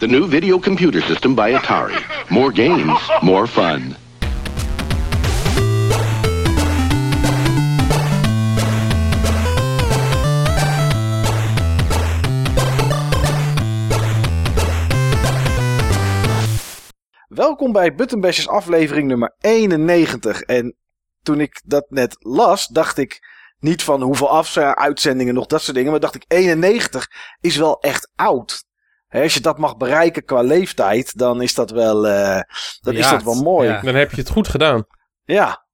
The new video computer system by Atari. More games, more fun. Welkom bij Buttonbashers aflevering nummer 91. En toen ik dat net las, dacht ik niet van hoeveel af uitzendingen nog dat soort dingen. Maar dacht ik 91 is wel echt oud. Hè, als je dat mag bereiken qua leeftijd, dan is dat wel, eh, dan is dat wel mooi. Ja. Dan heb je het goed gedaan. Ja.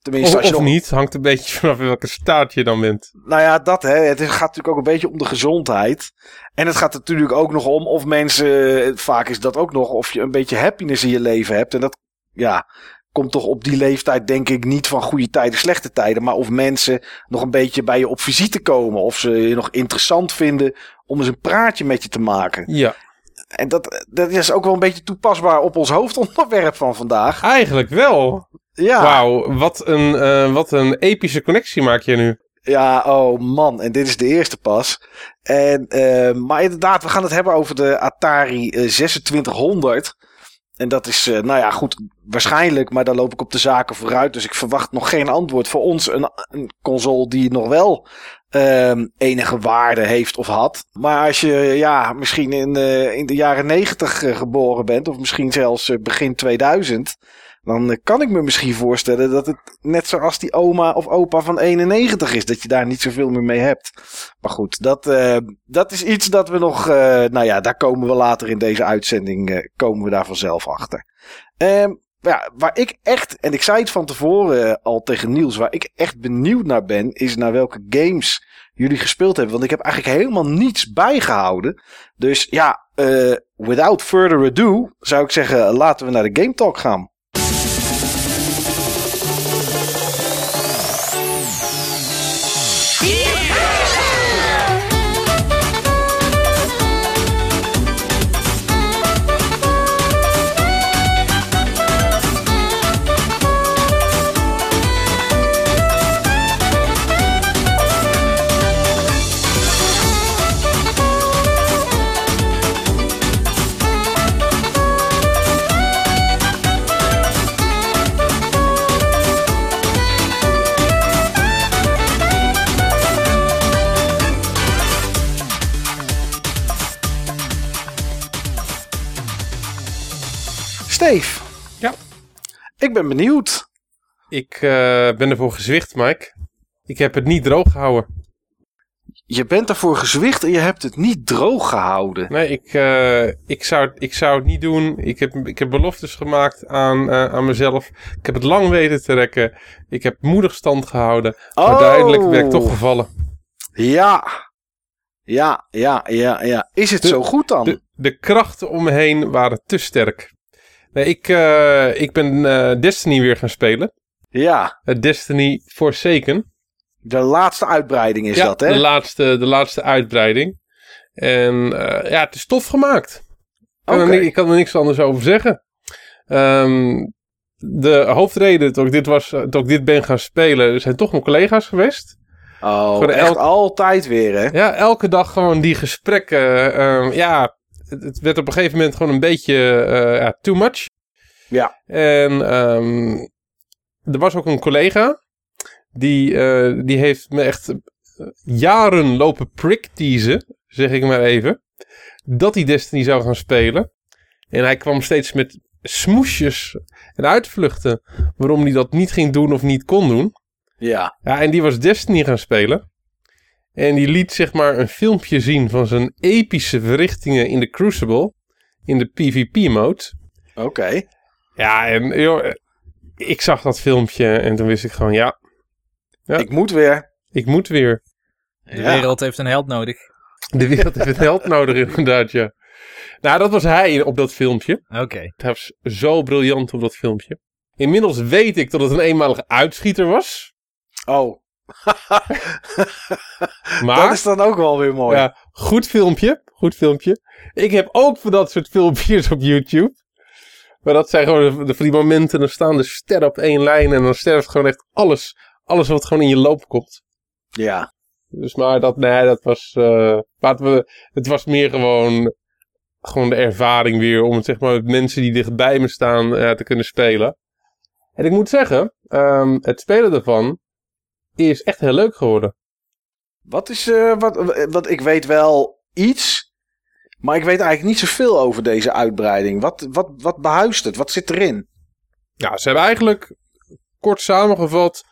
Tenminste, of, als je of nog... niet, hangt een beetje vanaf welke staat je dan bent. Nou ja, dat hè. Het gaat natuurlijk ook een beetje om de gezondheid. En het gaat natuurlijk ook nog om of mensen, vaak is dat ook nog, of je een beetje happiness in je leven hebt. En dat, ja, komt toch op die leeftijd denk ik niet van goede tijden, slechte tijden. Maar of mensen nog een beetje bij je op visite komen. Of ze je nog interessant vinden om eens een praatje met je te maken. Ja. En dat, dat is ook wel een beetje toepasbaar op ons hoofdonderwerp van vandaag. Eigenlijk wel. Ja. Wauw, wat een, uh, wat een epische connectie maak je nu. Ja, oh man. En dit is de eerste pas. En, uh, maar inderdaad, we gaan het hebben over de Atari 2600. En dat is, uh, nou ja, goed, waarschijnlijk, maar daar loop ik op de zaken vooruit. Dus ik verwacht nog geen antwoord voor ons. Een, een console die nog wel uh, enige waarde heeft of had. Maar als je ja, misschien in, uh, in de jaren negentig geboren bent, of misschien zelfs begin 2000, dan eh, kan ik me misschien voorstellen dat het net zoals die oma of opa van 91 is. Dat je daar niet zoveel meer mee hebt. Maar goed, dat, uh, dat is iets dat we nog. Uh, nou ja, daar komen we later in deze uitzending. Komen we daar vanzelf achter. Um, ja, waar ik echt, en ik zei het van tevoren al tegen Niels, waar ik echt benieuwd naar ben, is naar welke games jullie gespeeld hebben. Want ik heb eigenlijk helemaal niets bijgehouden. Dus ja, without further ado, zou ik zeggen, laten we naar de Game Talk gaan. Ja. Ik ben benieuwd. Ik uh, ben ervoor gezwicht, Mike. Ik heb het niet droog gehouden. Je bent ervoor gezwicht en je hebt het niet droog gehouden. Nee, ik, uh, ik, zou, ik zou het niet doen. Ik heb, ik heb beloftes gemaakt aan, uh, aan mezelf. Ik heb het lang weten te rekken. Ik heb moedig stand gehouden. Oh. Maar uiteindelijk ben ik toch gevallen. Ja. Ja, ja, ja, ja. Is het de, zo goed dan? De, de krachten om me heen waren te sterk. Nee, ik, uh, ik ben uh, Destiny weer gaan spelen. Ja. Uh, Destiny Forsaken. De laatste uitbreiding is ja, dat, hè? De laatste, de laatste uitbreiding. En ja, het is tof gemaakt. Okay. Ik, ik kan er niks anders over zeggen. Um, de hoofdreden dat ik, dit was, dat ik dit ben gaan spelen zijn toch mijn collega's geweest. Oh, echt altijd weer, hè? Ja, elke dag gewoon die gesprekken. Um, ja, het werd op een gegeven moment gewoon een beetje uh, ja, too much. Ja. En um, er was ook een collega. Die, uh, die heeft me echt eh, jaren lopen prickteasen, zeg ik maar even. Dat hij Destiny zou gaan spelen. En hij kwam steeds met smoesjes en uitvluchten. Waarom hij dat niet ging doen of niet kon doen. Ja. Ja, en die was Destiny gaan spelen. En die liet zeg maar een filmpje zien van zijn epische verrichtingen in de Crucible. In de PvP-mode. Oké. Okay. Ja, en joh, ik zag dat filmpje en toen wist ik gewoon, ja. ja ik moet weer. Ik moet weer. De ja. wereld heeft een held nodig. De wereld heeft een held nodig, inderdaad, ja. Nou, dat was hij op dat filmpje. Oké. Okay. Hij was zo briljant op dat filmpje. Inmiddels weet ik dat het een eenmalige uitschieter was. Oh. maar, dat is dan ook wel weer mooi. Ja, goed filmpje. Goed filmpje. Ik heb ook van dat soort filmpjes op YouTube. Maar dat zijn gewoon de, die momenten. Dan staan de sterren op één lijn. En dan sterft gewoon echt alles. Alles wat gewoon in je loop komt. Ja. Dus maar dat, nee, dat was. Uh, we, het was meer gewoon. gewoon de ervaring weer om het zeg maar met mensen die dichtbij me staan eh, te kunnen spelen. En ik moet zeggen, ehm, het spelen daarvan is echt heel leuk geworden. Wat is, eh, wat, wat, ik weet wel iets, maar ik weet eigenlijk niet zoveel over deze uitbreiding. Wat, wat, wat behuist het? Wat zit erin? Ja, ze hebben eigenlijk kort samengevat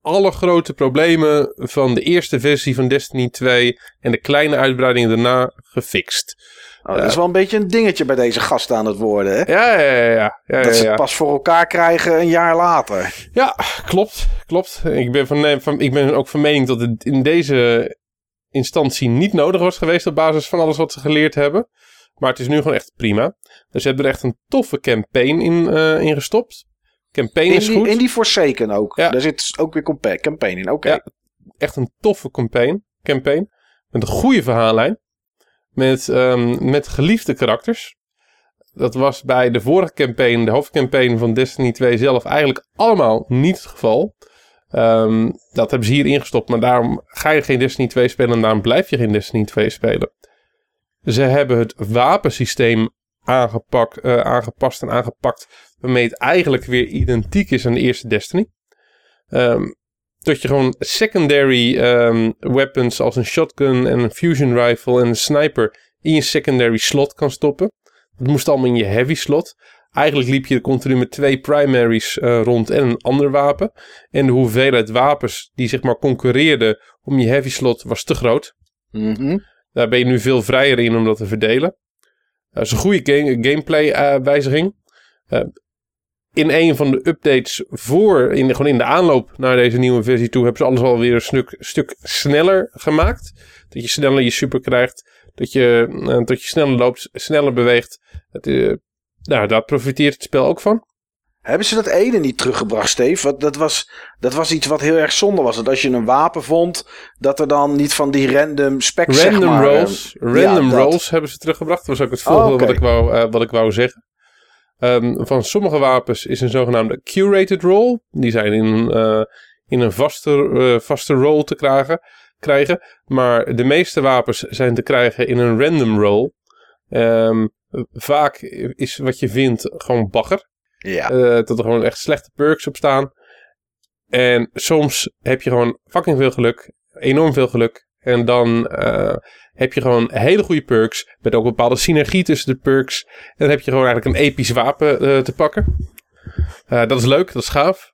alle grote problemen van de eerste versie van Destiny 2 en de kleine uitbreidingen daarna gefixt. Oh, dat is wel een beetje een dingetje bij deze gasten aan het worden, hè? Ja, ja, ja. ja, ja dat ze het pas voor elkaar krijgen een jaar later. Ja, klopt. Klopt. Ik ben, van, van, ik ben ook van mening dat het in deze instantie niet nodig was geweest op basis van alles wat ze geleerd hebben. Maar het is nu gewoon echt prima. Dus ze hebben er echt een toffe campaign in, uh, in gestopt. Campaign in is die, goed. In die Forsaken ook. Daar zit ook weer campaign in. Oké. Echt een toffe campaign. campaign met een goede verhaallijn. Met, um, met geliefde karakters. Dat was bij de vorige campaign, de hoofdcampaign van Destiny 2 zelf, eigenlijk allemaal niet het geval. Um, dat hebben ze hier ingestopt, maar daarom ga je geen Destiny 2 spelen en daarom blijf je geen Destiny 2 spelen. Ze hebben het wapensysteem aangepakt, uh, aangepast en aangepakt, waarmee het eigenlijk weer identiek is aan de eerste Destiny. Um, dat je gewoon secondary um, weapons als een shotgun en een fusion rifle en een sniper in je secondary slot kan stoppen. Dat moest allemaal in je heavy slot. Eigenlijk liep je continu met twee primaries uh, rond en een ander wapen. En de hoeveelheid wapens die zeg maar concurreerden om je heavy slot was te groot. Mm -hmm. Daar ben je nu veel vrijer in om dat te verdelen. Dat is een goede game, gameplay uh, wijziging. Uh, in een van de updates voor, in, gewoon in de aanloop naar deze nieuwe versie toe, hebben ze alles alweer een stuk, stuk sneller gemaakt. Dat je sneller je super krijgt, dat je, uh, dat je sneller loopt, sneller beweegt. Uh, nou, daar profiteert het spel ook van. Hebben ze dat ene niet teruggebracht, Steve? Want dat was, dat was iets wat heel erg zonde was. Dat als je een wapen vond, dat er dan niet van die random specs, random zeg maar, rolls, uh, random ja, rolls hebben ze teruggebracht. Dat was ook het volgende oh, okay. wat, ik wou, uh, wat ik wou zeggen. Um, van sommige wapens is een zogenaamde curated roll. Die zijn in, uh, in een vaste, uh, vaste roll te krijgen, krijgen. Maar de meeste wapens zijn te krijgen in een random roll. Um, vaak is wat je vindt gewoon bagger. Ja. Uh, dat er gewoon echt slechte perks op staan. En soms heb je gewoon fucking veel geluk. Enorm veel geluk. En dan uh, heb je gewoon hele goede perks. Met ook een bepaalde synergie tussen de perks. En dan heb je gewoon eigenlijk een episch wapen uh, te pakken. Uh, dat is leuk, dat is gaaf.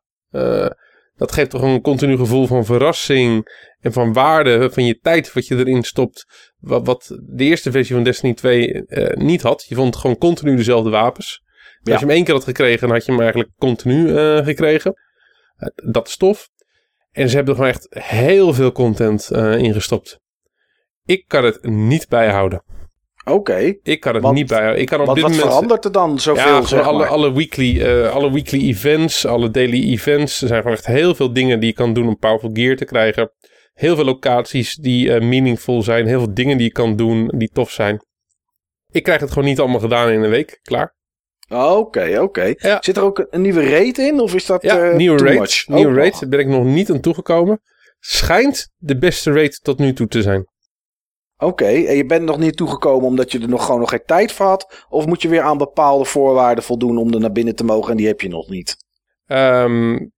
dat geeft toch een continu gevoel van verrassing. En van waarde van je tijd wat je erin stopt. Wat, wat de eerste versie van Destiny 2 niet had. Je vond gewoon continu dezelfde wapens. Ja. Als je hem één keer had gekregen, dan had je hem eigenlijk continu gekregen. dat is tof. En ze hebben er gewoon echt heel veel content uh, in gestopt. Ik kan het niet bijhouden. Oké. Okay. Ik kan het want, niet bijhouden. Ik kan op wat, dit wat moment... verandert er dan zoveel? Ja, zeg alle, alle, weekly, uh, alle weekly events, alle daily events. Er zijn gewoon echt heel veel dingen die je kan doen om Powerful Gear te krijgen. Heel veel locaties die uh, meaningful zijn. Heel veel dingen die je kan doen die tof zijn. Ik krijg het gewoon niet allemaal gedaan in een week. Klaar. Oké, oké. Okay. Ja. Zit er ook een nieuwe raid in? Of is dat ja, uh, nieuwe too raid. much? Nieuwe oh, raid. Daar ben ik nog niet aan toegekomen. Schijnt de beste raid tot nu toe te zijn. Oké, okay. en je bent nog niet toegekomen omdat je er nog gewoon nog geen tijd voor had? Of moet je weer aan bepaalde voorwaarden voldoen om er naar binnen te mogen en die heb je nog niet? Um,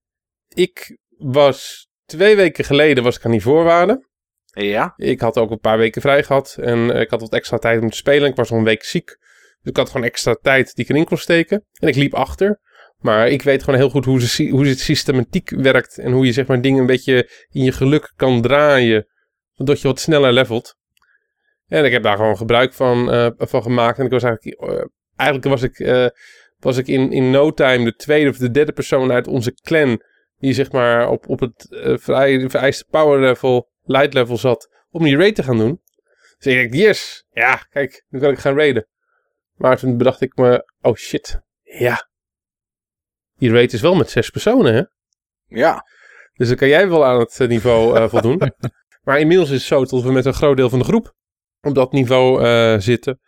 ik was twee weken geleden was ik aan die voorwaarden. Ja. Ik had ook een paar weken vrij gehad en ik had wat extra tijd om te spelen. Ik was nog een week ziek. Dus ik had gewoon extra tijd die ik erin kon steken. En ik liep achter. Maar ik weet gewoon heel goed hoe, ze, hoe het systematiek werkt. En hoe je zeg maar dingen een beetje in je geluk kan draaien. Zodat je wat sneller levelt. En ik heb daar gewoon gebruik van, uh, van gemaakt. En ik was eigenlijk, uh, eigenlijk was ik, uh, was ik in, in no time de tweede of de derde persoon uit onze clan. Die zeg maar op, op het vereiste power level, light level zat. Om die raid te gaan doen. Dus ik dacht, yes, ja, kijk, nu kan ik gaan raiden. Maar toen bedacht ik me, oh shit, ja. Die raid is wel met zes personen, hè? Ja. Dus dan kan jij wel aan het niveau uh, voldoen. maar inmiddels is het zo dat we met een groot deel van de groep op dat niveau uh, zitten.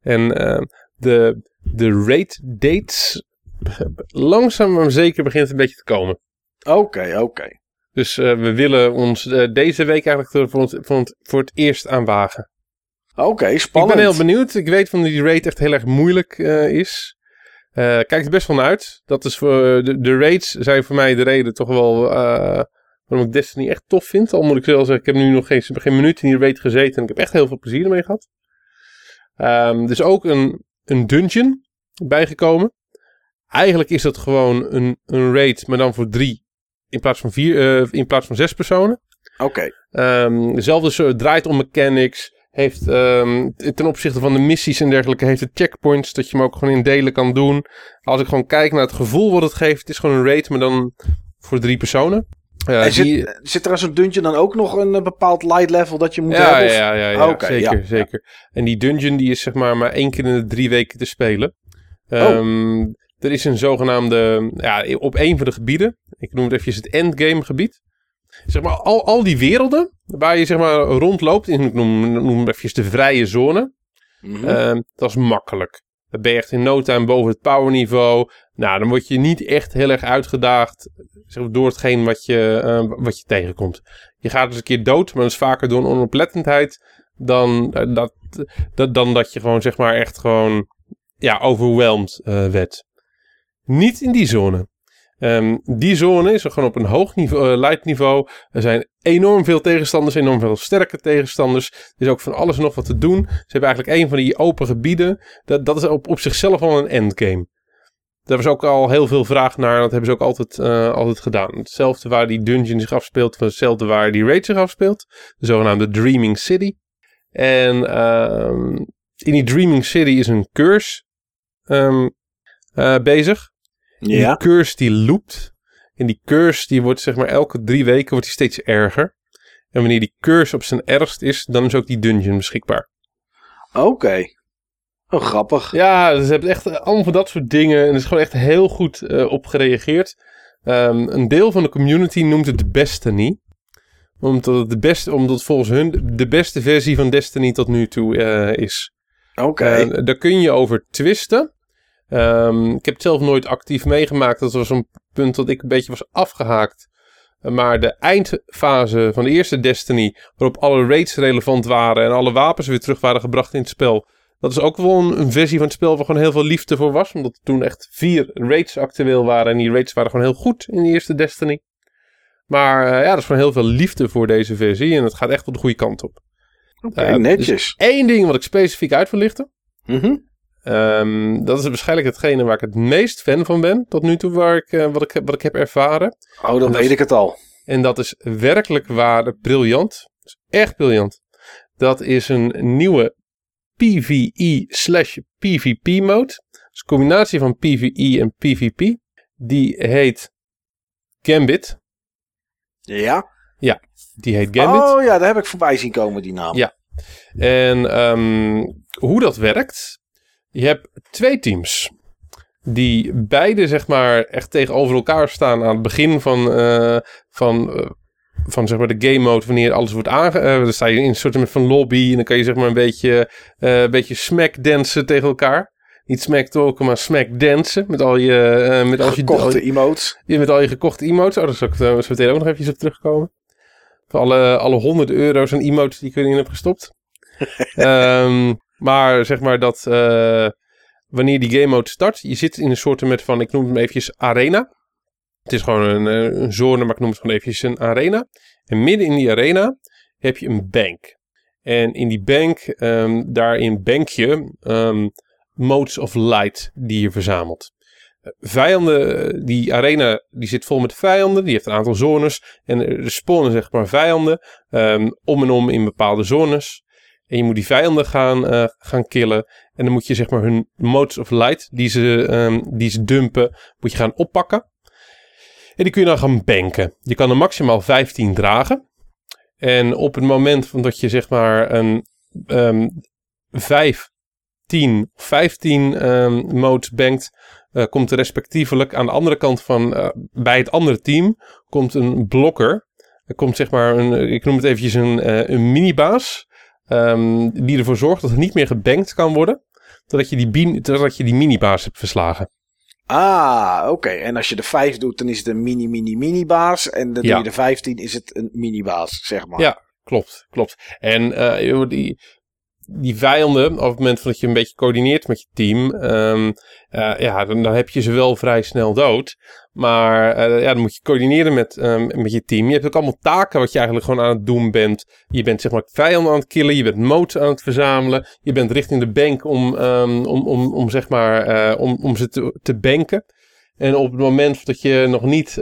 En uh, de, de raid dates langzaam maar zeker begint een beetje te komen. Oké, okay, oké. Okay. Dus we willen ons deze week eigenlijk voor het, voor, het, voor het eerst aanwagen. Oké, Ik spannend. ben heel benieuwd. Ik weet van die raid echt heel erg moeilijk eh, is. Eh kijkt er best van uit. Dat is voor, de, de raids zijn voor mij de reden toch wel eh, waarom ik Destiny echt tof vind. Al moet ik wel zeggen, ik heb nu nog geen, geen minuut in die raid gezeten. En ik heb echt heel veel plezier ermee gehad. Er is ook een, een dungeon bijgekomen. Eigenlijk is dat gewoon een, een raid, maar dan voor drie in plaats van, vier, eh, in plaats van zes personen. Oké. Ehm, dezelfde draait om mechanics. Heeft ehm, ten opzichte van de missies en dergelijke, heeft het checkpoints. Dat je hem ook gewoon in delen kan doen. Als ik gewoon kijk naar het gevoel wat het geeft. Het is gewoon een raid, maar dan voor drie personen. En die- zit, zit er als een dungeon dan ook nog een eh, bepaald light level dat je moet ja, hebben? of- ja, ja, ja, Oké, zeker, ja, zeker. En die dungeon die is zeg maar maar één keer in de drie weken te spelen. Oh. Ehm, Er is een zogenaamde, ja, op een van de gebieden, ik noem het even het endgame gebied. Zeg maar, al, al die werelden waar je zeg maar rondloopt, in, ik noem, noem even de vrije zone, Mhm. Ehm, dat is makkelijk. Dan ben je echt in no time boven het powerniveau. Nou, dan word je niet echt heel erg uitgedaagd zeg maar, door hetgeen wat je, eh, wat je tegenkomt. Je gaat eens een keer dood, maar dat is vaker door een onoplettendheid dan, eh, dat, dat, dan dat je gewoon zeg maar echt gewoon ja, overwhelmed eh, werd. Niet in die zone. Ehm, die zone is gewoon op een hoog niveau, eh, light niveau. Er zijn enorm veel tegenstanders, enorm veel sterke tegenstanders. Er is ook van alles en nog wat te doen. Ze hebben eigenlijk een van die open gebieden. Dat, dat is op, op zichzelf al een endgame. Daar was ook al heel veel vraag naar. Dat hebben ze ook altijd, eh, altijd gedaan. Hetzelfde waar die dungeon zich afspeelt. Hetzelfde waar die raid zich afspeelt. De zogenaamde Dreaming City. En ehm, in die Dreaming City is een curse ehm, eh, bezig. Ja. Die curse die loopt. En die curse die wordt zeg maar elke drie weken wordt die steeds erger. En wanneer die curse op zijn ergst is, dan is ook die dungeon beschikbaar. Oké. Oh, grappig. Ja, ze hebben echt eh, allemaal van dat soort dingen. En er is gewoon echt heel goed eh, op gereageerd. Ehm, een deel van de community noemt het Destiny. Omdat het de beste, omdat volgens hun de beste versie van Destiny tot nu toe eh, is. Oké. Daar kun je over twisten. Ehm, ik heb het zelf nooit actief meegemaakt. Dat was een punt dat ik een beetje was afgehaakt. Eh, Maar de eindfase van de eerste Destiny, waarop alle raids relevant waren en alle wapens weer terug waren gebracht in het spel. Dat is ook wel een, een versie van het spel waar gewoon heel veel liefde voor was. Omdat er toen echt vier raids actueel waren. En die raids waren gewoon heel goed in de eerste Destiny. Maar eh, ja, er is gewoon heel veel liefde voor deze versie. En het gaat echt wel de goede kant op. Oké, eh, netjes. Eén ding wat ik specifiek uit wil lichten. Mhm. Ehm, dat is waarschijnlijk hetgene waar ik het meest fan van ben tot nu toe, waar ik, eh, wat, ik, wat ik heb ervaren. Oh, dan dat weet is- ik het al. En dat is werkelijk waar briljant. Is echt briljant. Dat is een nieuwe PvE slash PvP mode. Dat is een combinatie van PvE en PvP. Die heet Gambit. Ja? Die heet Gambit. Oh ja, daar heb ik voorbij zien komen, die naam. Ja. En ehm, hoe dat werkt. Je hebt twee teams. Die beide zeg maar echt tegenover elkaar staan aan het begin van, eh, van, eh, van zeg maar de game mode. Wanneer alles wordt aange... eh, dan sta je in een soort van lobby. En dan kan je zeg maar een beetje, een beetje smack dansen tegen elkaar. Niet smack talken, maar smack dansen. Met al je... met al Gekochte je- emotes. met al je gekochte emotes. Oh, daar zal ik uh, zo meteen ook nog eventjes op terugkomen. Voor alle, alle honderd euro's aan emotes die ik erin heb gestopt. Ehm, maar zeg maar dat eh, wanneer die game mode start, je zit in een soort met van, ik noem het eventjes arena. Het is gewoon een, eh, een zone, maar ik noem het gewoon eventjes een arena. En midden in die arena heb je een bank. En in die bank, ehm, daarin bank je ehm, modes of light die je verzamelt vijanden, die arena die zit vol met vijanden. Die heeft een aantal zones. En er spawnen zeg maar vijanden ehm, om en om in bepaalde zones. En je moet die vijanden gaan, eh, gaan killen. En dan moet je zeg maar hun modes of light die ze, ehm, die ze dumpen, moet je gaan oppakken. En die kun je dan gaan banken. Je kan er maximaal 15 dragen. En op het moment van dat je zeg maar een ehm 5, 10 of 15 ehm, modes bankt, eh, komt er respectievelijk aan de andere kant van eh, bij het andere team komt een blokker. Er komt zeg maar een, ik noem het eventjes een, eh, een minibaas. Ehm, die ervoor zorgt dat er niet meer gebankt kan worden. Totdat je die, totdat je die minibaas hebt verslagen. Ah, oké. En als je de 5 doet, dan is het een mini, mini, mini baas. En dan Ja. doe je de 15, is het een mini baas, zeg maar. Ja. Klopt, klopt. En eh, die, die vijanden, op het moment dat je een beetje coördineert met je team, ehm, eh, ja, dan, heb je ze wel vrij snel dood. Maar uh, ja, dan moet je coördineren met, um, met je team. Je hebt ook allemaal taken wat je eigenlijk gewoon aan het doen bent. Je bent zeg maar vijanden aan het killen, je bent modes aan het verzamelen. Je bent richting de bank om, um, om, om, om, zeg maar, uh, om, om ze te, te banken. En op het moment dat je nog niet,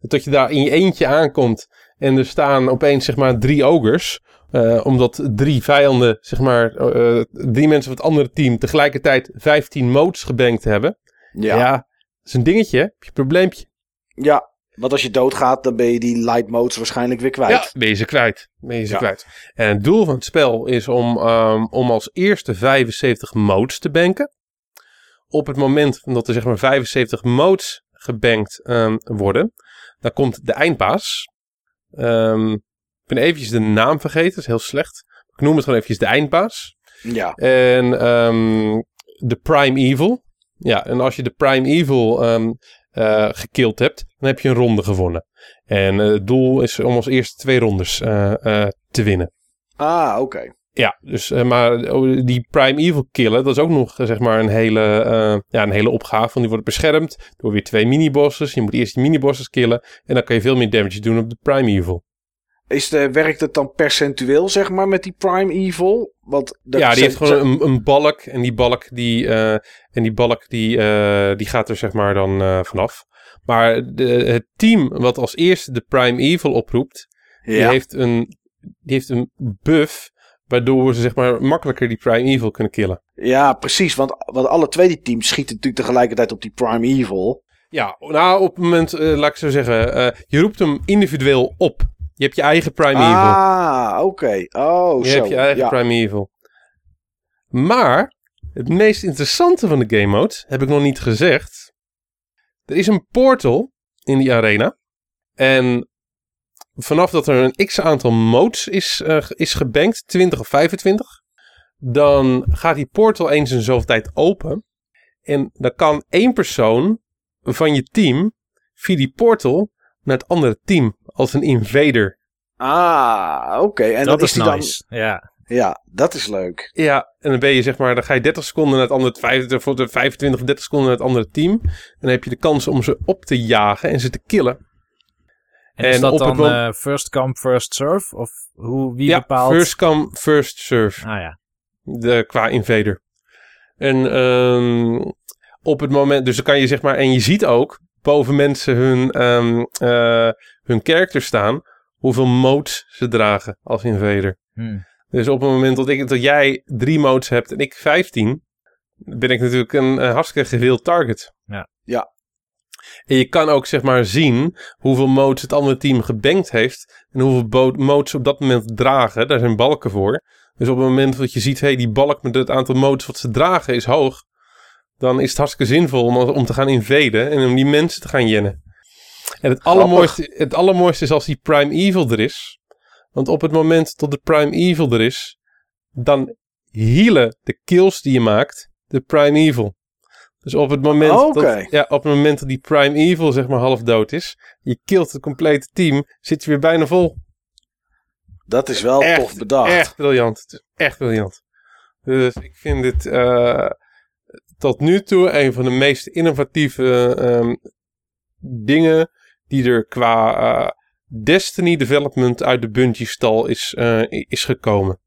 dat je daar in je eentje aankomt en er staan opeens zeg maar drie ogers, uh, omdat drie vijanden, zeg maar, uh, drie mensen van het andere team tegelijkertijd 15 modes gebankt hebben. Ja. ja, dat is een dingetje, heb je een probleempje. Ja, want als je doodgaat, dan ben je die light modes waarschijnlijk weer kwijt. Ja, ben je ze kwijt. Ben je ze ja. kwijt. En het doel van het spel is om, um, om als eerste 75 modes te banken. Op het moment dat er zeg maar 75 modes gebankt um, worden, dan komt de eindbaas. Um, ik ben eventjes de naam vergeten, dat is heel slecht. Ik noem het gewoon eventjes de eindbaas. Ja. En um, de Prime Evil. Ja, en als je de Prime Evil um, uh, gekild hebt, dan heb je een ronde gewonnen. En uh, het doel is om als eerste twee rondes uh, te winnen. Ah, oké. Okay. Ja, dus, maar die Prime Evil killen, dat is ook nog zeg maar een hele, ja, een hele opgave. Want die wordt beschermd door weer twee minibosses. Je moet eerst die minibosses killen en dan kan je veel meer damage doen op de Prime Evil. Is de, werkt het dan percentueel, zeg maar, met die Prime Evil? Want ja, die heeft gewoon een, een, balk. En die balk, die, uh, en die, balk die, uh, die gaat er zeg maar dan uh, vanaf. Maar de, het team wat als eerste de Prime Evil oproept, ja. die, heeft een, die heeft een buff waardoor ze zeg maar makkelijker die Prime Evil kunnen killen. Ja, precies. Want, want alle twee die teams schieten natuurlijk tegelijkertijd op die Prime Evil. Ja, nou op het moment, laat ik zo zeggen, je roept hem individueel op. Je hebt je eigen Primeval. Ah, oké. Okay. Oh, je zo. hebt je eigen ja. Primeval. Maar het meest interessante van de game mode heb ik nog niet gezegd. Er is een portal in die arena. En vanaf dat er een x aantal modes is, uh, is gebankt, 20 of 25, dan gaat die portal eens in zoveel tijd open. En dan kan één persoon van je team via die portal naar het andere team als een invader. Ah, oké. Okay. En dat dan is, is die nice. dan... Ja. Ja, dat is leuk. Ja, en dan ben je zeg maar, dan ga je 30 seconden naar het andere, 25, 25 of 30 seconden naar het andere team. En dan heb je de kans om ze op te jagen en ze te killen. En, is dat dan uh, first come, first serve? Of hoe, wie ja, bepaalt? first come, first serve. Ah ja. De, qua invader. En um, op het moment, dus dan kan je zeg maar, en je ziet ook boven mensen hun, um, uh, hun character staan, hoeveel modes ze dragen als invader. Hmm. Dus op het moment dat, ik, dat jij drie modes hebt en ik 15, ben ik natuurlijk een, een hartstikke gewild target. Ja. Ja. En je kan ook zeg maar zien hoeveel modes het andere team gebankt heeft en hoeveel modes op dat moment dragen. Daar zijn balken voor. Dus op het moment dat je ziet, hey, die balk met het aantal modes wat ze dragen is hoog, dan is het hartstikke zinvol om, om te gaan invaden en om die mensen te gaan jennen. En het allermooiste, het allermooiste is als die Prime Evil er is. Want op het moment dat de Prime Evil er is, dan healen de kills die je maakt de Prime Evil. Dus op het moment, okay. dat, ja, op het moment dat die Prime Evil zeg maar half dood is, je killt het complete team, zit je weer bijna vol. Dat is wel echt, tof bedacht. Echt briljant. Het is echt briljant. Dus ik vind dit uh, tot nu toe een van de meest innovatieve um, dingen die er qua uh, Destiny development uit de Bungie-stal is, uh, is gekomen.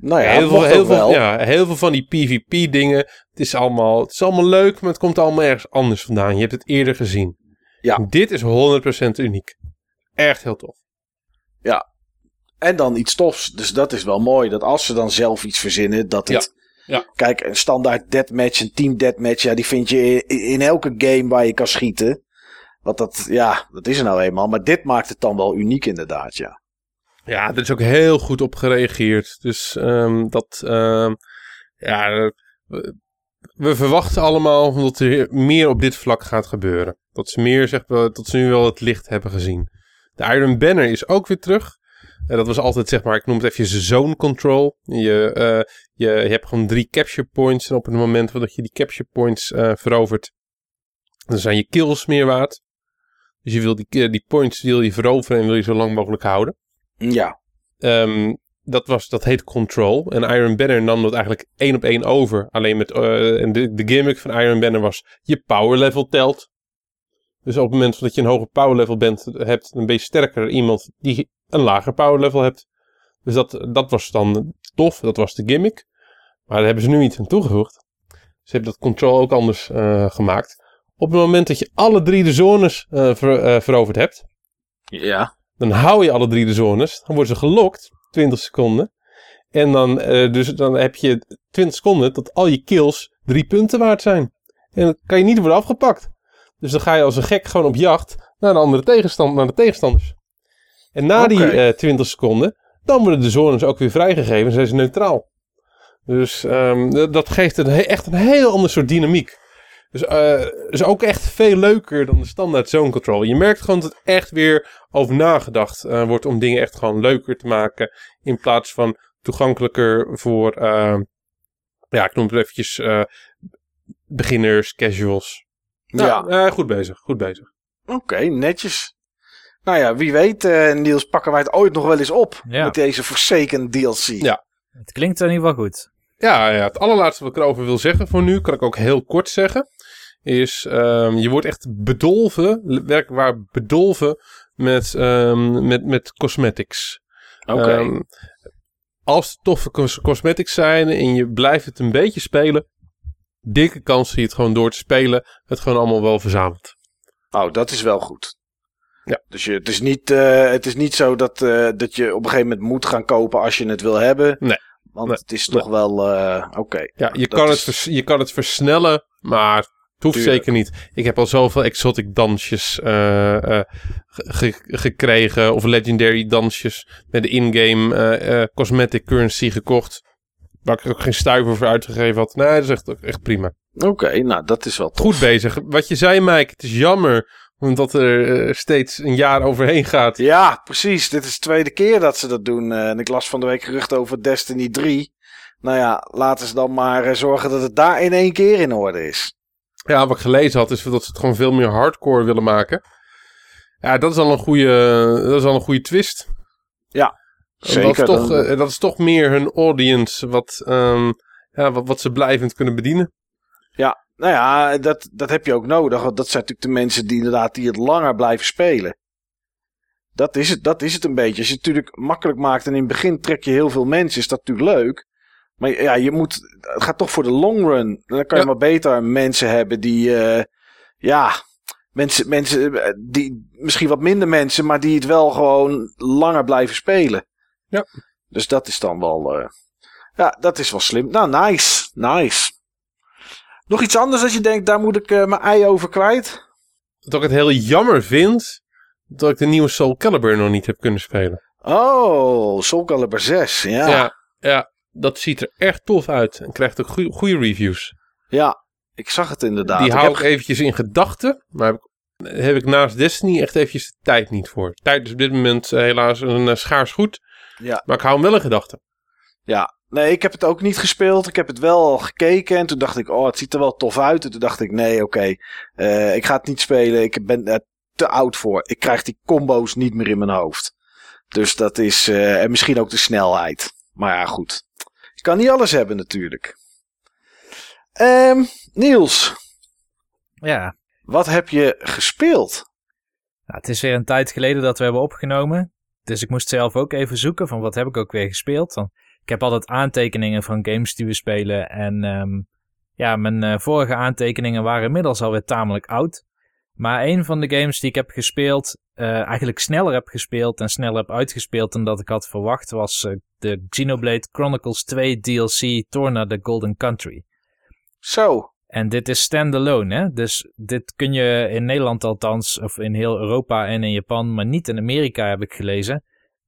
Nou ja, heel veel, heel veel, ja, heel veel van die PvP-dingen. Het, is allemaal, het is allemaal leuk, maar het komt allemaal ergens anders vandaan. Je hebt het eerder gezien. Ja. Dit is 100% uniek. Echt heel tof. Ja. En dan iets tofs. Dus dat is wel mooi. Dat als ze dan zelf iets verzinnen, dat het... Ja. ja. Kijk, een standaard deathmatch, een team deathmatch, ja, die vind je in, in elke game waar je kan schieten. Want dat, ja, dat is er nou eenmaal. Maar dit maakt het dan wel uniek inderdaad, ja. Ja, er is ook heel goed op gereageerd. Dus um, dat, um, ja, we, we, verwachten allemaal dat er meer op dit vlak gaat gebeuren. Dat ze meer, zeg maar, dat ze nu wel het licht hebben gezien. De Iron Banner is ook weer terug. Uh, dat was altijd, zeg maar, ik noem het even zone control. Je, uh, je, je hebt gewoon drie capture points. En op het moment dat je die capture points uh, verovert, dan zijn je kills meer waard. Dus je wil die, die points wil je veroveren en wil je zo lang mogelijk houden. Ja. Um, dat, was, dat heet Control. En Iron Banner nam dat eigenlijk één op één over. Alleen met uh, en de, de gimmick van Iron Banner was je power level telt. Dus op het moment dat je een hoger power level bent, hebt, een beetje sterker iemand die een lager power level hebt. Dus dat, dat was dan tof, dat was de gimmick. Maar daar hebben ze nu iets aan toegevoegd. Ze hebben dat control ook anders uh, gemaakt. Op het moment dat je alle drie de zones uh, ver, uh, veroverd hebt. Ja. Dan hou je alle drie de zones. Dan worden ze gelokt. 20 seconden. En dan, dus dan heb je 20 seconden tot al je kills drie punten waard zijn. En dan kan je niet worden afgepakt. Dus dan ga je als een gek gewoon op jacht naar de andere tegenstand, naar de tegenstanders. En na okay. die uh, 20 seconden, dan worden de zones ook weer vrijgegeven en zijn ze neutraal. Dus um, dat geeft een, echt een heel ander soort dynamiek. Dus uh, is ook echt veel leuker dan de standaard zone control. Je merkt gewoon dat het echt weer over nagedacht uh, wordt om dingen echt gewoon leuker te maken. In plaats van toegankelijker voor, uh, ja, ik noem het eventjes, beginners, casuals. Ja, ja goed bezig, goed bezig. Oké, okay, netjes. Nou ja, wie weet, uh, Niels, pakken wij het ooit nog wel eens op ja. met deze Forsaken DLC. Ja. Het klinkt in ieder geval goed. Ja, ja, het allerlaatste wat ik erover wil zeggen voor nu, kan ik ook heel kort zeggen, is um, je wordt echt bedolven, werkelijk waar bedolven met, um, met, met cosmetics. Oké. Okay. Um, als het toffe cos cosmetics zijn en je blijft het een beetje spelen, dikke kans dat je het gewoon door te spelen, het gewoon allemaal wel verzamelt. Oh, dat is wel goed. Ja. Dus je, het, is niet, uh, het is niet zo dat, uh, dat je op een gegeven moment moet gaan kopen als je het wil hebben. Nee. Want het is toch wel. Uh, Oké. Okay. Ja, je kan, is... het je kan het versnellen, maar het hoeft Tuurlijk. zeker niet. Ik heb al zoveel exotic dansjes ge gekregen. Of legendary dansjes met de in-game cosmetic currency gekocht. Waar ik ook geen stuiver voor uitgegeven had. Nee, dat is echt, echt prima. Oké, okay, nou dat is wel tof. Goed bezig. Wat je zei, Mike, het is jammer omdat er steeds een jaar overheen gaat. Ja, precies. Dit is de tweede keer dat ze dat doen. En ik las van de week geruchten over Destiny 3. Nou ja, laten ze dan maar zorgen dat het daar in één keer in orde is. Ja, wat ik gelezen had, is dat ze het gewoon veel meer hardcore willen maken. Ja, dat is al een goede, dat is al een goede twist. Ja, zeker. Dat is, toch, dan... dat is toch meer hun audience wat, um, ja, wat, wat ze blijvend kunnen bedienen. Ja, nou ja, dat, dat heb je ook nodig. Want dat zijn natuurlijk de mensen die inderdaad die het langer blijven spelen. Dat is het, dat is het een beetje. Als je het natuurlijk makkelijk maakt en in het begin trek je heel veel mensen, is dat natuurlijk leuk. Maar ja, je moet, het gaat toch voor de long run. Dan kan je ja. maar beter mensen hebben die, uh, ja, mensen, mensen, eh, die, misschien wat minder mensen, maar die het wel gewoon langer blijven spelen. Ja. Dus dat is dan wel, uh, ja, dat is wel slim. Nou, nice, nice. Nog iets anders dat je denkt, daar moet ik uh, mijn ei over kwijt? Dat ik het heel jammer vind dat ik de nieuwe Soul Calibur nog niet heb kunnen spelen. Oh, Soul Calibur 6, ja. Ja, ja dat ziet er echt tof uit en krijgt ook goede reviews. Ja, ik zag het inderdaad. Die ik hou ik eventjes in gedachten, maar heb ik, heb ik naast Destiny echt eventjes de tijd niet voor. Tijd is op dit moment uh, helaas een uh, schaars goed, ja. maar ik hou hem wel in gedachten. Ja, Nee, ik heb het ook niet gespeeld. Ik heb het wel gekeken. En toen dacht ik, oh, het ziet er wel tof uit. En toen dacht ik, nee, oké. Okay, uh, ik ga het niet spelen. Ik ben er te oud voor. Ik krijg die combo's niet meer in mijn hoofd. Dus dat is... Uh, en misschien ook de snelheid. Maar ja, goed. Ik kan niet alles hebben natuurlijk. Um, Niels. Ja. Wat heb je gespeeld? Nou, het is weer een tijd geleden dat we hebben opgenomen. Dus ik moest zelf ook even zoeken van wat heb ik ook weer gespeeld. Dan ik heb altijd aantekeningen van games die we spelen. En um, ja, mijn uh, vorige aantekeningen waren inmiddels alweer tamelijk oud. Maar een van de games die ik heb gespeeld, uh, eigenlijk sneller heb gespeeld en sneller heb uitgespeeld dan dat ik had verwacht, was uh, de Xenoblade Chronicles 2 DLC Torna the Golden Country. Zo. En dit is standalone, hè? Dus dit kun je in Nederland althans, of in heel Europa en in Japan, maar niet in Amerika heb ik gelezen,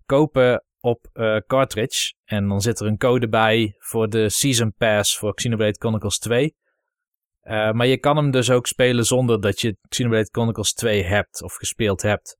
kopen op uh, cartridge. En dan zit er een code bij voor de Season Pass voor Xenoblade Chronicles 2. Uh, maar je kan hem dus ook spelen zonder dat je Xenoblade Chronicles 2 hebt of gespeeld hebt.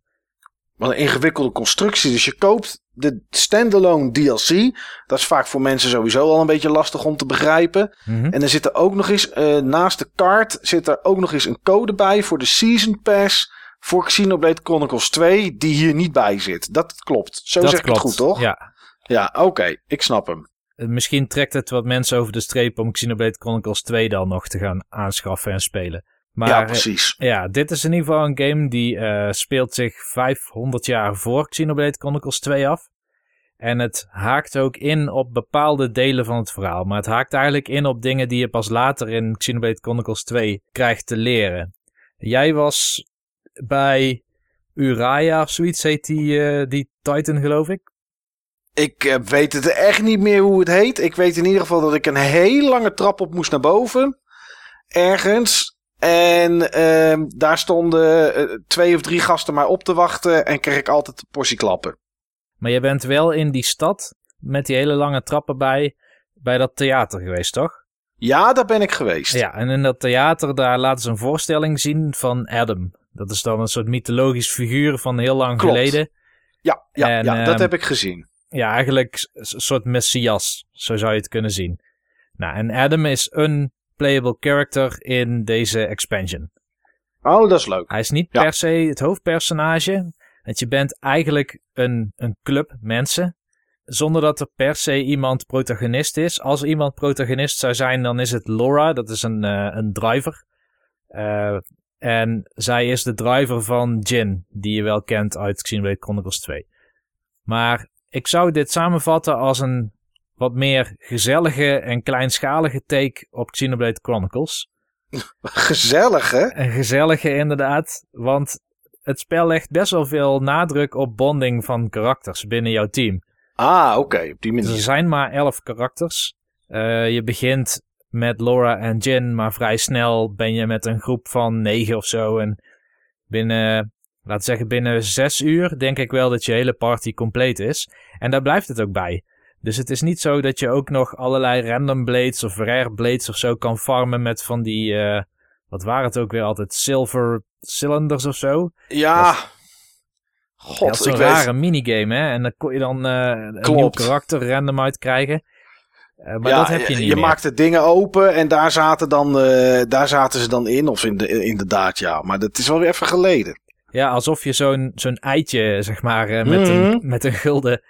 Wat een ingewikkelde constructie. Dus je koopt de standalone DLC. Dat is vaak voor mensen sowieso al een beetje lastig om te begrijpen. Mm -hmm. En er zit er ook nog eens, uh, naast de kaart, zit er ook nog eens een code bij voor de Season Pass voor Xenoblade Chronicles 2, die hier niet bij zit. Dat klopt. Zo dat zeg klopt. ik het goed, toch? Ja. Ja, oké. Ik snap hem. Eh, Misschien trekt het wat mensen over de streep om Xenoblade Chronicles 2 dan nog te gaan aanschaffen en spelen. Maar ja, eh, precies. ja, dit is in ieder geval een game die eh, speelt zich 500 jaar voor Xenoblade Chronicles 2 af. En het haakt ook in op bepaalde delen van het verhaal. Maar het haakt eigenlijk in op dingen die je pas later in Xenoblade Chronicles 2 krijgt te leren. Jij was bij Uraya of zoiets heet die, eh, die Titan geloof ik. Ik weet het echt niet meer hoe het heet. Ik weet in ieder geval dat ik een heel lange trap op moest naar boven. Ergens. En ehm, daar stonden eh, twee of drie gasten mij op te wachten. En kreeg ik altijd een portie klappen. Maar je bent wel in die stad met die hele lange trappen bij, bij dat theater geweest, toch? Ja, daar ben ik geweest. Ja, en in dat theater daar laten ze een voorstelling zien van Adam. Dat is dan een soort mythologisch figuur van heel lang Klopt. geleden. ja, ja, En, ja dat ehm, heb ik gezien. Ja, eigenlijk een soort messias, zo zou je het kunnen zien. Nou, en Adam is een playable character in deze expansion. Oh, dat is leuk. Hij is niet Ja. per se het hoofdpersonage. Want je bent eigenlijk een, een club mensen. Zonder dat er per se iemand protagonist is. Als er iemand protagonist zou zijn, dan is het Laura. Dat is een, eh, een driver. Eh, en zij is de driver van Jin. Die je wel kent uit Xenoblade Chronicles 2. Maar ik zou dit samenvatten als een wat meer gezellige en kleinschalige take op Xenoblade Chronicles. Gezellig, hè? Een gezellige inderdaad, want het spel legt best wel veel nadruk op bonding van karakters binnen jouw team. Ah, oké. op die Dus er manier. zijn maar elf karakters. Eh, je begint met Laura en Jin, maar vrij snel ben je met een groep van negen of zo. En binnen, laten we zeggen, binnen zes uur denk ik wel dat je hele party compleet is. En daar blijft het ook bij. Dus het is niet zo dat je ook nog allerlei random blades of rare blades of zo kan farmen met van die, eh, wat waren het ook weer altijd, silver cylinders of zo. Ja. Dat God, is ik een weet... rare minigame, hè? En dan kon je dan eh, een nieuw karakter random uitkrijgen. Eh, maar ja, dat heb je niet je meer. maakte dingen open en daar zaten, dan, daar zaten ze dan in. Of in de, inderdaad, ja. Maar dat is wel weer even geleden. Ja, alsof je zo'n zo'n eitje, zeg maar, met, een, Mhm. met een gulden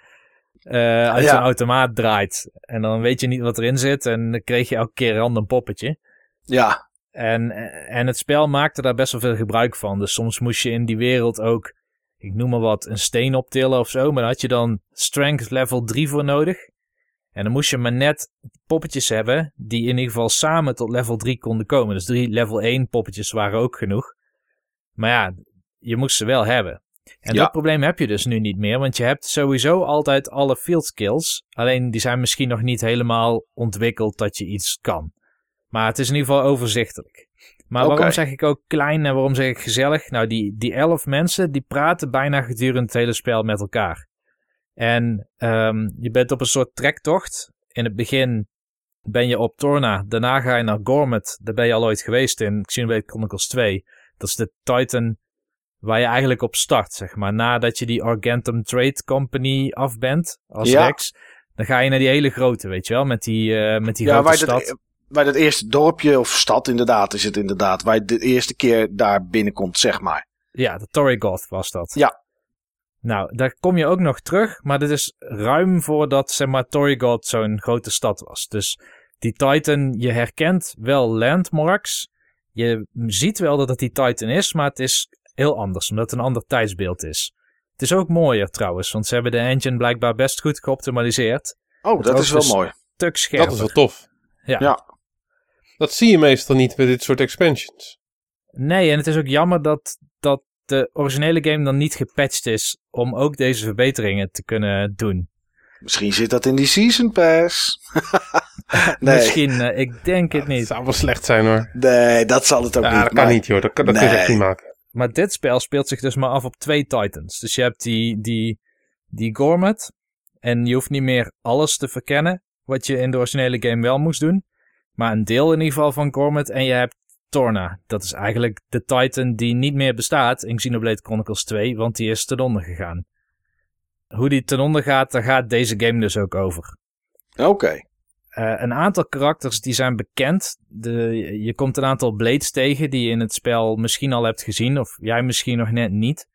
eh, uit Ja. zo'n automaat draait. En dan weet je niet wat erin zit en dan kreeg je elke keer een random poppetje. Ja, En, en het spel maakte daar best wel veel gebruik van. Dus soms moest je in die wereld ook, ik noem maar wat, een steen optillen of zo. Maar daar had je dan strength level 3 voor nodig. En dan moest je maar net poppetjes hebben die in ieder geval samen tot level 3 konden komen. Dus drie level 1 poppetjes waren ook genoeg. Maar ja, je moest ze wel hebben. En Ja. dat probleem heb je dus nu niet meer, want je hebt sowieso altijd alle field skills. Alleen die zijn misschien nog niet helemaal ontwikkeld dat je iets kan. Maar het is in ieder geval overzichtelijk. Maar waarom zeg ik ook klein en waarom zeg ik gezellig? Nou, die, die elf mensen die praten bijna gedurende het hele spel met elkaar. En ehm, je bent op een soort trektocht. In het begin ben je op Torna, daarna ga je naar Gormet. Daar ben je al ooit geweest in Xenoblade Chronicles 2. Dat is de Titan waar je eigenlijk op start, zeg maar. Nadat je die Argentum Trade Company af bent, als Ja. Rex. Dan ga je naar die hele grote, weet je wel, met die, eh, met die ja grote waar, stad. dat, waar dat eerste dorpje of stad inderdaad is het inderdaad. Waar je de eerste keer daar binnenkomt, zeg maar. Ja, de Torrigoth was dat. Ja. Nou, daar kom je ook nog terug, maar dit is ruim voordat, zeg maar, Torrigoth zo'n grote stad was. Dus die Titan, je herkent wel landmarks. Je ziet wel dat het die Titan is, maar het is heel anders, omdat het een ander tijdsbeeld is. Het is ook mooier trouwens, want ze hebben de engine blijkbaar best goed geoptimaliseerd. Oh, Het dat is wel dus- mooi. Stuk scherper. Dat is wel tof. Ja. Ja. Dat zie je meestal niet met dit soort expansions. Nee, en het is ook jammer dat, dat de originele game dan niet gepatcht is om ook deze verbeteringen te kunnen doen. Misschien zit dat in die Season Pass. nee, Misschien, eh, ik denk het Het niet. zou wel slecht zijn hoor. nee, dat zal het ook Ja, niet. dat kan maar- niet joh. Dat, kan, dat kun je echt niet maken. Maar dit spel speelt zich dus maar af op twee Titans. Dus je hebt die, die, die Gormet. En je hoeft niet meer alles te verkennen. Wat je in de originele game wel moest doen. Maar een deel in ieder geval van Gormet. En je hebt Torna. Dat is eigenlijk de Titan die niet meer bestaat in Xenoblade Chronicles 2. Want die is ten onder gegaan. Hoe die ten onder gaat, daar gaat deze game dus ook over. Oké. Eh, een aantal karakters die zijn bekend. De, je komt een aantal blades tegen die je in het spel misschien al hebt gezien. Of jij misschien nog net niet.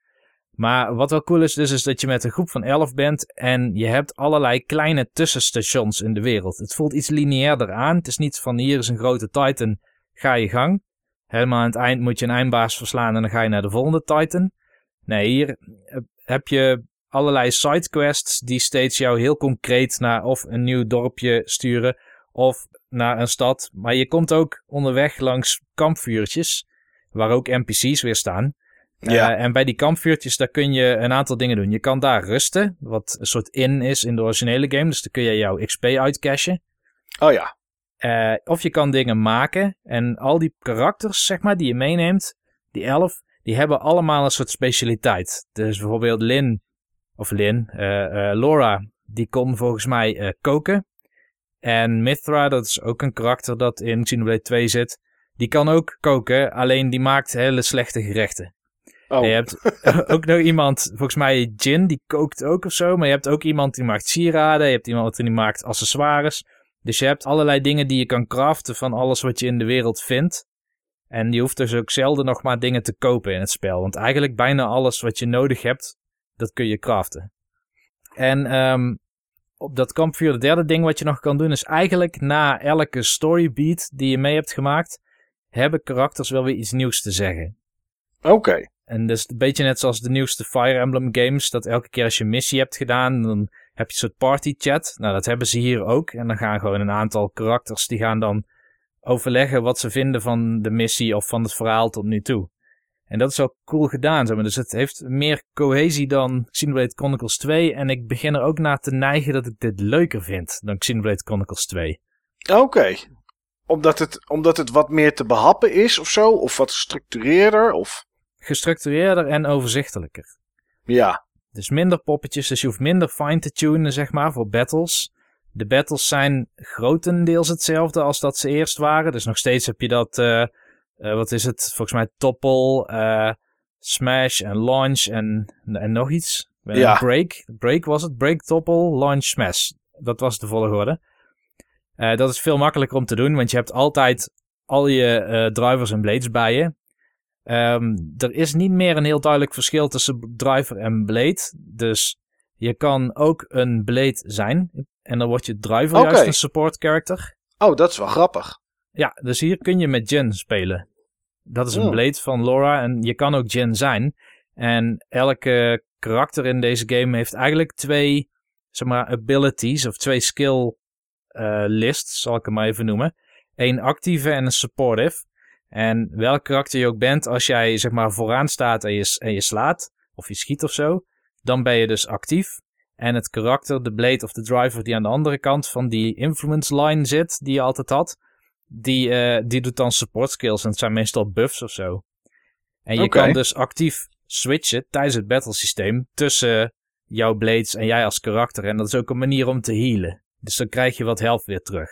Maar wat wel cool is, dus is dat je met een groep van 11 bent en je hebt allerlei kleine tussenstations in de wereld. Het voelt iets lineairder aan. Het is niet van hier is een grote Titan, ga je gang. Helemaal aan het eind moet je een eindbaas verslaan en dan ga je naar de volgende Titan. Nee, hier heb je allerlei sidequests die steeds jou heel concreet naar of een nieuw dorpje sturen of naar een stad. Maar je komt ook onderweg langs kampvuurtjes, waar ook NPC's weer staan. Ja. Eh, en bij die kampvuurtjes, daar kun je een aantal dingen doen. Je kan daar rusten, wat een soort in is in de originele game. Dus dan kun je jouw XP uitcashen. Oh ja. Eh, of je kan dingen maken. En al die karakters, zeg maar, die je meeneemt, die elf, die hebben allemaal een soort specialiteit. Dus bijvoorbeeld Lin, of Lin, eh, eh, Laura, die kon volgens mij eh, koken. En Mithra, dat is ook een karakter dat in Xenoblade 2 zit. Die kan ook koken, alleen die maakt hele slechte gerechten. Oh. En je hebt ook nog iemand, volgens mij Jin, die kookt ook of zo. Maar je hebt ook iemand die maakt sieraden. Je hebt iemand die maakt accessoires. Dus je hebt allerlei dingen die je kan craften van alles wat je in de wereld vindt. En je hoeft dus ook zelden nog maar dingen te kopen in het spel. Want eigenlijk bijna alles wat je nodig hebt, dat kun je craften. En ehm, op dat kampvuur, het derde ding wat je nog kan doen, is eigenlijk na elke storybeat die je mee hebt gemaakt, hebben karakters wel weer iets nieuws te zeggen. Oké. En dat is een beetje net zoals de nieuwste Fire Emblem games. Dat elke keer als je een missie hebt gedaan, dan heb je een soort party chat. Nou, dat hebben ze hier ook. En dan gaan gewoon een aantal karakters, die gaan dan overleggen wat ze vinden van de missie of van het verhaal tot nu toe. En dat is ook cool gedaan. Zeg maar. Dus het heeft meer cohesie dan Xenoblade Chronicles 2. En ik begin er ook naar te neigen dat ik dit leuker vind dan Xenoblade Chronicles 2. Oké. Omdat, het, omdat het wat meer te behappen is of zo? Of wat gestructureerder? Of... Gestructureerder en overzichtelijker. Ja. Dus minder poppetjes, dus je hoeft minder fine te tunen, zeg maar, voor battles. De battles zijn grotendeels hetzelfde als dat ze eerst waren. Dus nog steeds heb je dat, eh, eh, wat is het, volgens mij toppel, eh, smash en launch en, en nog iets. Ja. Break, break was het, break, toppel, launch, smash. Dat was de volgorde. Eh, dat is veel makkelijker om te doen, want je hebt altijd al je drivers en blades bij je. Ehm, er is niet meer een heel duidelijk verschil tussen driver en blade. Dus je kan ook een blade zijn. En dan wordt je driver juist een support character. Oh, dat is wel grappig. Ja, dus hier kun je met Jin spelen. Dat is een Hmm. blade van Laura en je kan ook Jin zijn. En elke karakter in deze game heeft eigenlijk twee, zeg maar, abilities of twee skill eh, lists, zal ik hem maar even noemen. Eén actieve en een supportive. En welk karakter je ook bent, als jij zeg maar vooraan staat en je, en je slaat, of je schiet of zo, dan ben je dus actief. En het karakter, de blade of de driver die aan de andere kant van die influence line zit, die je altijd had, die, eh, die doet dan support skills. En het zijn meestal buffs of zo. En je kan dus actief switchen tijdens het battle systeem tussen jouw blades en jij als karakter. En dat is ook een manier om te healen. Dus dan krijg je wat health weer terug.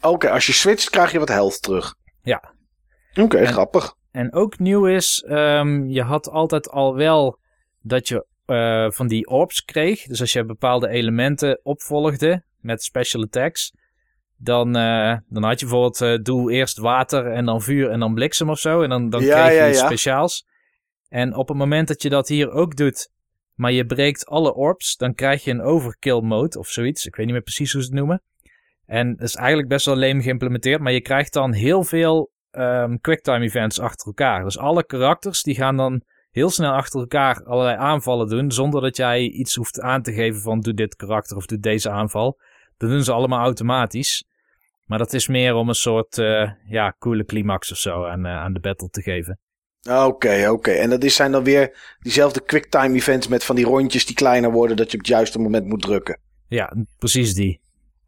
Oké, als je switcht krijg je wat health terug. Ja. Oké, grappig. En ook nieuw is, ehm, je had altijd al wel dat je eh, van die orbs kreeg. Dus als je bepaalde elementen opvolgde met special attacks, dan, eh, dan had je bijvoorbeeld eh, doe eerst water en dan vuur en dan bliksem of zo. En dan, dan Ja, kreeg je ja, iets ja. speciaals. En op het moment dat je dat hier ook doet, maar je breekt alle orbs, dan krijg je een overkill mode of zoiets. Ik weet niet meer precies hoe ze het noemen. En dat is eigenlijk best wel leem geïmplementeerd, maar je krijgt dan heel veel ehm, quicktime events achter elkaar. Dus alle karakters die gaan dan heel snel achter elkaar allerlei aanvallen doen, zonder dat jij iets hoeft aan te geven van doe dit karakter of doe deze aanval. Dat doen ze allemaal automatisch. Maar dat is meer om een soort eh, ja, coole climax of zo aan, eh, aan de battle te geven. Oké, oké. En dat is, zijn dan weer diezelfde quicktime events met van die rondjes die kleiner worden dat je op het juiste moment moet drukken. Ja, precies die.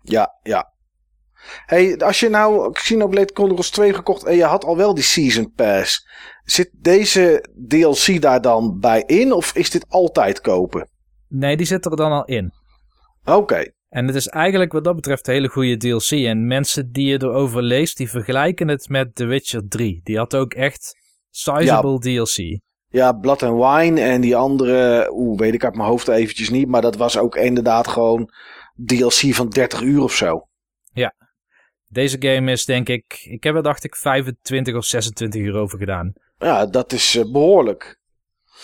Ja, ja. Hey, als je nou Xenoblade Chronicles 2 gekocht en je had al wel die Season Pass. Zit deze DLC daar dan bij in of is dit altijd kopen? Nee, die zit er dan al in. Oké. En het is eigenlijk wat dat betreft een hele goede DLC. En mensen die je erover leest, die vergelijken het met The Witcher 3. Die had ook echt sizable DLC. Ja, Blood and Wine en die andere, oeh, weet ik uit mijn hoofd eventjes niet. Maar dat was ook inderdaad gewoon DLC van 30 uur of zo. Deze game is denk ik, ik heb er dacht ik 25 of 26 uur over gedaan. Ja, dat is eh, behoorlijk.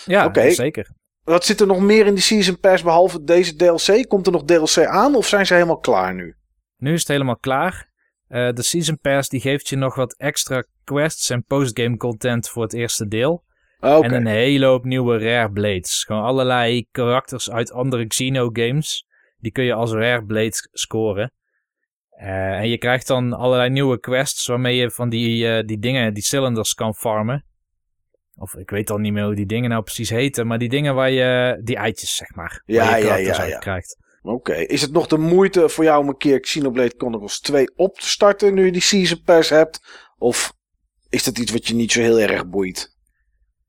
Ja, zeker. Wat zit er nog meer in die Season Pass behalve deze DLC? Komt er nog DLC aan of zijn ze helemaal klaar nu? Nu is het helemaal klaar. Eh, de Season Pass die geeft je nog wat extra quests en postgame content voor het eerste deel. Oké. En een hele hoop nieuwe Rare Blades. Gewoon allerlei karakters uit andere Xeno games. Die kun je als Rare Blades scoren. Eh, en je krijgt dan allerlei nieuwe quests waarmee je van die, eh, die dingen, die cylinders kan farmen. Of ik weet al niet meer hoe die dingen nou precies heten. Maar die dingen waar je, die eitjes zeg maar. Ja, je ja, ja, ja. krijgt. Oké, is het nog de moeite voor jou om een keer Xenoblade Chronicles 2 op te starten nu je die Season Pass hebt? Of is dat iets wat je niet zo heel erg boeit?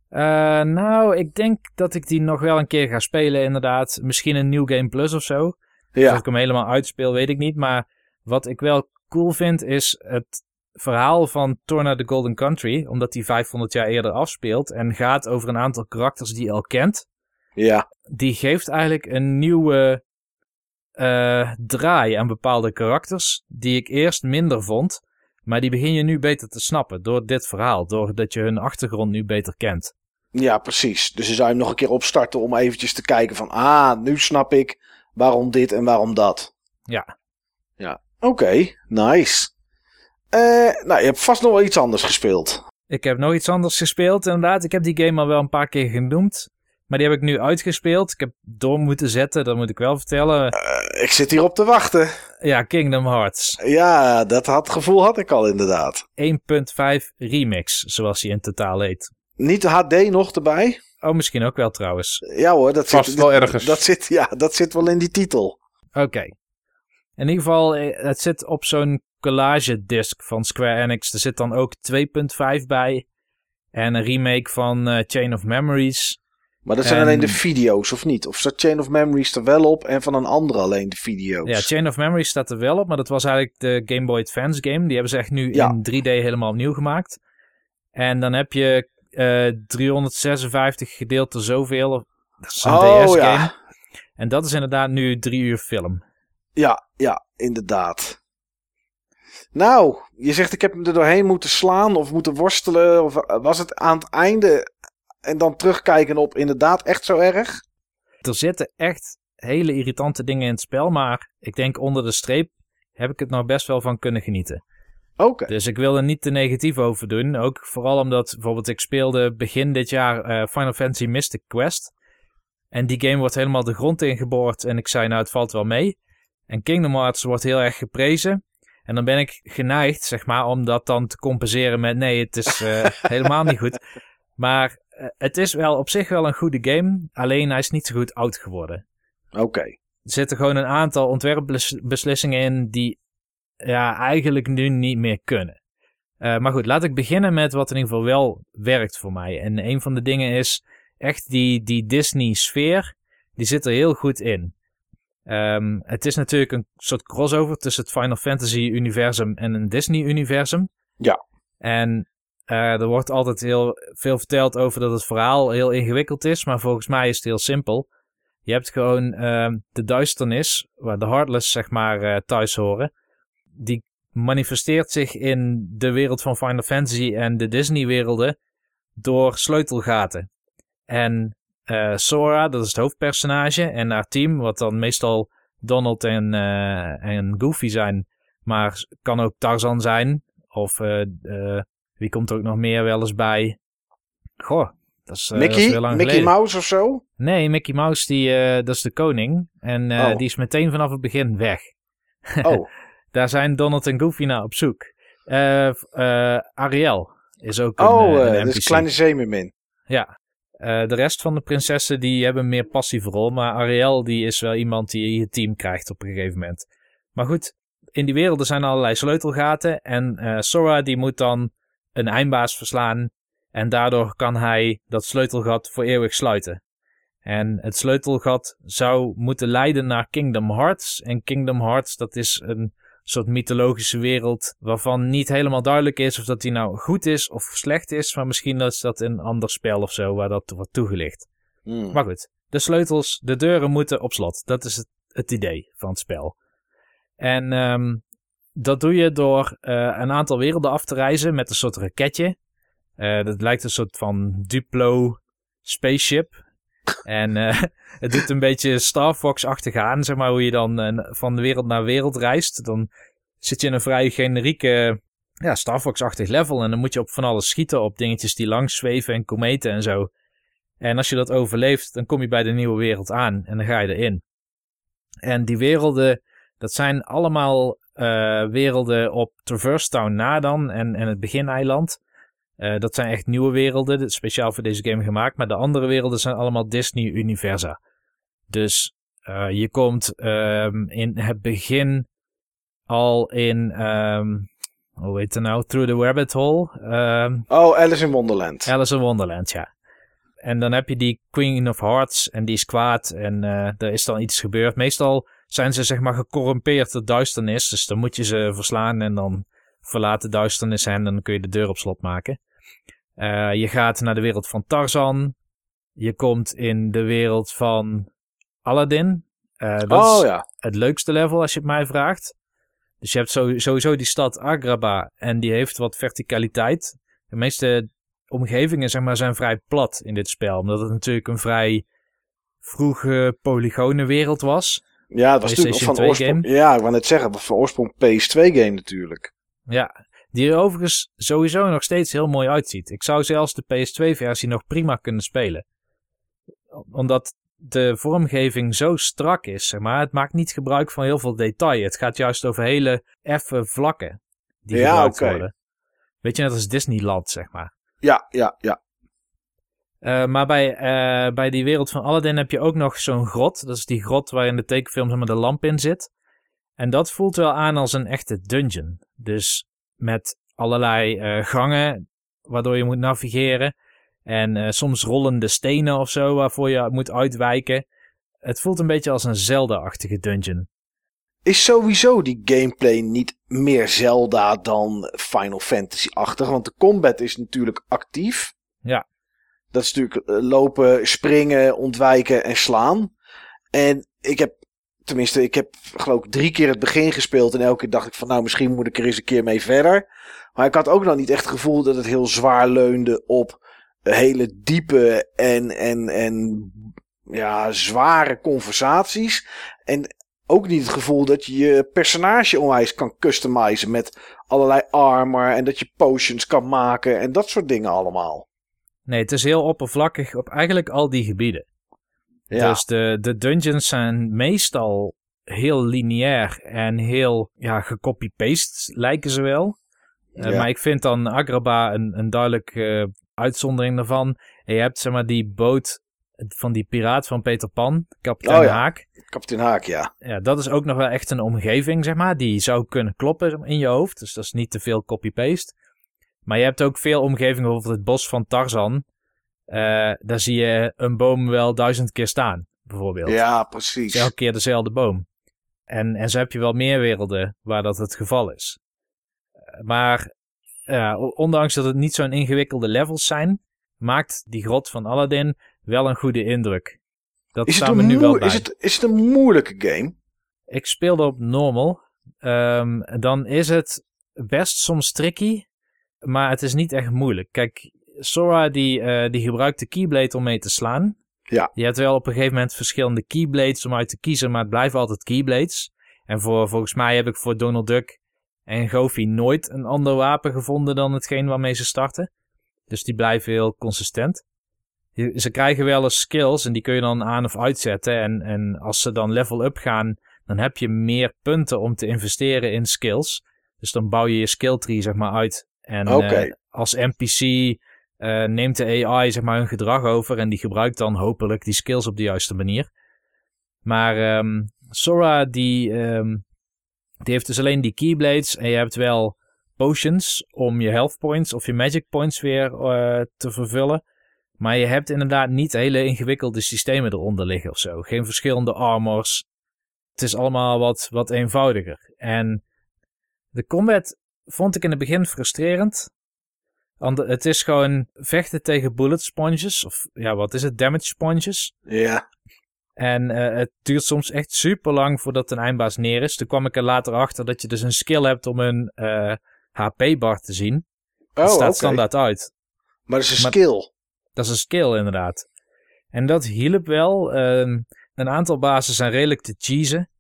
Eh, nou, ik denk dat ik die nog wel een keer ga spelen inderdaad. Misschien een New Game Plus of zo. Of Ja, ik hem helemaal uitspeel, weet ik niet. Maar wat ik wel cool vind, is het verhaal van Torna the Golden Country. Omdat die 500 jaar eerder afspeelt. En gaat over een aantal karakters die je al kent. ja, Die geeft eigenlijk een nieuwe eh, draai aan bepaalde karakters. Die ik eerst minder vond. Maar die begin je nu beter te snappen door dit verhaal. Doordat je hun achtergrond nu beter kent. ja, precies. Dus je zou hem nog een keer opstarten om eventjes te kijken van... Ah, nu snap ik waarom dit en waarom dat. Ja. Ja, oké, nice. Eh, nou, je hebt vast nog wel iets anders gespeeld. Ik heb nog iets anders gespeeld, inderdaad. Ik heb die game al wel een paar keer genoemd. Maar die heb ik nu uitgespeeld. Ik heb door moeten zetten, dat moet ik wel vertellen. Eh, ik zit hier op te wachten. Ja, Kingdom Hearts Ja, dat had, gevoel had ik al inderdaad. 1.5 Remix, zoals die in totaal heet. Niet de HD nog erbij? Oh, misschien ook wel trouwens. Ja hoor, dat Vast zit wel ergens. Dat zit, ja, dat zit wel in die titel. Oké. In ieder geval, eh, het zit op zo'n collage disc van Square Enix. Er zit dan ook 2.5 bij. En een remake van eh, Chain of Memories. Maar dat zijn En- alleen de video's, of niet? Of staat Chain of Memories er wel op en van een andere alleen de video's? Ja, Chain of Memories staat er wel op, maar dat was eigenlijk de Game Boy Advance game. Die hebben ze echt nu Ja. in 3D helemaal opnieuw gemaakt. En dan heb je eh 356 gedeeld door zoveel. Dat is een Oh, DS-game. ja. En dat is inderdaad nu drie uur film. ja, ja, inderdaad. Nou, je zegt ik heb hem er doorheen moeten slaan of moeten worstelen. Of was het aan het einde en dan terugkijken op inderdaad echt zo erg? Er zitten echt hele irritante dingen in het spel, maar ik denk onder de streep heb ik het nog best wel van kunnen genieten. Oké. Dus ik wil er niet te negatief over doen. Ook vooral omdat bijvoorbeeld ik speelde begin dit jaar eh, Final Fantasy Mystic Quest. En die game wordt helemaal de grond ingeboord. En ik zei nou het valt wel mee. En Kingdom Hearts wordt heel erg geprezen. En dan ben ik geneigd zeg maar om dat dan te compenseren met nee het is eh, helemaal niet goed. Maar eh, het is wel op zich wel een goede game. Alleen hij is niet zo goed oud geworden. Oké. Er zitten gewoon een aantal ontwerpbeslissingen in die ja, eigenlijk nu niet meer kunnen. Eh, maar goed, laat ik beginnen met wat in ieder geval wel werkt voor mij. En een van de dingen is echt die, die Disney-sfeer. Die zit er heel goed in. Ehm, het is natuurlijk een soort crossover tussen het Final Fantasy-universum en een Disney-universum. Ja. En eh, er wordt altijd heel veel verteld over dat het verhaal heel ingewikkeld is. Maar volgens mij is het heel simpel. Je hebt gewoon ehm, de duisternis, waar de Heartless zeg maar eh, thuis horen. Die manifesteert zich in de wereld van Final Fantasy en de Disney-werelden door sleutelgaten. En eh, Sora, dat is het hoofdpersonage, en haar team, wat dan meestal Donald en, eh, en Goofy zijn, maar kan ook Tarzan zijn. Of eh, wie komt er ook nog meer wel eens bij? Goh, dat is, eh, dat is Mickey? Mickey geleden. Mouse of zo? Nee, Mickey Mouse, die, dat is de koning. En Oh. die is meteen vanaf het begin weg. Oh, Daar zijn Donald en Goofy naar op zoek. Ariel is ook een, oh een dus NPC. kleine zeemermin. Ja. Eh, de rest van de prinsessen die hebben een meer passieve rol. Maar Ariel die is wel iemand die je team krijgt op een gegeven moment. Maar goed, in die werelden zijn allerlei sleutelgaten. En eh, Sora die moet dan een eindbaas verslaan. En daardoor kan hij dat sleutelgat voor eeuwig sluiten. En het sleutelgat zou moeten leiden naar Kingdom Hearts. En Kingdom Hearts dat is een soort mythologische wereld waarvan niet helemaal duidelijk is of dat die nou goed is of slecht is. Maar misschien is dat in een ander spel of zo waar dat wordt toegelicht. Hmm. Maar goed, de sleutels, de deuren moeten op slot. Dat is het, het idee van het spel. En ehm, dat doe je door eh, een aantal werelden af te reizen met een soort raketje. Eh, dat lijkt een soort van Duplo spaceship. En eh, het doet een beetje Star Fox-achtig aan, zeg maar, hoe je dan eh, van wereld naar wereld reist. Dan zit je in een vrij generieke, ja, Star Fox-achtig level. En dan moet je op van alles schieten, op dingetjes die langs zweven en kometen en zo. En als je dat overleeft, dan kom je bij de nieuwe wereld aan en dan ga je erin. En die werelden, dat zijn allemaal eh, werelden op Traverse Town na dan en, en het begineiland. Uh, dat zijn echt nieuwe werelden, speciaal voor deze game gemaakt. Maar de andere werelden zijn allemaal Disney-universa. Dus uh, je komt um, in het begin al in, um, hoe heet het nou, Through the Rabbit Hole. Um, oh, Alice in Wonderland. Alice in Wonderland, ja. En dan heb je die Queen of Hearts en die is kwaad en uh, er is dan iets gebeurd. Meestal zijn ze zeg maar gecorrumpeerd door duisternis, dus dan moet je ze verslaan en dan verlaat de duisternis hen en dan kun je de deur op slot maken. Uh, je gaat naar de wereld van Tarzan. Je komt in de wereld van Aladdin. Uh, dat oh, is ja. het leukste level als je het mij vraagt. Dus je hebt sowieso die stad Agrabah en die heeft wat verticaliteit. De meeste omgevingen zeg maar, zijn vrij plat in dit spel. Omdat het natuurlijk een vrij vroege polygone wereld was. Ja, het was natuurlijk van oorsprong. Ja, ik wou net zeggen, van oorsprong PS2 game natuurlijk. Ja, die er overigens sowieso nog steeds heel mooi uitziet. Ik zou zelfs de PS2-versie nog prima kunnen spelen. Omdat de vormgeving zo strak is, zeg maar. Het maakt niet gebruik van heel veel detail. Het gaat juist over hele effe vlakken die ja, gebruikt okay. worden. Weet je, net als Disneyland, zeg maar. Ja, ja, ja. Uh, maar bij, uh, bij die wereld van Aladdin heb je ook nog zo'n grot. Dat is die grot waar in de tekenfilm zeg maar, de lamp in zit. En dat voelt wel aan als een echte dungeon. Dus met allerlei uh, gangen waardoor je moet navigeren. En uh, soms rollende stenen of zo waarvoor je moet uitwijken. Het voelt een beetje als een Zelda-achtige dungeon. Is sowieso die gameplay niet meer Zelda dan Final Fantasy-achtig? Want de combat is natuurlijk actief. Ja. Dat is natuurlijk uh, lopen, springen, ontwijken en slaan. En ik heb Tenminste, ik heb geloof ik drie keer het begin gespeeld. En elke keer dacht ik van nou, misschien moet ik er eens een keer mee verder. Maar ik had ook nog niet echt het gevoel dat het heel zwaar leunde op hele diepe en, en, en ja, zware conversaties. En ook niet het gevoel dat je je personage onwijs kan customizen met allerlei armor. En dat je potions kan maken en dat soort dingen allemaal. Nee, het is heel oppervlakkig op eigenlijk al die gebieden. Ja. Dus de, de dungeons zijn meestal heel lineair en heel ja, gecopy-paste lijken ze wel. Uh, Ja. Maar ik vind dan Agrabah een, een duidelijk uh, uitzondering daarvan. En je hebt zeg maar die boot van die piraat van Peter Pan, kapitein Oh ja. Haak. Kapitein Haak, ja. Ja, dat is ook nog wel echt een omgeving, zeg maar. Die zou kunnen kloppen in je hoofd. Dus dat is niet te veel copy-paste. Maar je hebt ook veel omgevingen, bijvoorbeeld het bos van Tarzan. Uh, daar zie je een boom wel duizend keer staan, bijvoorbeeld. Ja, precies. elke keer dezelfde boom. En, en zo heb je wel meer werelden waar dat het geval is. Uh, Maar ondanks dat het niet zo'n ingewikkelde levels zijn, maakt die grot van Aladdin wel een goede indruk. Dat Is staan we nu wel bij. is, het, is het een moeilijke game? Ik speelde op normal. Um, dan is het best soms tricky, maar het is niet echt moeilijk. Kijk, Sora die, uh, die gebruikt de Keyblade om mee te slaan. Ja. Je hebt wel op een gegeven moment verschillende Keyblades om uit te kiezen, maar het blijven altijd Keyblades. En voor, volgens mij heb ik voor Donald Duck en Goofy nooit een ander wapen gevonden dan hetgeen waarmee ze starten. Dus die blijven heel consistent. Je- Ze krijgen wel eens skills en die kun je dan aan of uitzetten. En, en als ze dan level up gaan, dan heb je meer punten om te investeren in skills. Dus dan bouw je je skill tree zeg maar uit. En eh, als NPC eh, neemt de AI zeg maar hun gedrag over en die gebruikt dan hopelijk die skills op de juiste manier. Maar ehm, Sora die, ehm, die heeft dus alleen die keyblades en je hebt wel potions om je health points of je magic points weer eh, te vervullen. Maar je hebt inderdaad niet hele ingewikkelde systemen eronder liggen of zo. Geen verschillende armors. Het is allemaal wat, wat eenvoudiger. En de combat vond ik in het begin frustrerend. Het is gewoon vechten tegen bullet sponges. Of ja, wat is het? Damage sponges. Ja. En eh, het duurt soms echt super lang voordat een eindbaas neer is. Toen kwam ik er later achter dat je dus een skill hebt om een eh, HP-bar te zien. Oh, Het staat standaard uit. Maar dat is een Maar- skill. Dat is een skill inderdaad. En dat hielp wel. Ehm, een aantal bazen zijn redelijk te cheesen.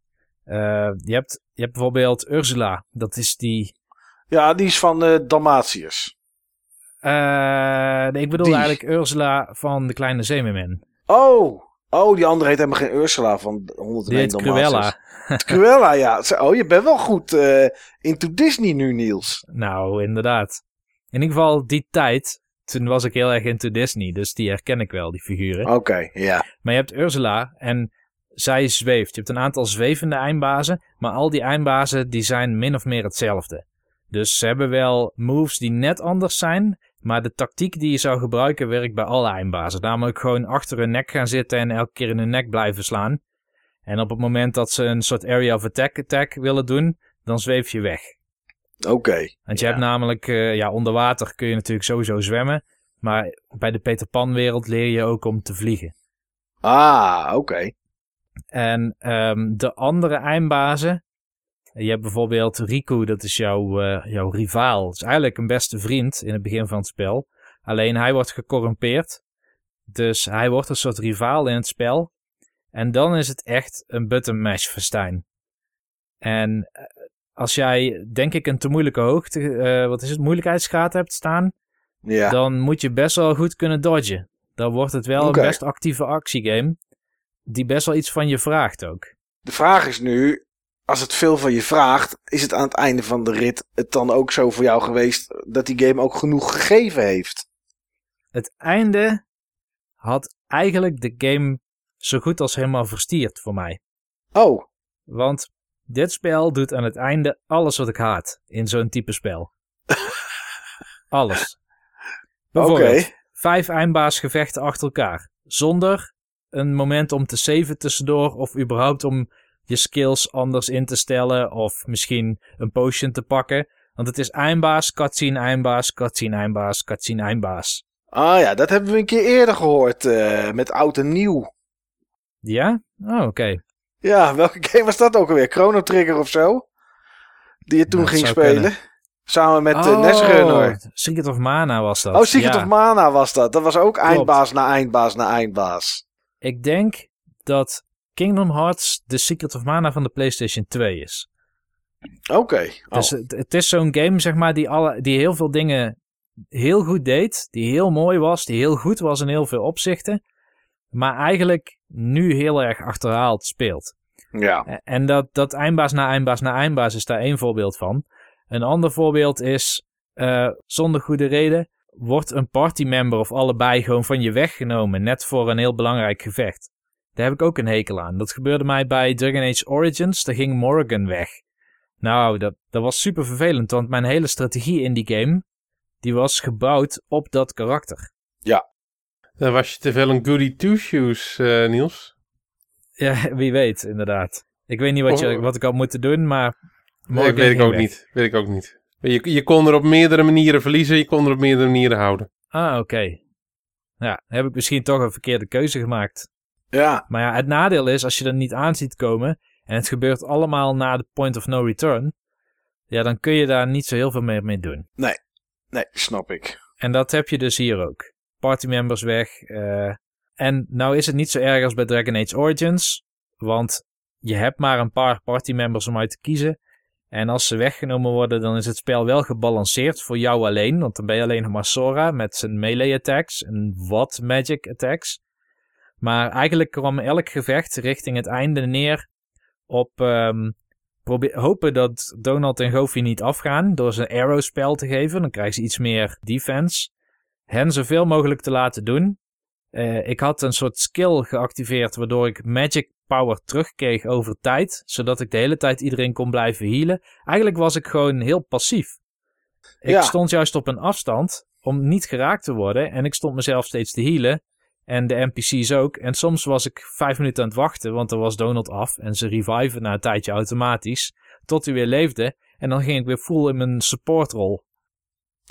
Eh, je, hebt, je hebt bijvoorbeeld Ursula. Dat is die... Ja, die is van eh Eh, nee, ik bedoel Die. eigenlijk Ursula van de Kleine Zeemermin. Oh, oh, die andere heet helemaal geen Ursula van 101 Die heet Dalmatiërs. Cruella. Cruella, ja. Oh, je bent wel goed eh, into Disney nu, Niels. Nou, inderdaad. In ieder geval die tijd, toen was ik heel erg into Disney. Dus die herken ik wel, die figuren. Oké, ja. Maar je hebt Ursula en zij zweeft. Je hebt een aantal zwevende eindbazen, maar al die eindbazen die zijn min of meer hetzelfde. Dus ze hebben wel moves die net anders zijn, maar de tactiek die je zou gebruiken werkt bij alle eindbazen. Namelijk gewoon achter hun nek gaan zitten en elke keer in hun nek blijven slaan. En op het moment dat ze een soort area of attack attack willen doen, dan zweef je weg. Oké. Want je Ja. hebt namelijk, eh, ja, onder water kun je natuurlijk sowieso zwemmen. Maar bij de Peter Pan wereld leer je ook om te vliegen. Ah, oké. En ehm, de andere eindbazen. Je hebt bijvoorbeeld Riku, dat is jouw, eh, jouw rivaal. Dat is eigenlijk een beste vriend in het begin van het spel. Alleen hij wordt gecorrumpeerd. Dus hij wordt een soort rivaal in het spel. En dan is het echt een button mash festijn. En eh, als jij, denk ik, een te moeilijke hoogte, eh, wat is het, moeilijkheidsgraad hebt staan, Ja. dan moet je best wel goed kunnen dodgen. Dan wordt het wel een best actieve actiegame. Die best wel iets van je vraagt ook. De vraag is nu, als het veel van je vraagt, is het aan het einde van de rit het dan ook zo voor jou geweest dat die game ook genoeg gegeven heeft? Het einde had eigenlijk de game zo goed als helemaal verstierd voor mij. Oh, Want dit spel doet aan het einde alles wat ik haat in zo'n type spel. alles. Bijvoorbeeld vijf eindbaasgevechten achter elkaar. Zonder een moment om te saven tussendoor of überhaupt om je skills anders in te stellen of misschien een potion te pakken. Want het is eindbaas, cutscene, eindbaas, cutscene, eindbaas, cutscene, eindbaas. Ah ja, dat hebben we een keer eerder gehoord eh, met oud en nieuw. Ja? Oh, oké. Ja, welke game was dat ook alweer? Chrono Trigger of zo? Die je toen dat ging spelen. Samen met uh, Nesrunner. Secret of Mana was dat. Oh, Secret Ja. of Mana was dat. Dat was ook eindbaas na eindbaas na eindbaas. Ik denk dat Kingdom Hearts de Secret of Mana van de PlayStation 2 is. Oké. Oh. Dus het, het is zo'n game, zeg maar, die, alle, die heel veel dingen heel goed deed. Die heel mooi was, die heel goed was in heel veel opzichten. Maar eigenlijk nu heel erg achterhaald speelt. Ja. En dat, dat eindbaas na eindbaas na eindbaas is daar één voorbeeld van. Een ander voorbeeld is, eh, zonder goede reden, wordt een partymember of allebei gewoon van je weggenomen. Net voor een heel belangrijk gevecht. Daar heb ik ook een hekel aan. Dat gebeurde mij bij Dragon Age Origins. Daar ging Morgan weg. Nou, dat, dat was super vervelend, want mijn hele strategie in die game, die was gebouwd op dat karakter. Dan was je te veel een goody two-shoes, eh, Niels. Ja, wie weet, inderdaad. Ik weet niet wat, je, Oh. wat ik had moeten doen, maar... Nee, weet ik ook weg. niet. Weet ik ook niet. Je, je kon er op meerdere manieren verliezen, je kon er op meerdere manieren houden. Ah, oké. Ja, heb ik misschien toch een verkeerde keuze gemaakt. Ja. Maar ja, het nadeel is, als je er niet aan ziet komen... en het gebeurt allemaal na de point of no return... ja, dan kun je daar niet zo heel veel meer mee doen. Nee, snap ik. En dat heb je dus hier ook. Partymembers weg. eh, en nou is het niet zo erg als bij Dragon Age Origins. Want je hebt maar een paar partymembers om uit te kiezen. En als ze weggenomen worden, dan is het spel wel gebalanceerd voor jou alleen. Want dan ben je alleen nog maar Sora met zijn melee attacks en wat magic attacks. Maar eigenlijk kwam elk gevecht richting het einde neer op ehm, probeer, hopen dat Donald en Goofy niet afgaan door ze een arrow spel te geven. Dan krijgen ze iets meer defense. Hen zoveel mogelijk te laten doen. Eh, ik had een soort skill geactiveerd waardoor ik magic power terugkreeg over tijd. Zodat ik de hele tijd iedereen kon blijven healen. Eigenlijk was ik gewoon heel passief. Ik Ja. stond juist op een afstand om niet geraakt te worden. En ik stond mezelf steeds te healen. En de NPC's ook. En soms was ik vijf minuten aan het wachten, want dan was Donald af. En ze reviven na een tijdje automatisch. Tot hij weer leefde. En dan ging ik weer full in mijn supportrol.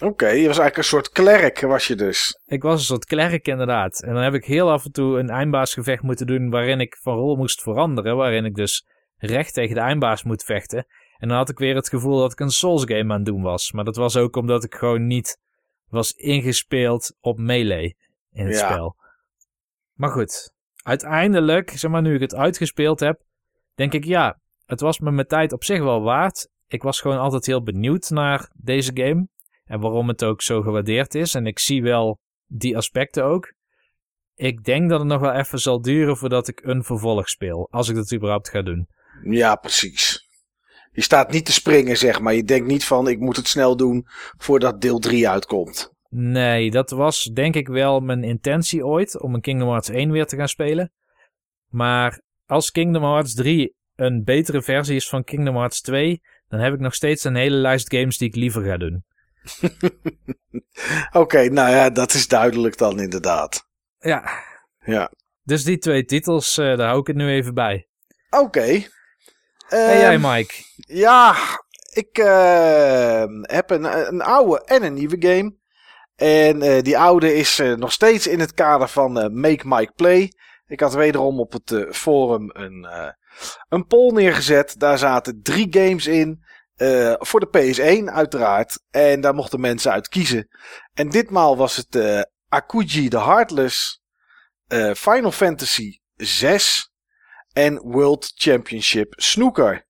Oké, je was eigenlijk een soort klerk, was je dus. Ik was een soort klerk inderdaad. En dan heb ik heel af en toe een eindbaasgevecht moeten doen waarin ik van rol moest veranderen. Waarin ik dus recht tegen de eindbaas moet vechten. En dan had ik weer het gevoel dat ik een Souls game aan het doen was. Maar dat was ook omdat ik gewoon niet was ingespeeld op melee in het Ja. spel. Maar goed, uiteindelijk, zeg maar, nu ik het uitgespeeld heb, denk ik ja, het was me mijn tijd op zich wel waard. Ik was gewoon altijd heel benieuwd naar deze game en waarom het ook zo gewaardeerd is. En ik zie wel die aspecten ook. Ik denk dat het nog wel even zal duren voordat ik een vervolg speel, als ik dat überhaupt ga doen. Ja, precies. Je staat niet te springen, zeg maar. Je denkt niet van, ik moet het snel doen voordat deel 3 uitkomt. Nee, dat was denk ik wel mijn intentie ooit om een Kingdom Hearts 1 weer te gaan spelen. Maar als Kingdom Hearts 3 een betere versie is van Kingdom Hearts 2, dan heb ik nog steeds een hele lijst games die ik liever ga doen. Oké, nou ja, dat is duidelijk dan inderdaad. Ja, Ja. dus die twee titels, eh, daar hou ik het nu even bij. Oké. En jij, Ehm, Mike? Ja, ik eh, heb een, een oude en een nieuwe game. En eh, die oude is eh, nog steeds in het kader van eh, Make Mike Play. Ik had wederom op het forum een, een poll neergezet. Daar zaten drie games in. voor de PS1 uiteraard. En daar mochten mensen uit kiezen. En ditmaal was het eh Akuji the Heartless. Final Fantasy 6 en World Championship Snooker.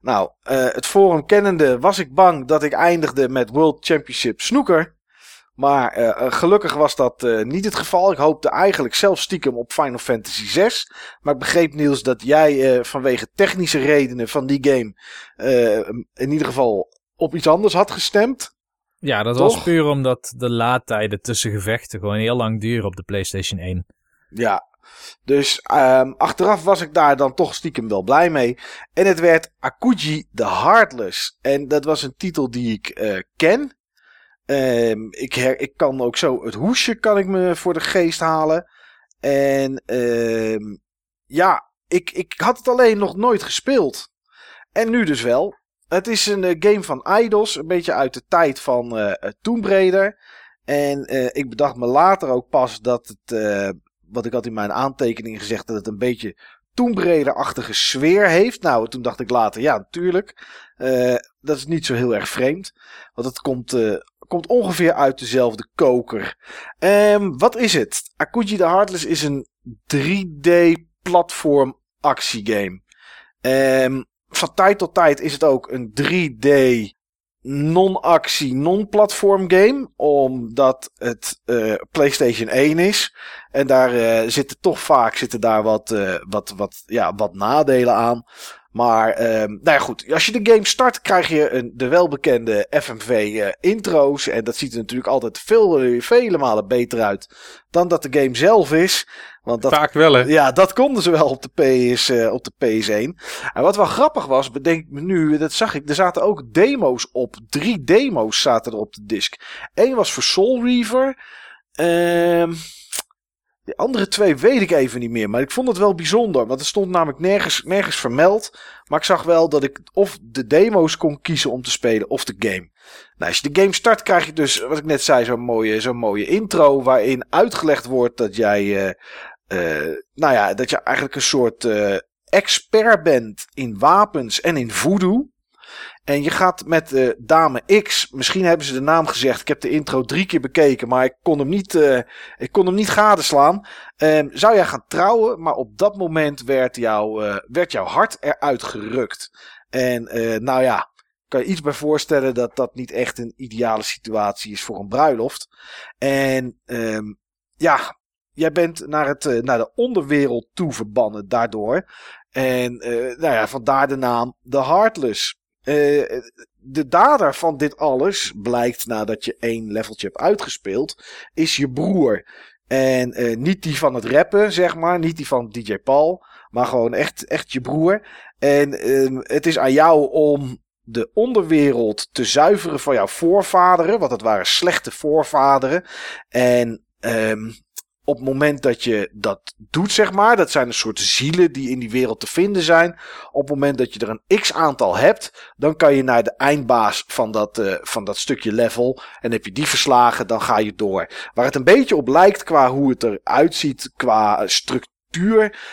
Nou, het forum kennende was ik bang dat ik eindigde met World Championship Snooker. Maar eh, eh, gelukkig was dat eh, niet het geval. Ik hoopte eigenlijk zelf stiekem op Final Fantasy 6. Maar ik begreep Niels dat jij vanwege technische redenen van die game in ieder geval op iets anders had gestemd. Ja, dat Toch? was puur omdat de laadtijden tussen gevechten gewoon heel lang duren op de PlayStation 1. Ja, dus ehm, achteraf was ik daar dan toch stiekem wel blij mee. En het werd Akuji the Heartless. En dat was een titel die ik ken. Ehm, ik, ik kan ook zo het hoesje kan ik me voor de geest halen. En ehm, ja, ik, ik had het alleen nog nooit gespeeld. En nu dus wel. Het is een eh, game van Idols, een beetje uit de tijd van eh Tomb Raider. En eh, ik bedacht me later ook pas dat het, wat ik had in mijn aantekeningen gezegd, dat het een beetje Tomb Raider-achtige sfeer heeft. Nou, toen dacht ik later, ja, natuurlijk. Dat is niet zo heel erg vreemd. Want het komt, komt ongeveer uit dezelfde koker. Ehm, wat is het? Akuji the Heartless is een 3D-platform actiegame. Ehm, van tijd tot tijd is het ook een 3D non-actie, non-platform game. Omdat het eh, PlayStation 1 is. En daar eh, zitten toch vaak zitten daar wat, eh, wat, wat, ja, wat nadelen aan. Maar ehm, nou ja, goed. Als je de game start, krijg je een, de welbekende FMV eh, intro's. En dat ziet er natuurlijk altijd veel, vele malen beter uit dan dat de game zelf is. Want dat Vaak wel, hè? ja, dat konden ze wel op de, PS, eh, op de PS1. En wat wel grappig was, bedenk ik me nu, dat zag ik, er zaten ook demo's op. Drie demo's zaten er op de disc. Eén was voor Soul Reaver. Ehm de andere twee weet ik even niet meer. Maar ik vond het wel bijzonder. Want er stond namelijk nergens, nergens vermeld. Maar ik zag wel dat ik of de demo's kon kiezen om te spelen of de game. Nou, als je de game start krijg je dus, wat ik net zei, zo'n mooie, zo'n mooie intro. Waarin uitgelegd wordt dat jij, eh, eh, nou ja, dat je eigenlijk een soort eh, expert bent in wapens en in voodoo. En je gaat met eh, dame X, misschien hebben ze de naam gezegd. Ik heb de intro drie keer bekeken, maar ik kon hem niet, eh, ik kon hem niet gadeslaan. Ehm, zou jij gaan trouwen, maar op dat moment werd, jou, eh, werd jouw hart eruit gerukt. En nou ja, kan je iets bij voorstellen dat dat niet echt een ideale situatie is voor een bruiloft. En ehm, ja, jij bent naar, het, naar de onderwereld toe verbannen daardoor. En nou ja, vandaar de naam The Heartless. Eh, de dader van dit alles blijkt nadat je één leveltje hebt uitgespeeld, is je broer. En eh, niet die van het rappen, zeg maar, niet die van DJ Paul, maar gewoon echt, echt je broer. En ehm, het is aan jou om de onderwereld te zuiveren van jouw voorvaderen, want het waren slechte voorvaderen. En ehm, op het moment dat je dat doet, zeg maar, dat zijn een soort zielen die in die wereld te vinden zijn. Op het moment dat je er een x aantal hebt, dan kan je naar de eindbaas van dat, eh, van dat stukje level. En heb je die verslagen, dan ga je door. Waar het een beetje op lijkt qua hoe het eruit ziet, qua structuur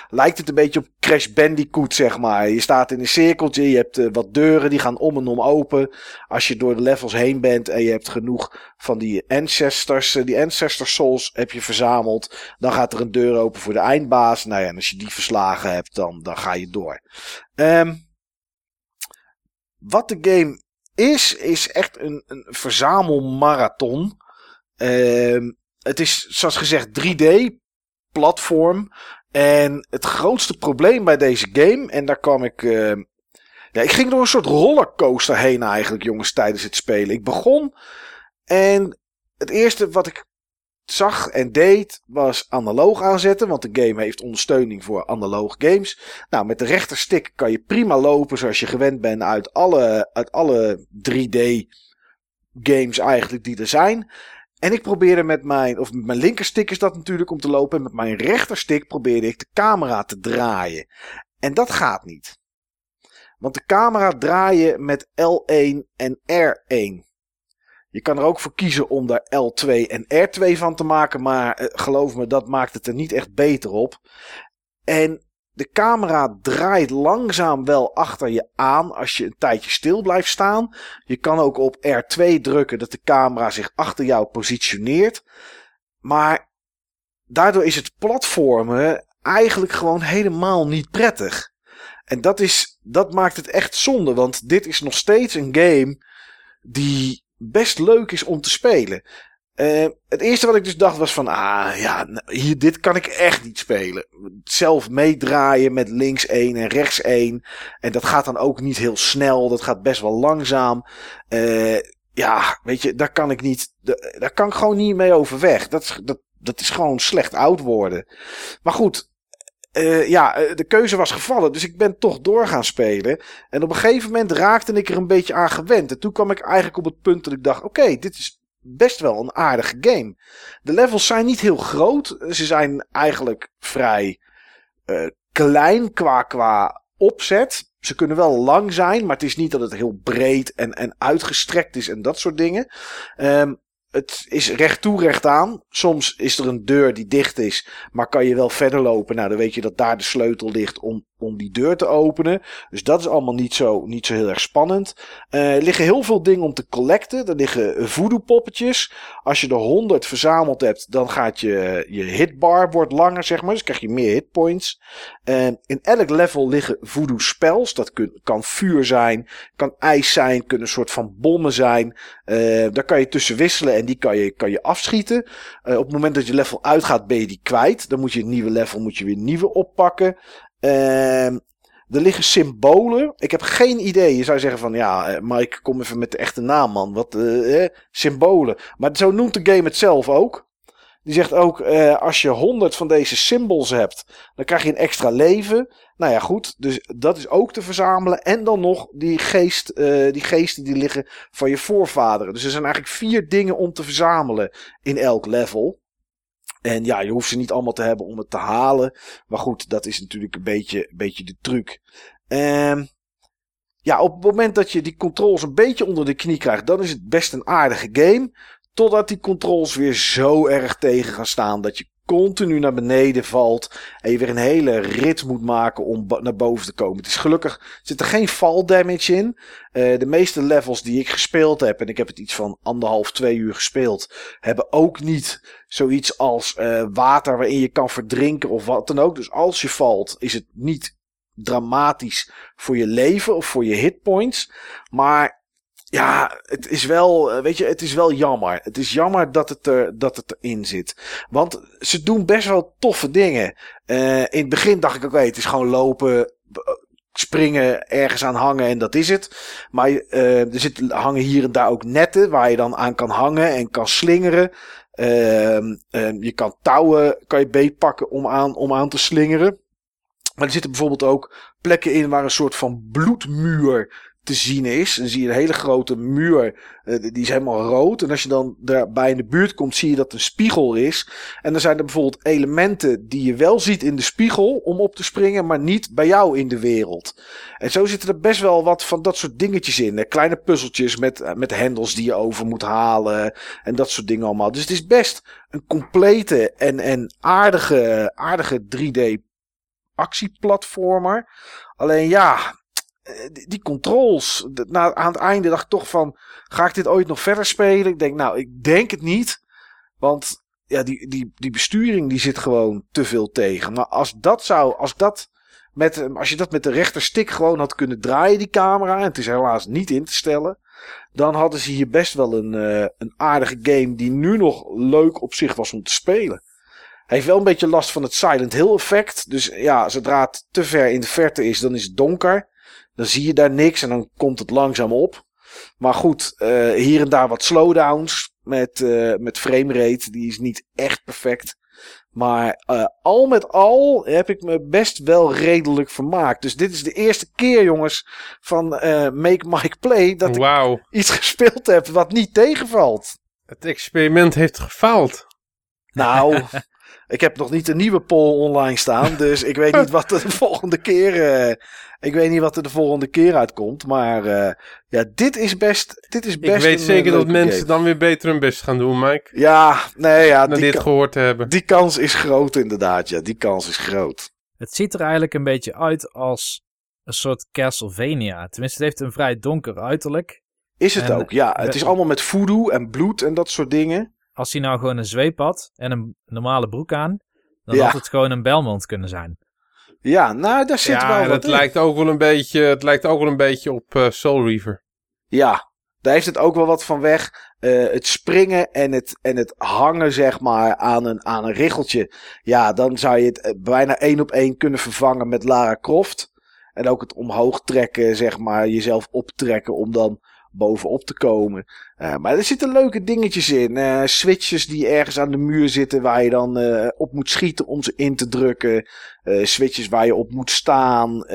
lijkt het een beetje op Crash Bandicoot, zeg maar. Je staat in een cirkeltje, je hebt eh, wat deuren die gaan om en om open. Als je door de levels heen bent en je hebt genoeg van die ancestors, eh, die ancestor souls heb je verzameld, dan gaat er een deur open voor de eindbaas. Nou ja, en als je die verslagen hebt, dan, dan ga je door. Ehm, wat de game is, is echt een, een verzamelmarathon. Ehm, het is, zoals gezegd, 3D platform. En het grootste probleem bij deze game, en daar kwam ik. Uh, ja, ik ging door een soort rollercoaster heen eigenlijk, jongens, tijdens het spelen. Ik begon en het eerste wat ik zag en deed was analoog aanzetten, want de game heeft ondersteuning voor analoog games. Nou, met de rechterstick kan je prima lopen zoals je gewend bent uit alle, uit alle 3D games eigenlijk die er zijn. En ik probeerde met mijn, of met mijn linkerstick is dat natuurlijk om te lopen. En met mijn rechterstick probeerde ik de camera te draaien. En dat gaat niet. Want de camera draai je met L1 en R1. Je kan er ook voor kiezen om daar L2 en R2 van te maken. Maar eh, geloof me, dat maakt het er niet echt beter op. En de camera draait langzaam wel achter je aan als je een tijdje stil blijft staan. Je kan ook op R2 drukken dat de camera zich achter jou positioneert. Maar daardoor is het platformen eigenlijk gewoon helemaal niet prettig. En dat, is, dat maakt het echt zonde, want dit is nog steeds een game die best leuk is om te spelen. Uh, het eerste wat ik dus dacht was van, ah ja, hier, dit kan ik echt niet spelen. Zelf meedraaien met links 1 en rechts 1. En dat gaat dan ook niet heel snel, dat gaat best wel langzaam. Uh, ja, weet je, daar kan ik niet, daar kan ik gewoon niet mee overweg. Dat, dat, dat is gewoon slecht oud worden. Maar goed, uh, ja, de keuze was gevallen, dus ik ben toch door gaan spelen. En op een gegeven moment raakte ik er een beetje aan gewend. En toen kwam ik eigenlijk op het punt dat ik dacht: oké, dit is best wel een aardige game. De levels zijn niet heel groot. Ze zijn eigenlijk vrij uh, klein qua, qua opzet. Ze kunnen wel lang zijn, maar het is niet dat het heel breed en, en uitgestrekt is en dat soort dingen. Um, het is recht toe, recht aan. Soms is er een deur die dicht is, maar kan je wel verder lopen. Nou, dan weet je dat daar de sleutel ligt om, om die deur te openen. Dus dat is allemaal niet zo, niet zo heel erg spannend. Uh, er liggen heel veel dingen om te collecten. Er liggen voodoo poppetjes. Als je er 100 verzameld hebt, dan gaat je, je hitbar wordt langer, zeg maar. Dus krijg je meer hitpoints. Uh, in elk level liggen voodoo spells. Dat kan vuur zijn, kan ijs zijn, kunnen een soort van bommen zijn. Uh, daar kan je tussen wisselen en die kan je, kan je afschieten. Uh, op het moment dat je level uitgaat, ben je die kwijt. Dan moet je een nieuwe level, moet je weer nieuwe oppakken. Uh, er liggen symbolen. Ik heb geen idee. Je zou zeggen van ja, eh, Mike, kom even met de echte naam, man. Wat uh, symbolen. Maar zo noemt de game het zelf ook. Die zegt ook, uh, als je 100 van deze symbols hebt, dan krijg je een extra leven. Nou ja, goed. Dus dat is ook te verzamelen. En dan nog die, geest, uh, die geesten die liggen van je voorvaderen. Dus er zijn eigenlijk vier dingen om te verzamelen in elk level. En ja, je hoeft ze niet allemaal te hebben om het te halen. Maar goed, dat is natuurlijk een beetje, beetje de truc. Um, ja, op het moment dat je die controls een beetje onder de knie krijgt, dan is het best een aardige game. Totdat die controls weer zo erg tegen gaan staan dat je continu naar beneden valt. En je weer een hele rit moet maken om naar boven te komen. Het is gelukkig, zit er geen fall damage in. Uh, de meeste levels die ik gespeeld heb, en ik heb het iets van anderhalf, twee uur gespeeld, hebben ook niet zoiets als uh, water waarin je kan verdrinken of wat dan ook. Dus als je valt, is het niet dramatisch voor je leven of voor je hitpoints. Maar ja, het is wel, eh, weet je, het is wel jammer. Het is jammer dat het, er, dat het erin zit. Want ze doen best wel toffe dingen. Uh, in het begin dacht ik, oké, okay, het is gewoon lopen, springen, ergens aan hangen en dat is het. Maar er zit, hangen hier en daar ook netten waar je dan aan kan hangen en kan slingeren. Uh, je kan touwen kan je beetpakken om aan, om aan te slingeren. Maar er zitten bijvoorbeeld ook plekken in waar een soort van bloedmuur te zien is. Dan zie je een hele grote muur, uh, die is helemaal rood. En als je dan daarbij in de buurt komt, zie je dat een spiegel is. En dan zijn er bijvoorbeeld elementen die je wel ziet in de spiegel om op te springen, maar niet bij jou in de wereld. En zo zitten er best wel wat van dat soort dingetjes in. Kleine puzzeltjes met, uh, met hendels die je over moet halen en dat soort dingen allemaal. Dus het is best een complete en, en aardige, aardige 3D actieplatformer. Alleen ja, eh, die, die controls. Na, aan het einde dacht ik toch van, ga ik dit ooit nog verder spelen? Ik denk, nou, ik denk het niet. Want ja, die, die, die besturing die zit gewoon te veel tegen. Maar als dat zou, als dat met, eh, als je dat met de rechterstick gewoon had kunnen draaien, die camera, en het is helaas niet in te stellen, dan hadden ze hier best wel een, eh, een aardige game die nu nog leuk op zich was om te spelen. Hij heeft wel een beetje last van het Silent Hill effect. Dus ja, zodra het te ver in de verte is, dan is het donker. Dan zie je daar niks en dan komt het langzaam op. Maar goed, eh, hier en daar wat slowdowns met, eh met framerate. Die is niet echt perfect. Maar eh, al met al heb ik me best wel redelijk vermaakt. Dus dit is de eerste keer, jongens, van eh, Make Mike Play dat ik iets gespeeld heb wat niet tegenvalt. Het experiment heeft gefaald. Nou, ik heb nog niet een nieuwe poll online staan. Dus ik weet niet wat er de volgende keer. eh, ik weet niet wat er de volgende keer uitkomt. Maar eh, ja, dit is best. Dit is best Ik weet een, zeker eh, dat mensen game. dan weer beter hun best gaan doen, Mike. Ja, nee, ja. Na dit gehoord te hebben. die kans is groot, inderdaad. Ja, die kans is groot. Het ziet er eigenlijk een beetje uit als een soort Castlevania. Tenminste, het heeft een vrij donker uiterlijk. Is het En, ook? Ja, het is allemaal met voodoo en bloed en dat soort dingen. Als hij nou gewoon een zweep had en een normale broek aan, dan Ja. had het gewoon een Belmont kunnen zijn. Ja, nou, daar zit ja, wel wat het in. lijkt ook wel een beetje, het lijkt ook wel een beetje op eh, Soul Reaver. Ja, daar heeft het ook wel wat van weg. Eh, het springen en het, en het hangen, zeg maar, aan een, aan een richeltje. Ja, dan zou je het eh, bijna één op één kunnen vervangen met Lara Croft. En ook het omhoog trekken, zeg maar, jezelf optrekken om dan bovenop te komen. Eh, maar er zitten leuke dingetjes in. Eh, switches die ergens aan de muur zitten waar je dan eh, op moet schieten om ze in te drukken. Switches waar je op moet staan.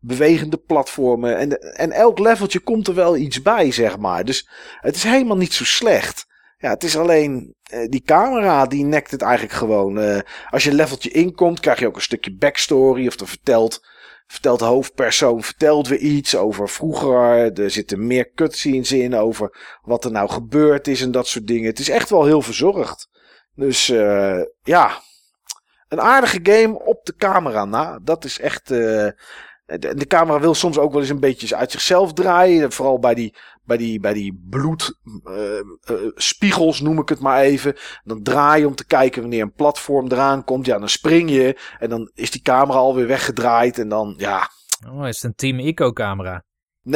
Bewegende platformen. En, en elk leveltje komt er wel iets bij, zeg maar. Dus het is helemaal niet zo slecht. Ja, het is alleen die camera die nekt het eigenlijk gewoon. Als je een leveltje inkomt, krijg je ook een stukje backstory. Of dan vertelt, vertelt de hoofdpersoon vertelt weer iets over vroeger. Er zitten meer cutscenes in over wat er nou gebeurd is en dat soort dingen. Het is echt wel heel verzorgd. Dus eh, ja, een aardige game op de camera na. Dat is echt. eh, de, de camera wil soms ook wel eens een beetje uit zichzelf draaien. Vooral bij die, bij die, bij die bloedspiegels, noem ik het maar even. Dan draai je om te kijken wanneer een platform eraan komt. Ja, dan spring je. En dan is die camera alweer weggedraaid. En dan, ja. Oh, is het een Team Eco-camera?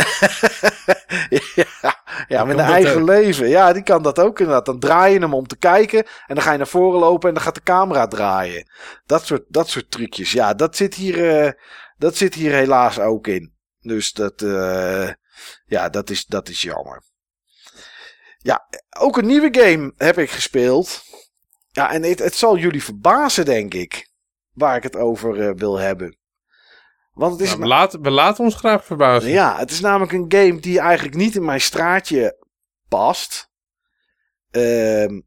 ja, ja, met een eigen ook. leven. Ja, die kan dat ook inderdaad. Dan draai je hem om te kijken. En dan ga je naar voren lopen en dan gaat de camera draaien. Dat soort, dat soort trucjes. Ja, dat zit hier, eh, dat zit hier helaas ook in. Dus dat, eh, ja, dat is, dat is jammer. Ja, ook een nieuwe game heb ik gespeeld. Ja, en het, het zal jullie verbazen, denk ik. Waar ik het over eh, wil hebben. Want het is Nou, we, laten, we laten ons graag verbazen. ja, het is namelijk een game die eigenlijk niet in mijn straatje past. Ehm,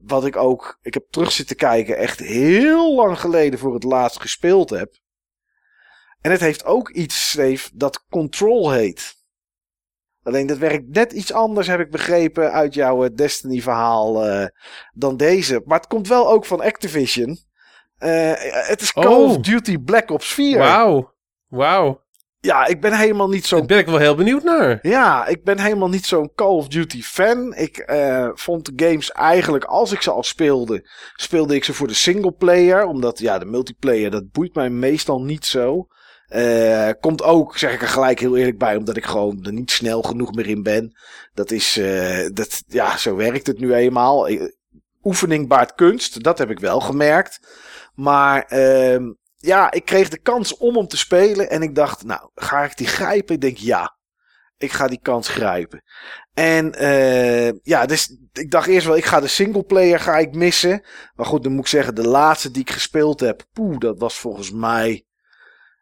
wat ik ook, ik heb terug zitten kijken, echt heel lang geleden voor het laatst gespeeld heb. En het heeft ook iets, Steve, dat Control heet. Alleen dat werkt net iets anders, heb ik begrepen, uit jouw eh, Destiny-verhaal eh, dan deze. Maar het komt wel ook van Activision. Eh, het is Call Oh. of Duty Black Ops 4. Wauw. Wauw. Ja, ik ben helemaal niet zo Daar ben ik wel heel benieuwd naar. Ja, ik ben helemaal niet zo'n Call of Duty fan. Ik vond de games eigenlijk, als ik ze al speelde, speelde ik ze voor de singleplayer. Omdat ja, de multiplayer, dat boeit mij meestal niet zo. Eh, komt ook, zeg ik er gelijk heel eerlijk bij, omdat ik gewoon er niet snel genoeg meer in ben. Dat is, eh, dat, ja, zo werkt het nu eenmaal. Oefening baart kunst, dat heb ik wel gemerkt. Maar ehm, ja, ik kreeg de kans om hem te spelen. En ik dacht, nou, ga ik die grijpen? Ik denk ja. Ik ga die kans grijpen. En eh, ja, dus ik dacht eerst wel, ik ga de singleplayer ga ik missen. Maar goed, dan moet ik zeggen, de laatste die ik gespeeld heb, poeh, dat was volgens mij.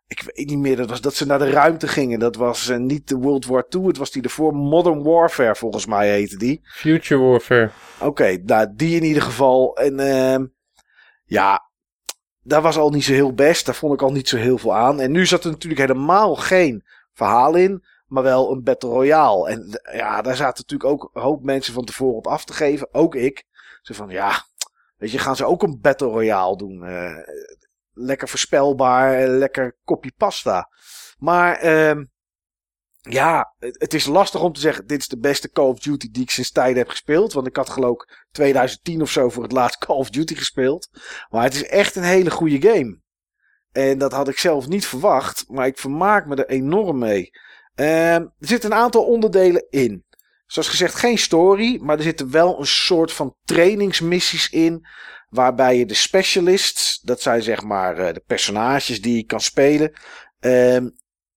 Ik weet niet meer, dat was dat ze naar de ruimte gingen. Dat was eh, niet de World War II, het was die ervoor. Modern Warfare, volgens mij heette die. Future Warfare. Oké, nou, die in ieder geval. En ehm, ja, daar was al niet zo heel best. Daar vond ik al niet zo heel veel aan. En nu zat er natuurlijk helemaal geen verhaal in. Maar wel een Battle Royale. En ja, daar zaten natuurlijk ook een hoop mensen van tevoren op af te geven. Ook ik. Zo van, ja, weet je, gaan ze ook een Battle Royale doen? Eh, lekker voorspelbaar, lekker kopje pasta. Maar ehm ja, het, het is lastig om te zeggen, dit is de beste Call of Duty die ik sinds tijden heb gespeeld. Want ik had geloof ik 2010 of zo voor het laatst Call of Duty gespeeld. Maar het is echt een hele goede game. En dat had ik zelf niet verwacht, maar ik vermaak me er enorm mee. Ehm er zitten een aantal onderdelen in. Zoals gezegd, geen story, maar er zitten wel een soort van trainingsmissies in. Waarbij je de specialists, dat zijn zeg maar eh, de personages die je kan spelen, ehm,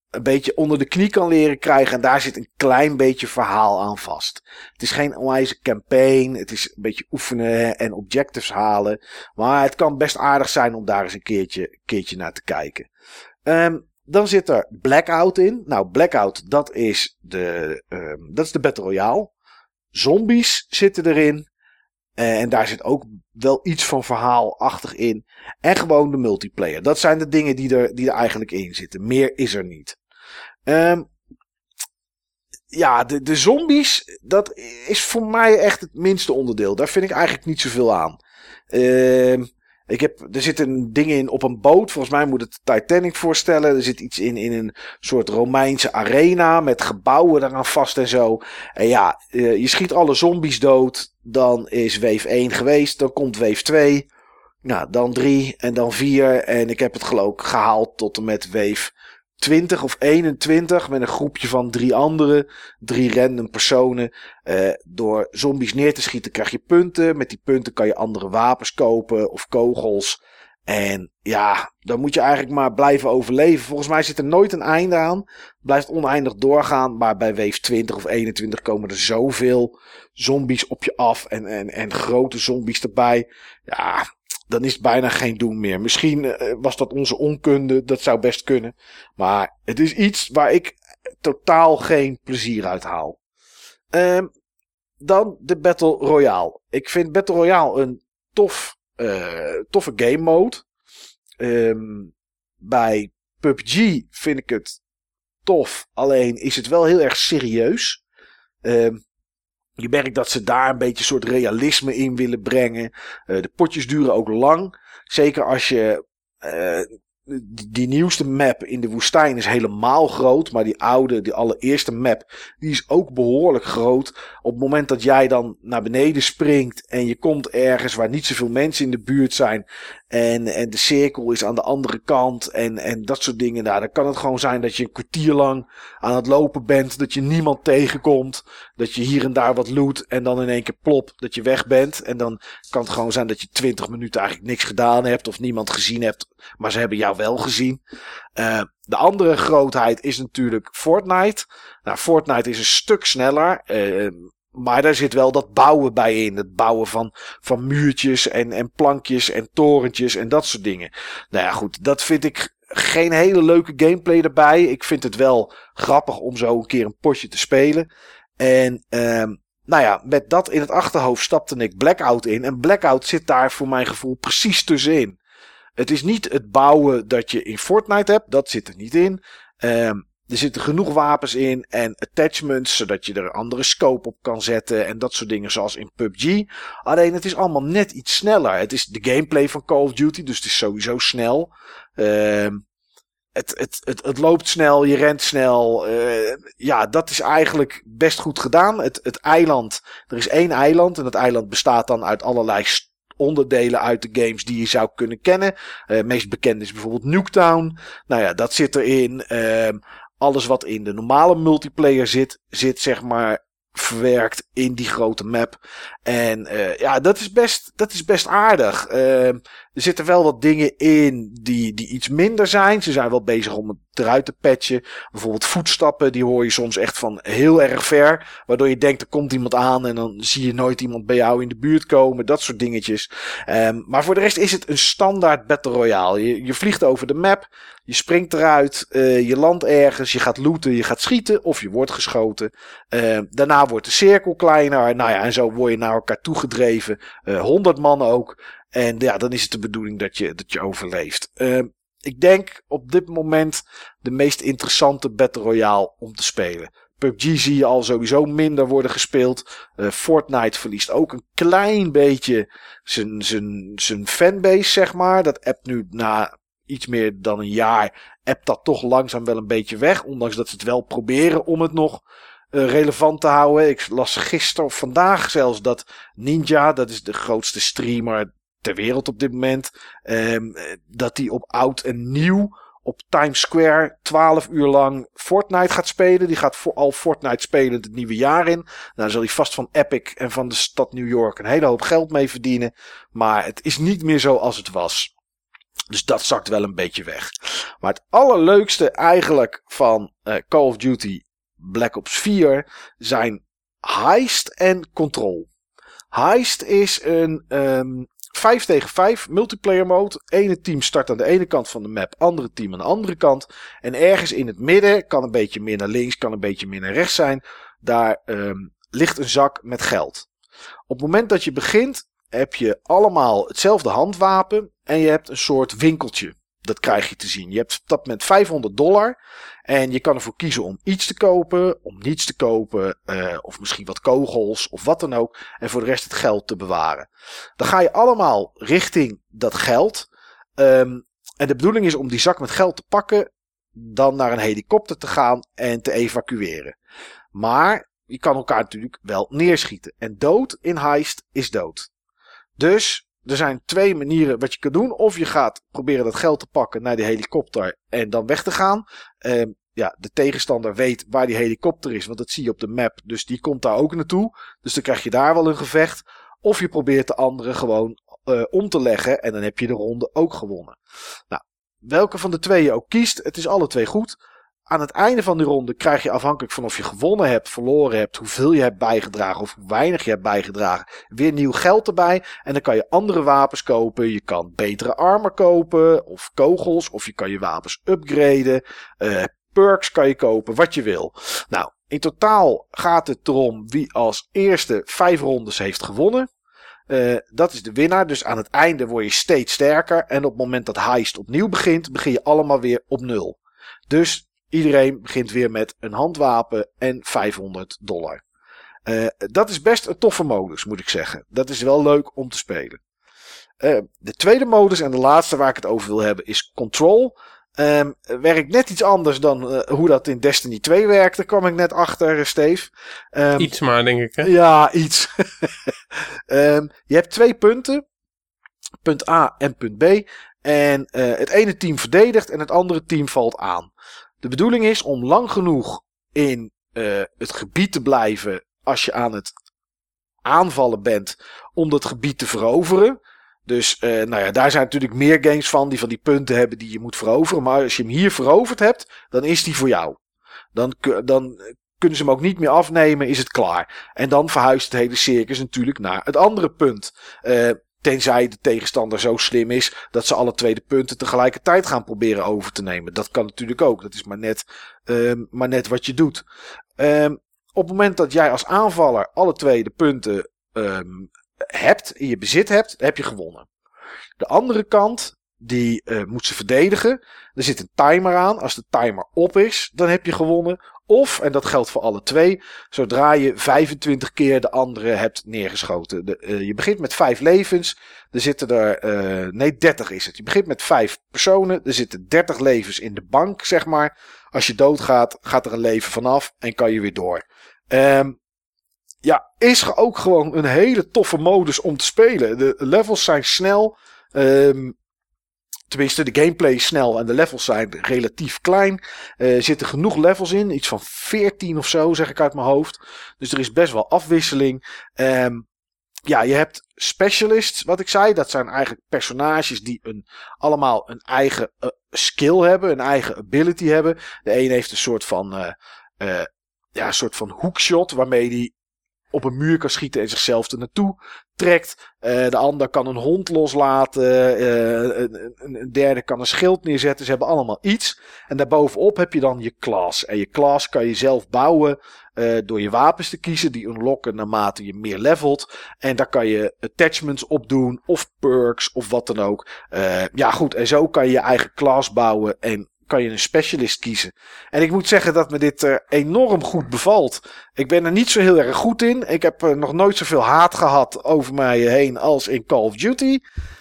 een beetje onder de knie kan leren krijgen. En daar zit een klein beetje verhaal aan vast. Het is geen onwijze campaign. Het is een beetje oefenen en objectives halen. Maar het kan best aardig zijn om daar eens een keertje, keertje naar te kijken. Ehm, dan zit er Blackout in. Nou, Blackout, dat is de, ehm, dat is de Battle Royale. Zombies zitten erin. Eh, en daar zit ook wel iets van verhaalachtig in. En gewoon de multiplayer. Dat zijn de dingen die er, die er eigenlijk in zitten. Meer is er niet. Ehm, ja, de, de zombies, dat is voor mij echt het minste onderdeel. Daar vind ik eigenlijk niet zoveel aan. Ehm, ik heb, er zitten dingen in op een boot. Volgens mij moet het Titanic voorstellen. Er zit iets in in een soort Romeinse arena met gebouwen eraan vast en zo. En ja, eh, je schiet alle zombies dood. Dan is wave 1 geweest. Dan komt wave 2. Nou, dan 3 en dan 4. En ik heb het geloof gehaald tot en met wave 20 of 21 met een groepje van drie anderen, drie random personen. Uh, door zombies neer te schieten krijg je punten. Met die punten kan je andere wapens kopen of kogels. En ja, dan moet je eigenlijk maar blijven overleven. Volgens mij zit er nooit een einde aan. Blijft oneindig doorgaan. Maar bij wave 20 of 21 komen er zoveel zombies op je af. En, en, en grote zombies erbij. Ja, dan is het bijna geen doen meer. Misschien uh, was dat onze onkunde, dat zou best kunnen. Maar het is iets waar ik totaal geen plezier uit haal. Um, dan de Battle Royale. Ik vind Battle Royale een tof, uh, toffe game mode. Um, bij PUBG vind ik het tof, alleen is het wel heel erg serieus. Um, je merkt dat ze daar een beetje een soort realisme in willen brengen. Uh, de potjes duren ook lang. Zeker als je. Uh, die nieuwste map in de woestijn is helemaal groot. Maar die oude, die allereerste map, die is ook behoorlijk groot. Op het moment dat jij dan naar beneden springt en je komt ergens waar niet zoveel mensen in de buurt zijn. En, en de cirkel is aan de andere kant en, en dat soort dingen. Nou, dan kan het gewoon zijn dat je een kwartier lang aan het lopen bent. Dat je niemand tegenkomt. Dat je hier en daar wat loot en dan in één keer plop dat je weg bent. En dan kan het gewoon zijn dat je twintig minuten eigenlijk niks gedaan hebt of niemand gezien hebt. Maar ze hebben jou wel gezien. Uh, de andere grootheid is natuurlijk Fortnite. Nou, Fortnite is een stuk sneller. Uh, maar daar zit wel dat bouwen bij in. Het bouwen van, van muurtjes en, en plankjes en torentjes en dat soort dingen. Nou ja, goed. Dat vind ik geen hele leuke gameplay erbij. Ik vind het wel grappig om zo een keer een potje te spelen. En um, nou ja, met dat in het achterhoofd stapte ik Blackout in. En Blackout zit daar voor mijn gevoel precies tussenin. Het is niet het bouwen dat je in Fortnite hebt. Dat zit er niet in. Um, er zitten genoeg wapens in en attachments, zodat je er andere scope op kan zetten en dat soort dingen zoals in PUBG. Alleen het is allemaal net iets sneller. Het is de gameplay van Call of Duty, dus het is sowieso snel. Uh, het, het, het, het, loopt snel, je rent snel. Uh, ja, dat is eigenlijk best goed gedaan. Het, het eiland, er is één eiland en dat eiland bestaat dan uit allerlei onderdelen uit de games die je zou kunnen kennen. Uh, meest bekend is bijvoorbeeld Nuketown. Nou ja, dat zit erin. Uh, alles wat in de normale multiplayer zit, zit zeg maar verwerkt in die grote map. En uh, ja, dat is best, dat is best aardig. Uh, er zitten wel wat dingen in die, die iets minder zijn. Ze zijn wel bezig om het eruit te patchen. Bijvoorbeeld voetstappen, die hoor je soms echt van heel erg ver. Waardoor je denkt, er komt iemand aan en dan zie je nooit iemand bij jou in de buurt komen. Dat soort dingetjes. Um, maar voor de rest is het een standaard Battle Royale. Je, je vliegt over de map. Je springt eruit, uh, je landt ergens, je gaat looten, je gaat schieten of je wordt geschoten. Uh, daarna wordt de cirkel kleiner. Nou ja, en zo word je naar elkaar toegedreven. Uh, 100 man ook. En ja, dan is het de bedoeling dat je, dat je overleeft. Uh, ik denk op dit moment de meest interessante Battle Royale om te spelen. PUBG zie je al sowieso minder worden gespeeld. Uh, Fortnite verliest ook een klein beetje zijn, fanbase, zeg maar. Dat app nu na iets meer dan een jaar appt dat toch langzaam wel een beetje weg. Ondanks dat ze het wel proberen om het nog eh, relevant te houden. Ik las gisteren of vandaag zelfs dat Ninja, dat is de grootste streamer ter wereld op dit moment, ehm, dat die op oud en nieuw op Times Square 12 uur lang Fortnite gaat spelen. Die gaat voor, al Fortnite spelen het nieuwe jaar in. Dan zal hij vast van Epic en van de stad New York een hele hoop geld mee verdienen. Maar het is niet meer zo als het was. Dus dat zakt wel een beetje weg. Maar het allerleukste eigenlijk van uh, Call of Duty Black Ops 4 zijn Heist en Control. Heist is een um, 5 tegen 5 multiplayer mode. Ene team start aan de ene kant van de map, andere team aan de andere kant. En ergens in het midden, kan een beetje meer naar links, kan een beetje meer naar rechts zijn. Daar um, ligt een zak met geld. Op het moment dat je begint, heb je allemaal hetzelfde handwapen. En je hebt een soort winkeltje. Dat krijg je te zien. Je hebt dat met 500 dollar. En je kan ervoor kiezen om iets te kopen, om niets te kopen, uh, of misschien wat kogels of wat dan ook. En voor de rest het geld te bewaren. Dan ga je allemaal richting dat geld. Um, en de bedoeling is om die zak met geld te pakken, dan naar een helikopter te gaan en te evacueren. Maar je kan elkaar natuurlijk wel neerschieten. En dood in heist is dood. Dus er zijn twee manieren wat je kan doen. Of je gaat proberen dat geld te pakken naar die helikopter en dan weg te gaan. Uh, ja, de tegenstander weet waar die helikopter is, want dat zie je op de map. Dus die komt daar ook naartoe. Dus dan krijg je daar wel een gevecht. Of je probeert de andere gewoon uh, om te leggen en dan heb je de ronde ook gewonnen. Nou, welke van de twee je ook kiest, het is alle twee goed aan het einde van die ronde krijg je afhankelijk van of je gewonnen hebt, verloren hebt, hoeveel je hebt bijgedragen of hoe weinig je hebt bijgedragen, weer nieuw geld erbij. En dan kan je andere wapens kopen. Je kan betere armor kopen of kogels of je kan je wapens upgraden. Uh, perks kan je kopen, wat je wil. Nou, in totaal gaat het erom wie als eerste vijf rondes heeft gewonnen. Uh, dat is de winnaar. Dus aan het einde word je steeds sterker. En op het moment dat Heist opnieuw begint, begin je allemaal weer op nul. Dus Iedereen begint weer met een handwapen en 500 dollar. Uh, dat is best een toffe modus, moet ik zeggen. Dat is wel leuk om te spelen. Uh, de tweede modus en de laatste waar ik het over wil hebben is Control. Um, werkt net iets anders dan uh, hoe dat in Destiny 2 werkte, kwam ik net achter, Steve. Um, iets maar, denk ik. Hè? Ja, iets. um, je hebt twee punten. Punt A en punt B. En het ene team verdedigt en het andere team valt aan. De bedoeling is om lang genoeg in uh, het gebied te blijven als je aan het aanvallen bent om dat gebied te veroveren. Dus uh, nou ja, daar zijn natuurlijk meer games van die van die punten hebben die je moet veroveren. Maar als je hem hier veroverd hebt, dan is die voor jou. Dan, dan kunnen ze hem ook niet meer afnemen, is het klaar. En dan verhuist het hele circus natuurlijk naar het andere punt. Uh, Tenzij de tegenstander zo slim is dat ze alle twee de punten tegelijkertijd gaan proberen over te nemen. Dat kan natuurlijk ook. Dat is maar net, um, maar net wat je doet. Um, op het moment dat jij als aanvaller alle twee de punten um, hebt, in je bezit hebt, heb je gewonnen. De andere kant, die uh, moet ze verdedigen. Er zit een timer aan. Als de timer op is, dan heb je gewonnen. Of, en dat geldt voor alle twee, zodra je 25 keer de andere hebt neergeschoten. De, uh, je begint met 5 levens. Er zitten er, uh, nee 30 is het. Je begint met 5 personen. Er zitten 30 levens in de bank, zeg maar. Als je doodgaat, gaat er een leven vanaf en kan je weer door. Um, ja, is ook gewoon een hele toffe modus om te spelen. De levels zijn snel. Um, Tenminste, de gameplay is snel en de levels zijn relatief klein. Er uh, zitten genoeg levels in. Iets van 14 of zo, zeg ik uit mijn hoofd. Dus er is best wel afwisseling. Um, ja, je hebt specialists, wat ik zei. Dat zijn eigenlijk personages die een, allemaal een eigen uh, skill hebben. Een eigen ability hebben. De een heeft een soort van... Uh, ja, een soort van hookshot waarmee die op een muur kan schieten en zichzelf er naartoe trekt. Uh, de ander kan een hond loslaten. Uh, een, een, derde kan een schild neerzetten. Ze hebben allemaal iets. En daarbovenop heb je dan je class. En je class kan je zelf bouwen uh, door je wapens te kiezen. Die unlocken naarmate je meer levelt. En daar kan je attachments op doen. Of perks of wat dan ook. ja goed, en zo kan je je eigen class bouwen. En kan je een specialist kiezen. En ik moet zeggen dat me dit uh, enorm goed bevalt. Ik ben er niet zo heel erg goed in. Ik heb uh, nog nooit zoveel haat gehad over mij heen als in Call of Duty.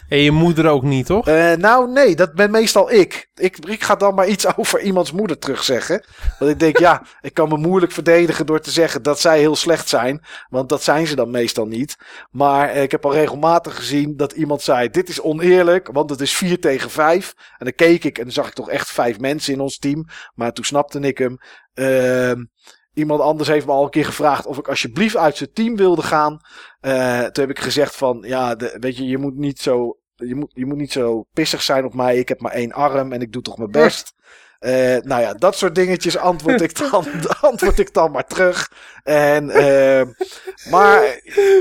En je moeder ook niet, toch? Eh, nou, nee, dat ben meestal ik. ik. Ik ga dan maar iets over iemands moeder terugzeggen. Want ik denk, ja, ik kan me moeilijk verdedigen door te zeggen dat zij heel slecht zijn. Want dat zijn ze dan meestal niet. Maar eh, ik heb al regelmatig gezien dat iemand zei: Dit is oneerlijk, want het is 4 tegen 5. En dan keek ik en dan zag ik toch echt vijf mensen in ons team. Maar toen snapte ik hem. Ehm, iemand anders heeft me al een keer gevraagd of ik alsjeblieft uit zijn team wilde gaan. Eh, toen heb ik gezegd van, ja, de, weet je, je moet niet zo, je moet, je moet niet zo pissig zijn op mij. Ik heb maar één arm en ik doe toch mijn best. Eh, nou ja, dat soort dingetjes antwoord ik dan, antwoord ik dan maar terug. En, eh, maar,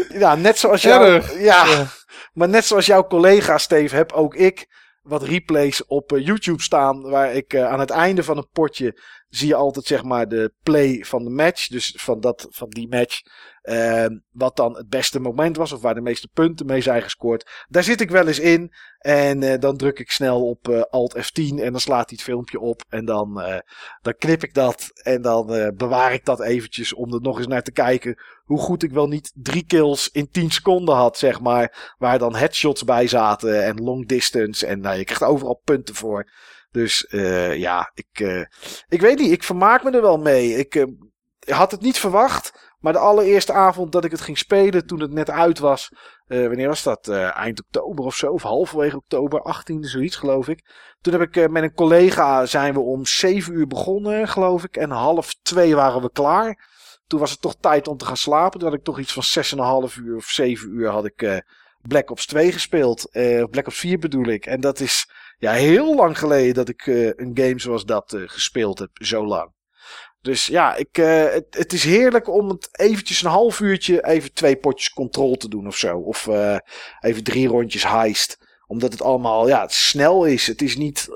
ja, net zoals jou, ja, maar net zoals jouw collega Steve, heb ook ik wat replays op eh, YouTube staan. Waar ik eh, aan het einde van een potje zie je altijd zeg maar de play van de match. Dus van, dat, van die match. Eh, wat dan het beste moment was. Of waar de meeste punten mee zijn gescoord. Daar zit ik wel eens in. En eh, dan druk ik snel op eh, Alt F10. En dan slaat hij het filmpje op. En dan, eh, dan knip ik dat. En dan bewaar ik dat eventjes. Om er nog eens naar te kijken. Hoe goed ik wel niet drie kills in 10 seconden had. Zeg maar. Waar dan headshots bij zaten. En long distance. En nou, je krijgt overal punten voor. Dus ja, ik, ik weet niet. Ik vermaak me er wel mee. Ik had het niet verwacht. Maar de allereerste avond dat ik het ging spelen, toen het net uit was. eh, wanneer was dat? Eh, eind oktober of zo. Of halverwege oktober, 18e, zoiets geloof ik. Toen heb ik eh, met een collega zijn we om 7 uur begonnen, geloof ik. En half twee waren we klaar. Toen was het toch tijd om te gaan slapen. Toen had ik toch iets van 6,5 uur of 7 uur had ik Black Ops 2 gespeeld. Black Ops 4 bedoel ik. En dat is ja, heel lang geleden dat ik een game zoals dat gespeeld heb. Zo lang. Dus ja, ik, eh, het, het is heerlijk om het eventjes een half uurtje even twee potjes control te doen of zo. Of eh, even drie rondjes heist. Omdat het allemaal ja, het snel is. Het is niet,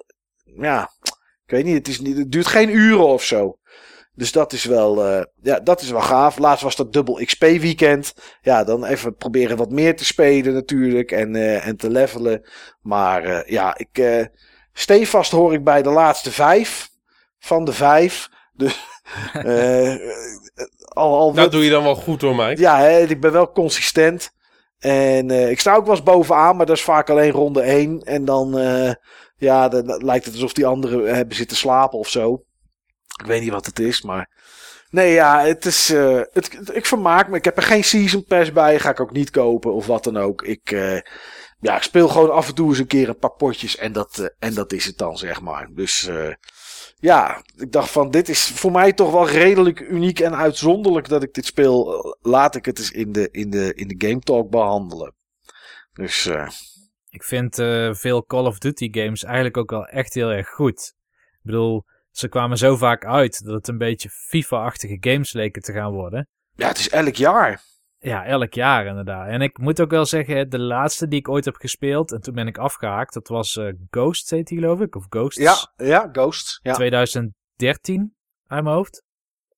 ja, ik weet niet, het, is niet, het duurt geen uren of zo. Dus dat is wel, eh, ja, dat is wel gaaf. Laatst was dat dubbel XP weekend. Ja, dan even proberen wat meer te spelen natuurlijk en, en te levelen. Maar ja, ik stevast hoor ik bij de laatste vijf van de vijf. Dus eh, al, al Dat doe je dan wel goed hoor, Mike. ja, hè, ik ben wel consistent. En eh, ik sta ook wel eens bovenaan, maar dat is vaak alleen ronde 1. En dan, eh, ja, dan, lijkt het alsof die anderen hebben zitten slapen of zo. Ik weet niet wat het is, maar... Nee, ja, het is... eh, het, het- ik vermaak me. Ik heb er geen season pass bij. Ga ik ook niet kopen of wat dan ook. Ik, eh, ja, ik speel gewoon af en toe eens een keer een paar potjes. En dat, eh, en dat is het dan, zeg maar. Dus... eh, ja, ik dacht van dit is voor mij toch wel redelijk uniek en uitzonderlijk dat ik dit speel. Laat ik het eens in de, in de, in de Game Talk behandelen. Dus eh, Ik vind eh, veel Call of Duty games eigenlijk ook wel echt heel erg goed. Ik bedoel, ze kwamen zo vaak uit dat het een beetje FIFA-achtige games leken te gaan worden. ja, het is elk jaar. Ja, elk jaar inderdaad. En ik moet ook wel zeggen, de laatste die ik ooit heb gespeeld, en toen ben ik afgehaakt, dat was eh, Ghost, heet die geloof ik, of Ghosts. Ja, ja, Ghost. Ja. 2013, uit mijn hoofd.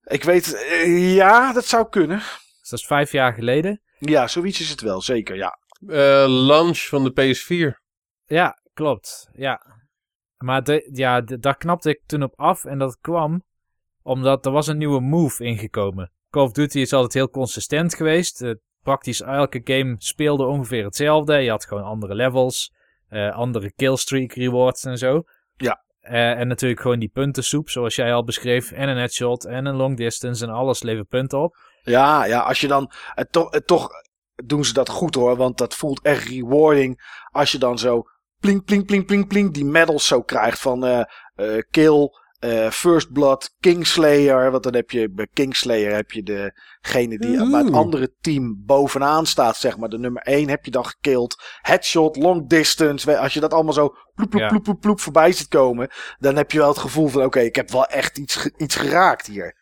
Ik weet, eh, ja, dat zou kunnen. Dus dat is vijf jaar geleden. Ja, zoiets is het wel, zeker, ja. Eh, launch van de PS4. Ja, klopt. Ja. Maar de, ja, de- daar knapte ik toen op af. En dat kwam omdat er was een nieuwe move ingekomen. Call of Duty is altijd heel consistent geweest. Eh, praktisch elke game speelde ongeveer hetzelfde. Je had gewoon andere levels, eh, andere killstreak rewards en zo. Ja. Eh, en natuurlijk gewoon die puntensoep, zoals jij al beschreef. En een headshot en een long distance en alles levert punten op. Ja, ja, als je dan, het toch, het toch doen ze dat goed hoor, want dat voelt echt rewarding als je dan zo pling, pling, pling, pling, pling, die medals zo krijgt van kill, eh, first blood, kingslayer, want dan heb je bij kingslayer heb je degene die bij het andere team bovenaan staat, zeg maar, de nummer 1 heb je dan gekild, headshot, long distance, als je dat allemaal zo ploep, ploep, Ja. ploep, ploep, ploep voorbij ziet komen, dan heb je wel het gevoel van, oké, ik heb wel echt iets, iets geraakt hier.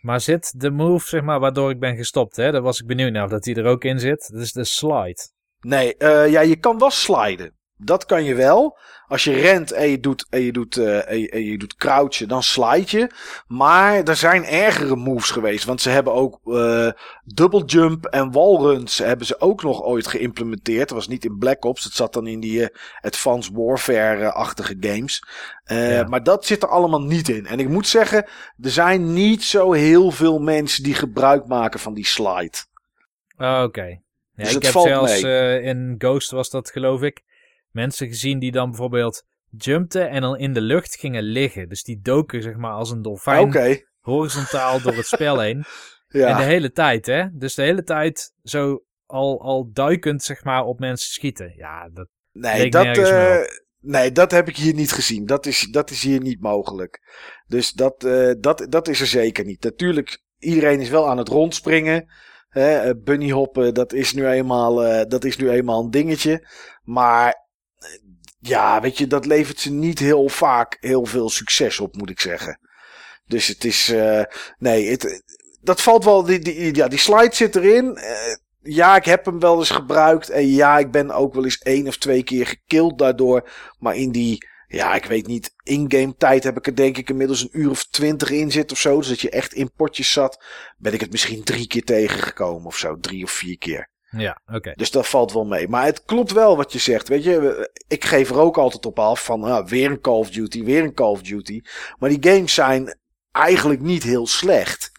Maar zit de move, zeg maar, waardoor ik ben gestopt, hè? Daar was ik benieuwd naar of dat die er ook in zit. Dat is de slide. Nee, eh, ja, je kan wel sliden. Dat kan je wel. Als je rent en je doet, en je doet, eh, en je, en je doet crouchen, dan slide je. Maar er zijn ergere moves geweest. Want ze hebben ook eh double jump en wallruns hebben ze ook nog ooit geïmplementeerd. Dat was niet in Black Ops. Het zat dan in die eh, Advanced Warfare-achtige games. Ja. Maar dat zit er allemaal niet in. En ik moet zeggen, er zijn niet zo heel veel mensen die gebruik maken van die slide. Oh, Oké. Ja, Dus ik heb zelfs in Ghost was dat geloof ik. Mensen gezien die dan bijvoorbeeld jumpten en dan in de lucht gingen liggen. Dus die doken zeg maar als een dolfijn horizontaal door het spel heen. Ja. En de hele tijd hè. Dus de hele tijd zo al, al duikend zeg maar op mensen schieten. Ja, dat, Nee, dat, eh, nee, dat heb ik hier niet gezien. Dat is, dat is hier niet mogelijk. Dus dat, eh, dat, dat is er zeker niet. Natuurlijk, iedereen is wel aan het rondspringen. Hè, eh, bunnyhoppen, dat is, nu eenmaal, dat is nu eenmaal een dingetje. Maar ja, weet je, dat levert ze niet heel vaak heel veel succes op, moet ik zeggen. Dus het is, eh, nee, het, dat valt wel, die, die, ja, die slide zit erin. Eh, ja, ik heb hem wel eens gebruikt. En ja, ik ben ook wel eens één of twee keer gekild daardoor. Maar in die, ja, ik weet niet, in-game tijd heb ik er denk ik inmiddels een uur of twintig in zit of zo. Dus dat je echt in potjes zat. Ben ik het misschien drie keer tegengekomen of zo. Drie of vier keer. Ja, oké. Dus dat valt wel mee. Maar het klopt wel wat je zegt. Weet je, ik geef er ook altijd op af van ah, weer een Call of Duty, weer een Call of Duty. Maar die games zijn eigenlijk niet heel slecht.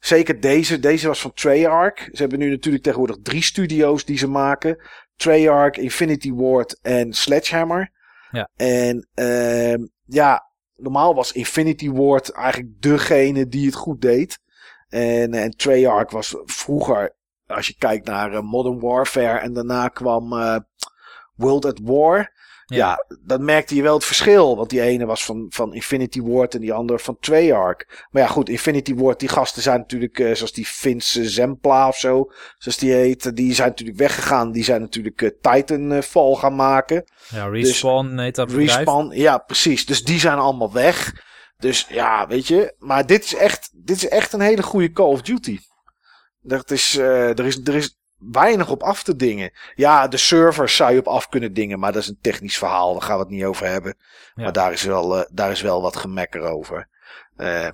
Zeker deze. Deze was van Treyarch. Ze hebben nu natuurlijk tegenwoordig drie studio's die ze maken. Treyarch, Infinity Ward en Sledgehammer. Ja. En ehm, ja, normaal was Infinity Ward eigenlijk degene die het goed deed. En, en Treyarch was vroeger als je kijkt naar eh, Modern Warfare en daarna kwam eh, World at War. Ja. Ja. dan merkte je wel het verschil. Want die ene was van, van Infinity Ward en die andere van Treyarch. Maar ja, goed, Infinity Ward, die gasten zijn natuurlijk, eh, zoals die Vince Zempla of zo, zoals die heet, die zijn natuurlijk weggegaan. Die zijn natuurlijk eh, Titanfall gaan maken. Ja, Respawn heet dat bedrijf. Respawn, ja, precies. Dus die zijn allemaal weg. Dus ja, weet je. Maar dit is echt, dit is echt een hele goede Call of Duty. Dat is, eh, er, is, er is weinig op af te dingen. Ja, de servers zou je op af kunnen dingen, maar dat is een technisch verhaal. Daar gaan we het niet over hebben. Ja. Maar daar is, wel, eh, daar is wel wat gemekker over. Eh,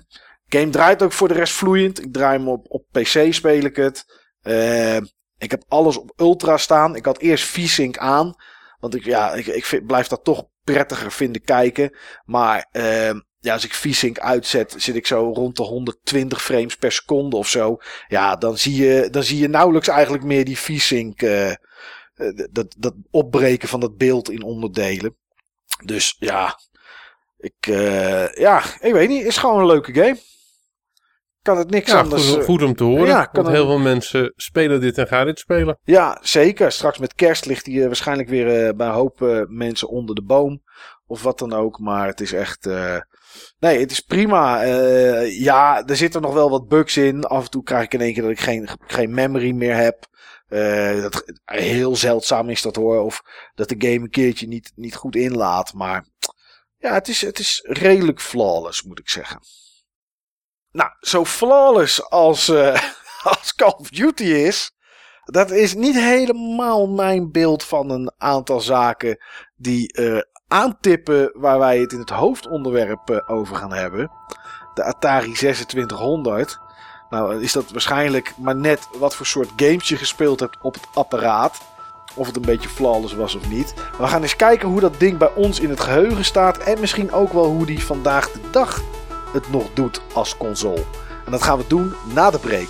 game draait ook voor de rest vloeiend. Ik draai hem op, op PC, speel ik het. Eh, ik heb alles op ultra staan. Ik had eerst V-Sync aan. Want ik, ja, ik, ik vind, blijf dat toch prettiger vinden kijken. Maar ehm, ja, als ik V-Sync uitzet, zit ik zo rond de 120 frames per seconde of zo. Ja, dan zie je, dan zie je nauwelijks eigenlijk meer die V-Sync. eh, dat, dat opbreken van dat beeld in onderdelen. Dus ja, ik, eh, ja, ik weet niet. Is gewoon een leuke game. Kan het niks Ja, anders. goed, goed om te horen. ja, kan want een- heel veel mensen spelen dit en gaan dit spelen. Ja, zeker. Straks met kerst ligt hij waarschijnlijk weer bij een hoop mensen onder de boom. Of wat dan ook. Maar het is echt. Nee, het is prima. Eh, ja, er zitten nog wel wat bugs in. Af en toe krijg ik in één keer dat ik geen, geen memory meer heb. Eh, dat, heel zeldzaam is dat hoor. Of dat de game een keertje niet, niet goed inlaat. Maar ja, het is, het is redelijk flawless, moet ik zeggen. Nou, zo flawless als, eh, als Call of Duty is. Dat is niet helemaal mijn beeld van een aantal zaken die eh, aantippen waar wij het in het hoofdonderwerp eh, over gaan hebben. De Atari 2600. Nou is dat waarschijnlijk maar net wat voor soort games je gespeeld hebt op het apparaat. Of het een beetje flawless was of niet. We gaan eens kijken hoe dat ding bij ons in het geheugen staat. En misschien ook wel hoe die vandaag de dag het nog doet als console. En dat gaan we doen na de break.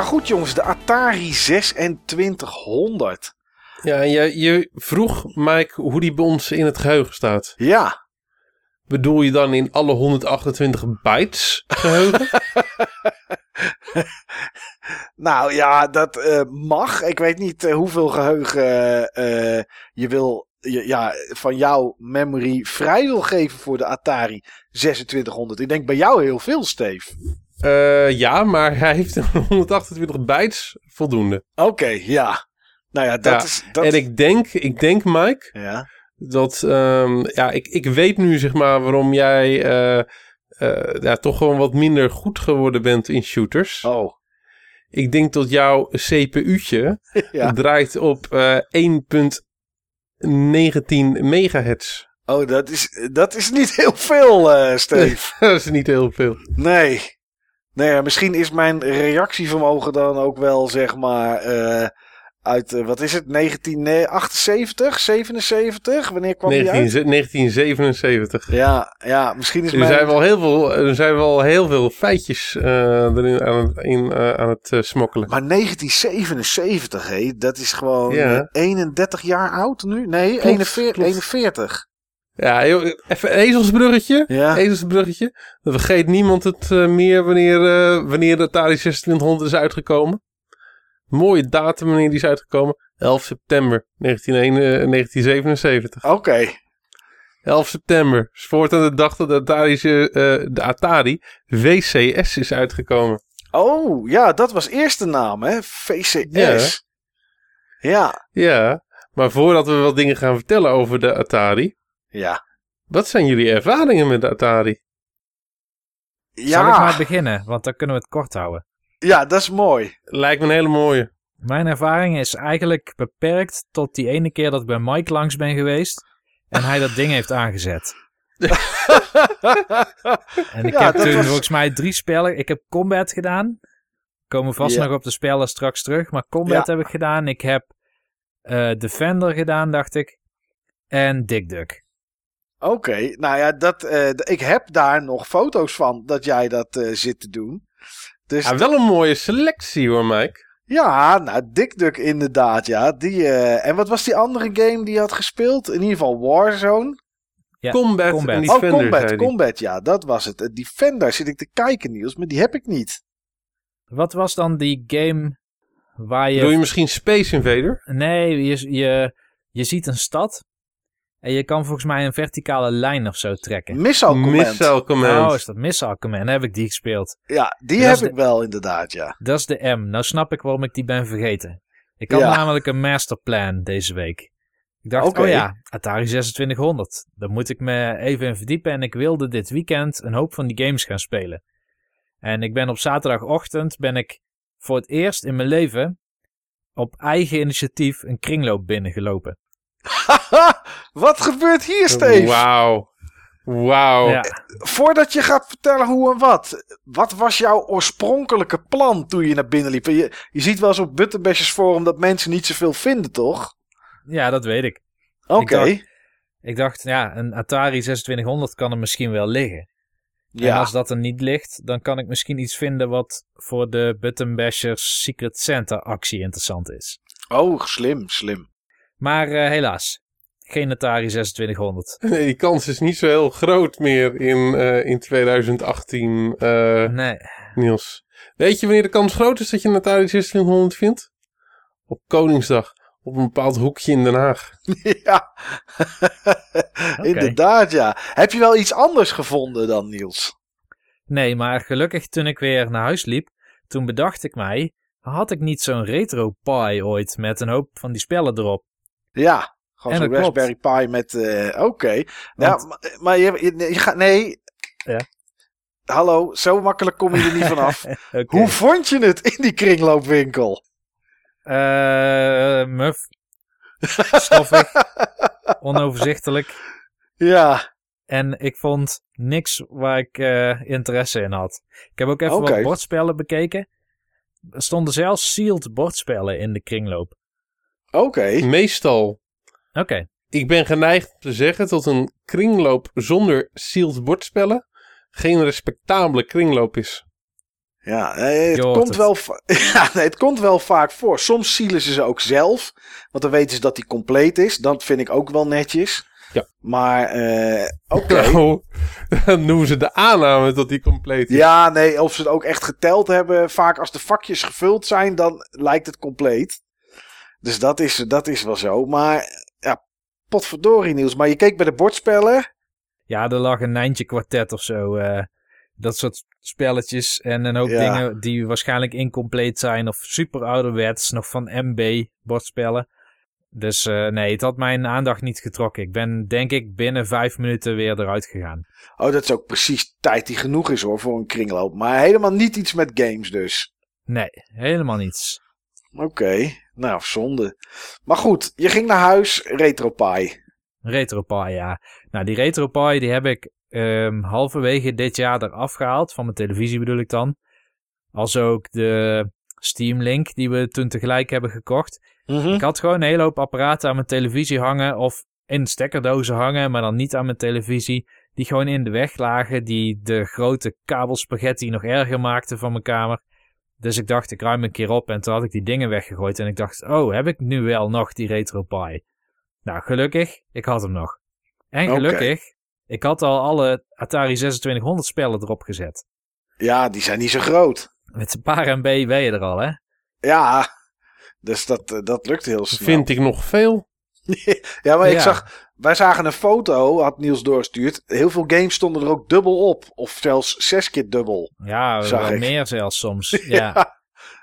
Ja, goed jongens, de Atari 2600. Ja, en je, je vroeg, Mike, hoe die bij ons in het geheugen staat. Ja, Bedoel je dan in alle 128 bytes geheugen? nou ja, dat eh, mag. Ik weet niet eh, hoeveel geheugen eh, je wil, je, ja, van jouw memory vrij wil geven voor de Atari 2600. Ik denk bij jou heel veel, Steve. Eh, ja, maar hij heeft 128 bytes voldoende. Oké, ja. Nou ja, dat Ja, is... Dat... En ik denk, ik denk, Mike, Ja, dat ehm, ja, ik, ik weet nu zeg maar waarom jij eh, ja, toch gewoon wat minder goed geworden bent in shooters. oh. Ik denk dat jouw CPU'tje Ja. draait op eh 1.19 megahertz. Oh, dat is, dat is niet heel veel, eh Steve. Dat is niet heel veel. Nee. Nee, ja, misschien is mijn reactievermogen dan ook wel, zeg maar, eh, uit, eh, wat is het, 1978, 77? Wanneer kwam die 19, uit? 1977. Ja, ja, misschien is Er mijn... zijn wel heel veel, er zijn wel heel veel feitjes eh, erin aan het, in, aan het smokkelen. Maar 1977, hé, dat is gewoon Ja. eh, 31 jaar oud nu? Nee, Klopt, 41. klopt. 41. Ja, even een ezelsbruggetje. Ja. Ezelsbruggetje. Dan vergeet niemand het eh, meer wanneer, eh, wanneer de Atari 2600 is uitgekomen. Mooie datum wanneer die is uitgekomen. 11 september 1901, eh, 1977. Oké. 11 september. is voortaan de dag dat de Atari, de Atari VCS is uitgekomen. Oh, ja, dat was eerst de naam, hè? VCS. Ja. Ja, maar voordat we wat dingen gaan vertellen over de Atari. Ja. Wat zijn jullie ervaringen met de Atari? Ja. Zal ik maar beginnen, want dan kunnen we het kort houden. Ja, dat is mooi. Lijkt me een hele mooie. Mijn ervaring is eigenlijk beperkt tot die ene keer dat ik bij Mike langs ben geweest en hij dat ding heeft aangezet. En ik Ja, heb toen was- volgens mij drie spellen. Ik heb Combat gedaan. Komen vast nog op de spellen straks terug. Maar Combat Ja. heb ik gedaan. Ik heb eh, Defender gedaan, dacht ik. En Dick Duck. Oké, nou ja, dat, eh, ik heb daar nog foto's van dat jij dat eh, zit te doen. Dus Ja, wel een mooie selectie hoor, Mike. ja, nou, Dick Duck inderdaad, ja. Die, eh, en wat was die andere game die je had gespeeld? In ieder geval Warzone. Ja, Combat, Combat. en oh, Defender, Combat. Combat, ja, dat was het. Defender zit ik te kijken, Niels, maar die heb ik niet. Wat was dan die game waar je... Doe je misschien Space Invader? Nee, je, je, je ziet een stad. En je kan volgens mij een verticale lijn of zo trekken. Missile Command. Missile Command. Oh, is dat Missile Command? Heb ik die gespeeld. Ja, die heb de- ik wel inderdaad, ja. Dat is de M. Nou snap ik waarom ik die ben vergeten. Ik had Ja. namelijk een masterplan deze week. Ik dacht, oh ja, Atari 2600. Daar moet ik me even in verdiepen. En ik wilde dit weekend een hoop van die games gaan spelen. En ik ben op zaterdagochtend ben ik voor het eerst in mijn leven op eigen initiatief een kringloop binnengelopen. Haha, wat gebeurt hier, Steve? Wauw. Wauw. Ja, Voordat je gaat vertellen hoe en wat. Wat was jouw oorspronkelijke plan toen je naar binnen liep? Je, je ziet wel eens op Butterbashers Forum dat mensen niet zoveel vinden, toch? ja, dat weet ik. Oké. Ik dacht, ja, een Atari 2600 kan er misschien wel liggen. En Ja. als dat er niet ligt, dan kan ik misschien iets vinden wat voor de Button Bashers Secret Santa actie interessant is. Oh, slim, slim. Maar eh, helaas, geen Atari 2600. Nee, die kans is niet zo heel groot meer in, eh, in 2018, eh, Nee, Niels. Weet je wanneer de kans groot is dat je een Atari 2600 vindt? Op Koningsdag. Op een bepaald hoekje in Den Haag. ja. Inderdaad, ja. Heb je wel iets anders gevonden dan, Niels? nee, maar gelukkig toen ik weer naar huis liep, toen bedacht ik mij, had ik niet zo'n retro Pi ooit met een hoop van die spellen erop? Ja. Gewoon zo'n. Raspberry Pi met... eh, Oké. Ja, Want- maar, maar je, je, je gaat... Nee. Ja. Hallo, zo makkelijk kom je er niet vanaf. Hoe vond je het in die kringloopwinkel? Eh, muf. Stoffig. Onoverzichtelijk. Ja. En ik vond niks waar ik eh, interesse in had. Ik heb ook even wat bordspellen bekeken. Er stonden zelfs sealed bordspellen in de kringloop. Oké. Meestal. Oké, Ik ben geneigd te zeggen dat een kringloop zonder sealed bordspellen geen respectabele kringloop is. Ja, eh, het, komt het. Wel ja nee, het komt wel vaak voor. Soms zielen ze ze ook zelf. Want dan weten ze dat die compleet is. Dat vind ik ook wel netjes. Ja. Maar, eh, oké. Nou, dan noemen ze de aanname dat die compleet is. Ja, nee, of ze het ook echt geteld hebben. Vaak als de vakjes gevuld zijn, dan lijkt het compleet. Dus dat is, dat is wel zo. Maar, ja, potverdorie nieuws. Maar je keek bij de bordspellen. Ja, er lag een Nijntje kwartet of zo. eh, dat soort spelletjes en een hoop Ja. dingen die waarschijnlijk incompleet zijn. Of super ouderwets, nog van MB bordspellen. Dus eh, nee, het had mijn aandacht niet getrokken. Ik ben denk ik binnen vijf minuten weer eruit gegaan. Oh, dat is ook precies tijd die genoeg is hoor, voor een kringloop. Maar helemaal niet iets met games dus. Nee, helemaal niets. Oké, nou, zonde. Maar goed, je ging naar huis, RetroPie. RetroPie, ja. Nou, die RetroPie die heb ik ehm, halverwege dit jaar eraf gehaald. Van mijn televisie bedoel ik dan. Als ook de Steam Link die we toen tegelijk hebben gekocht. Mhm. Ik had gewoon een hele hoop apparaten aan mijn televisie hangen. Of in stekkerdozen hangen, maar dan niet aan mijn televisie. Die gewoon in de weg lagen. Die de grote kabelspaghetti nog erger maakten van mijn kamer. Dus ik dacht, ik ruim een keer op. En toen had ik die dingen weggegooid. En ik dacht, oh, heb ik nu wel nog die RetroPie? Nou, gelukkig, ik had hem nog. En gelukkig, ik had al alle Atari 2600 spellen erop gezet. Ja, die zijn niet zo groot. Met een paar MB ben je er al, hè? Ja, dus dat, eh, dat lukt heel snel. Vind ik nog veel. Ja, maar ik zag, wij zagen een foto, had Niels doorgestuurd. Heel veel games stonden er ook dubbel op. Of zelfs zes keer dubbel. Ja, Zag wel ik. meer zelfs soms. Ja,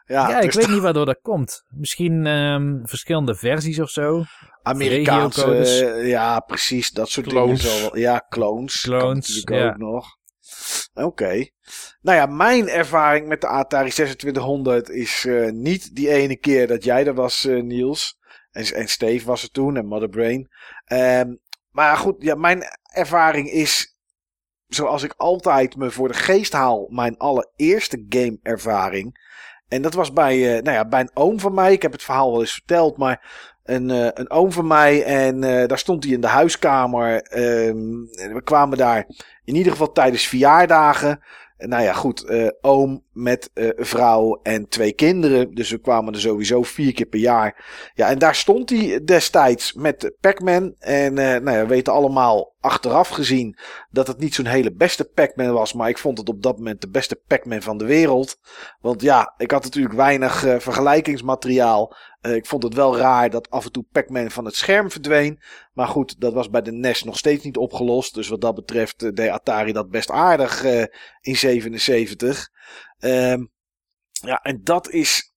Ja, ja, ja, ik dus weet niet waardoor dat komt. Misschien ehm, verschillende versies of zo. Amerikaanse, ja, precies, dat soort Clones. dingen. Wel, ja, clones. Clones, ja. ook nog. Oké. Nou ja, mijn ervaring met de Atari 2600 is eh, niet die ene keer dat jij er was, eh, Niels. En, en Steve was er toen en Mother Brain. Ehm, maar goed, ja, mijn ervaring is, zoals ik altijd me voor de geest haal, mijn allereerste game-ervaring. En dat was bij, eh, nou ja, bij een oom van mij. Ik heb het verhaal wel eens verteld, maar een, eh, een oom van mij. En eh, daar stond hij in de huiskamer. Ehm, we kwamen daar in ieder geval tijdens verjaardagen. Nou ja, goed. eh, oom met eh, vrouw en twee kinderen. Dus we kwamen er sowieso vier keer per jaar. Ja, en daar stond hij destijds met Pac-Man. En eh, nou ja, we weten allemaal achteraf gezien dat het niet zo'n hele beste Pac-Man was. Maar ik vond het op dat moment de beste Pac-Man van de wereld. Want ja, ik had natuurlijk weinig vergelijkingsmateriaal. Eh, ik vond het wel raar dat af en toe Pac-Man van het scherm verdween. Maar goed, dat was bij de NES nog steeds niet opgelost. Dus wat dat betreft eh, deed Atari dat best aardig eh, in 77. Ehm, ja, en dat is...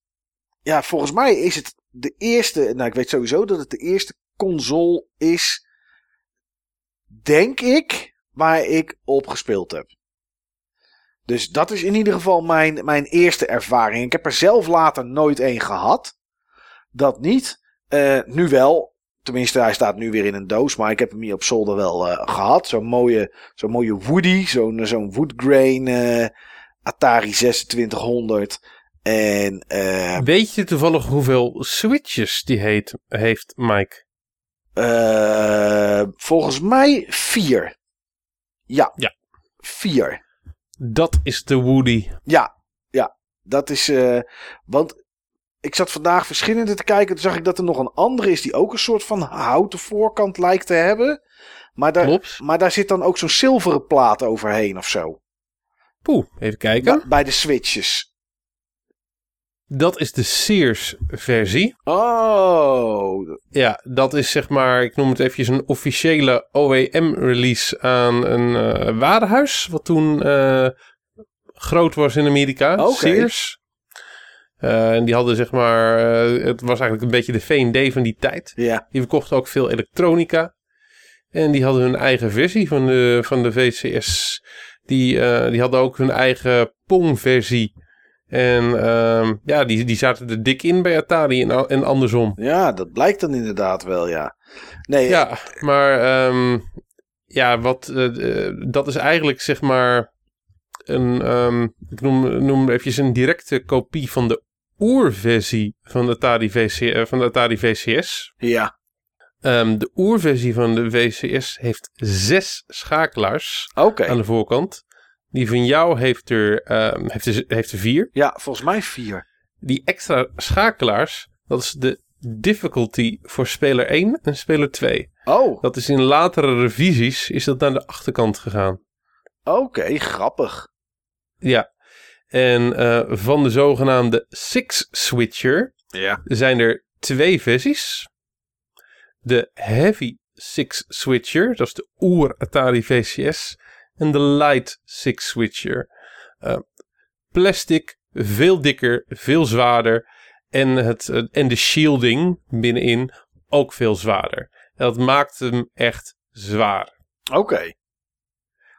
Ja, volgens mij is het de eerste... Nou, ik weet sowieso dat het de eerste console is... Denk ik, waar ik op gespeeld heb. Dus dat is in ieder geval mijn, mijn eerste ervaring. Ik heb er zelf later nooit één gehad. Dat niet. Eh, nu wel. Tenminste, hij staat nu weer in een doos. Maar ik heb hem hier op zolder wel eh, gehad. Zo'n mooie, zo'n mooie Woody. Zo'n zo'n Woodgrain eh, Atari 2600. En eh, Weet je toevallig hoeveel switches die heet, heeft, Mike? eh, volgens mij vier. Ja. Ja. Vier. Dat is de Woody. Ja, ja. Dat is. eh, want ik zat vandaag verschillende te kijken. Toen zag ik dat er nog een andere is die ook een soort van houten voorkant lijkt te hebben. Maar daar, Klopt. maar daar zit dan ook zo'n zilveren plaat overheen of zo. Poeh, even kijken. Bij, bij de switches. Dat is de Sears versie. Oh. Ja, dat is zeg maar, ik noem het eventjes een officiële OEM-release aan een eh warenhuis. Wat toen eh, groot was in Amerika. Sears. Eh, en die hadden zeg maar, eh, het was eigenlijk een beetje de V&D van die tijd. Ja. Die verkochten ook veel elektronica. En die hadden hun eigen versie van de, van de VCS. Die, eh, die hadden ook hun eigen Pong-versie. En ehm, ja, die, die zaten er dik in bij Atari en, en andersom. ja, dat blijkt dan inderdaad wel, ja. Nee, Ja, maar ehm, ja, wat, dat is eigenlijk zeg maar een, ehm, ik noem, noem eventjes een directe kopie van de oerversie van de Atari, VC, eh, van de Atari VCS. ja. Ehm, de oerversie van de VCS heeft zes schakelaars aan de voorkant. Die van jou heeft er, ehm, heeft er, heeft er vier. Ja, volgens mij vier. Die extra schakelaars, dat is de difficulty voor speler 1 en speler 2. Oh, Dat is in latere revisies is dat naar de achterkant gegaan. oké, grappig. Ja. En eh, van de zogenaamde Six Switcher Ja. zijn er twee versies. De Heavy Six Switcher, dat is de oer Atari VCS. En de Light Six Switcher. Eh, plastic, veel dikker, veel zwaarder. En, het, eh, en de shielding binnenin ook veel zwaarder. En dat maakt hem echt zwaar. Oké,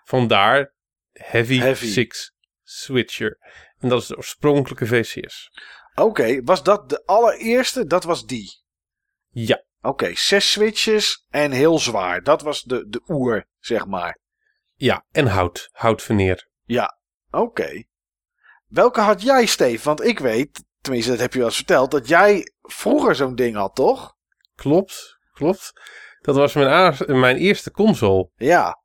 Vandaar Heavy, Heavy. Six Switcher. En dat is de oorspronkelijke VCS. oké. Was dat de allereerste? Dat was die. Ja, Oké, zes switches en heel zwaar. Dat was de, de oer, zeg maar. ja. En hout. Houtveneer. Oké. Welke had jij, Steve? Want ik weet, tenminste dat heb je wel eens verteld, dat jij vroeger zo'n ding had, toch? Klopt, klopt. Dat was mijn, mijn eerste console. Ja,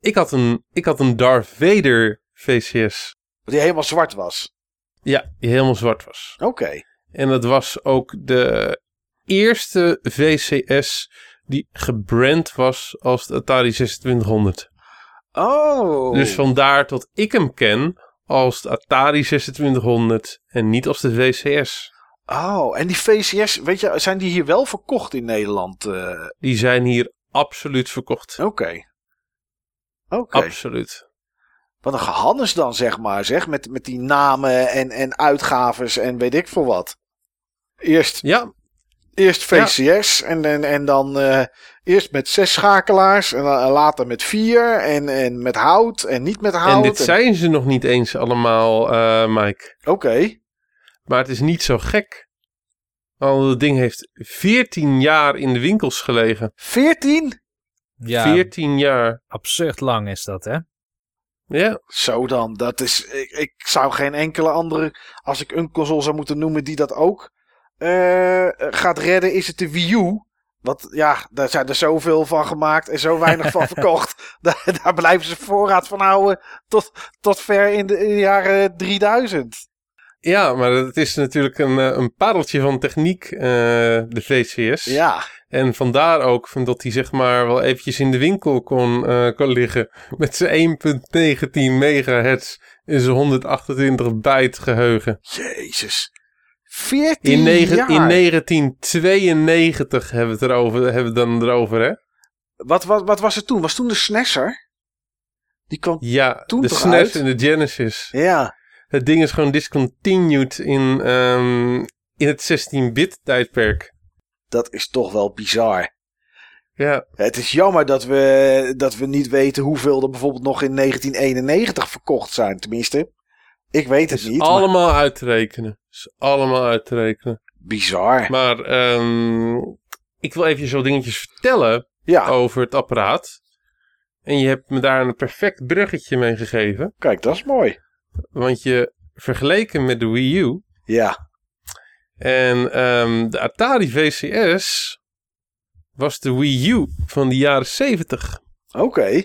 Ik had een, ik had een Darth Vader VCS. die helemaal zwart was. Ja, die helemaal zwart was. Oké. En dat was ook de eerste VCS die gebrand was als de Atari 2600. Oh. Dus vandaar dat ik hem ken als de Atari 2600 en niet als de VCS. Oh, en die VCS, weet je, zijn die hier wel verkocht in Nederland? eh? Die zijn hier absoluut verkocht. Oké. Oké. Absoluut. Wat een gehannes dan, zeg maar, zeg. Met, met die namen en, en uitgaves en weet ik veel wat. Eerst, Ja, eerst VCS en, en, en dan eh, eerst met zes schakelaars en dan later met vier en, en met hout en niet met hout. en dit zijn ze nog niet eens allemaal, eh, Mike. Oké. Maar het is niet zo gek. Want het ding heeft 14 jaar in de winkels gelegen. 14? Ja, 14 jaar. absurd lang is dat, hè? Ja, Zo dan, dat is. Ik, ik zou geen enkele andere. Als ik een console zou moeten noemen die dat ook eh, gaat redden, is het de Wii U. Want ja, daar zijn er zoveel van gemaakt en zo weinig van verkocht. Daar, daar blijven ze voorraad van houden tot, tot ver in de, in de jaren 3000. ja maar het is natuurlijk een, eh, een pareltje van techniek, eh, de VCS. Ja, En vandaar ook van dat hij zeg maar wel eventjes in de winkel kon, eh, kon liggen. Met zijn 1.19 megahertz en zijn 128 byte geheugen. jezus. 14 In, negen- jaar. in 1992 hebben we het, erover, hebben we het dan erover, hè? wat, wat, wat was het toen? Was toen de SNES'er? Die kwam. Ja, Toen de toch SNES uit? en de Genesis. Ja, Het ding is gewoon discontinued in, ehm, in het 16-bit tijdperk. Dat is toch wel bizar. Ja, Het is jammer dat we, dat we niet weten hoeveel er bijvoorbeeld nog in 1991 verkocht zijn. Tenminste, ik weet het niet. maar allemaal uit te rekenen. Is allemaal uit te rekenen. bizar. Maar ehm, ik wil even zo dingetjes vertellen ja, over het apparaat. En je hebt me daar een perfect bruggetje mee gegeven. kijk, dat is mooi. Want je vergeleken met de Wii U Ja, en ehm, de Atari VCS was de Wii U van de jaren 70. oké.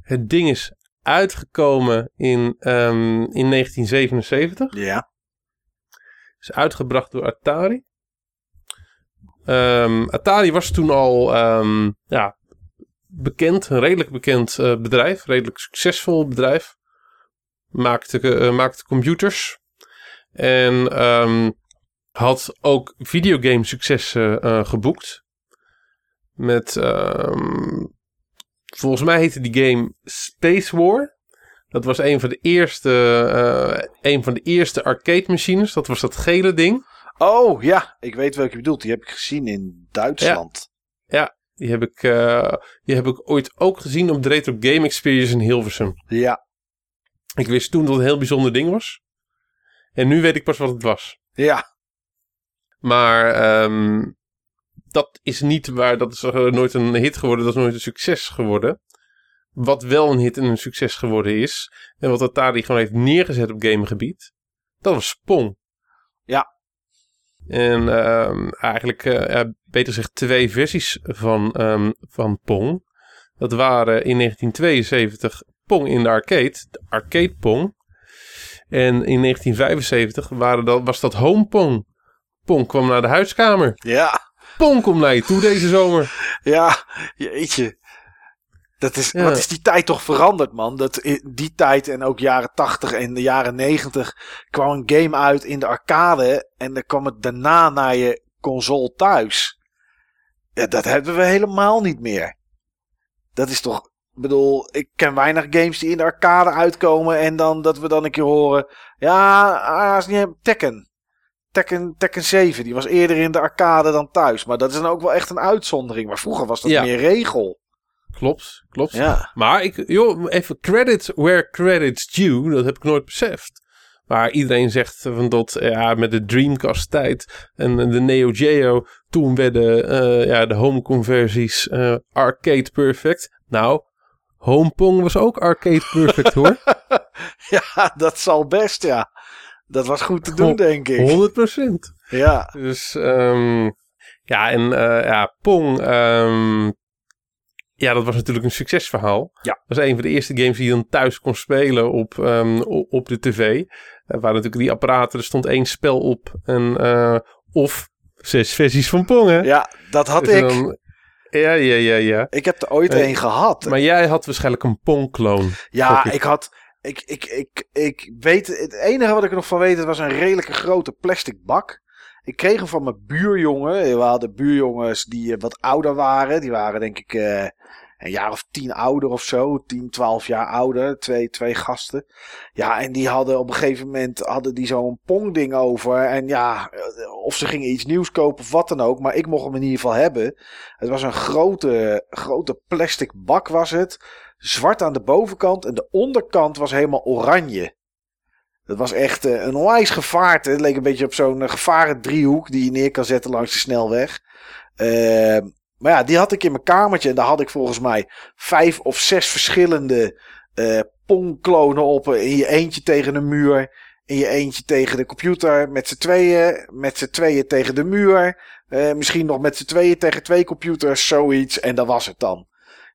Het ding is uitgekomen in, ehm, in 1977. Ja, Is uitgebracht door Atari. Ehm, Atari was toen al ehm, ja, bekend, een redelijk bekend eh, bedrijf, redelijk succesvol bedrijf. Maakte, eh, maakte computers. En had ook videogame successen eh, geboekt. Met, ehm, volgens mij heette die game Space War. Dat was een van de eerste, eh, een van de eerste arcade machines. Dat was dat gele ding. oh ja, ik weet welke je bedoelt. Die heb ik gezien in Duitsland. Die heb ik, eh, die heb ik ooit ook gezien op de Retro Game Experience in Hilversum. Ja, Ik wist toen dat het een heel bijzonder ding was. En nu weet ik pas wat het was. ja, Maar ehm, dat is niet waar, dat is nooit een hit geworden, dat is nooit een succes geworden. Wat wel een hit en een succes geworden is, en wat Atari gewoon heeft neergezet op gamegebied, dat was Pong. Ja. En ehm, eigenlijk, eh, beter gezegd, twee versies van, ehm, van Pong. Dat waren in 1972 Pong in de arcade. De arcade Pong. En in 1975 waren dat, was dat Home Pong. Pong kwam naar de huiskamer. Ja, Pong komt naar je toe deze zomer. ja, jeetje. Dat is, Ja. Wat is die tijd toch veranderd, man? Dat in die tijd en ook jaren 80 en de jaren 90 kwam een game uit in de arcade en dan kwam het daarna naar je console thuis. Ja, dat hebben we helemaal niet meer. Dat is toch, ik bedoel, ik ken weinig games die in de arcade uitkomen en dan dat we dan een keer horen, ja, ah, is niet Tekken. Tekken, Tekken 7, die was eerder in de arcade dan thuis. Maar dat is dan ook wel echt een uitzondering. Maar vroeger was dat Ja. meer regel. Klopt, klopt. Ja. Maar ik, joh, even credit where credit's due. Dat heb ik nooit beseft. Maar iedereen zegt van dat ja, met de Dreamcast tijd en de Neo Geo, toen werden eh, ja, de home conversies eh, arcade perfect. Nou, Home Pong was ook arcade perfect hoor. ja, dat zal best, ja. Dat was goed te doen, denk ik. 100%. Ja, Dus ehm, ja, en eh, ja, Pong, ehm, ja, dat was natuurlijk een succesverhaal. Ja. Dat was een van de eerste games die je dan thuis kon spelen op, ehm, op de tv. Er waren natuurlijk die apparaten, er stond één spel op. En, eh, of zes versies van Pong, hè? ja dat had Dus ik. dan- ja, ja, ja, ja. Ik heb er ooit Eh, een gehad. Maar jij had waarschijnlijk een Pong-kloon. Ja, ik had. Ik, ik, ik, ik weet. Het enige wat ik er nog van weet, was een redelijke grote plastic bak. Ik kreeg hem van mijn buurjongen. We hadden buurjongens die eh, wat ouder waren. Die waren denk ik eh, een jaar of tien ouder of zo. 10, 12 jaar ouder. Twee, twee gasten. Ja, en die hadden op een gegeven moment hadden die zo'n pongding over. En ja, eh, of ze gingen iets nieuws kopen of wat dan ook. Maar ik mocht hem in ieder geval hebben. Het was een grote, grote plastic bak was het zwart aan de bovenkant en de onderkant was helemaal oranje. Dat was echt eh, een onwijs gevaarte. Het leek een beetje op zo'n eh, gevaren driehoek die je neer kan zetten langs de snelweg. Eh, maar ja, die had ik in mijn kamertje en daar had ik volgens mij vijf of zes verschillende eh pongklonen op. In je eentje tegen een muur, in je eentje tegen de computer, met z'n tweeën, met z'n tweeën tegen de muur. Eh, misschien nog met z'n tweeën tegen twee computers, zoiets. En dat was het dan.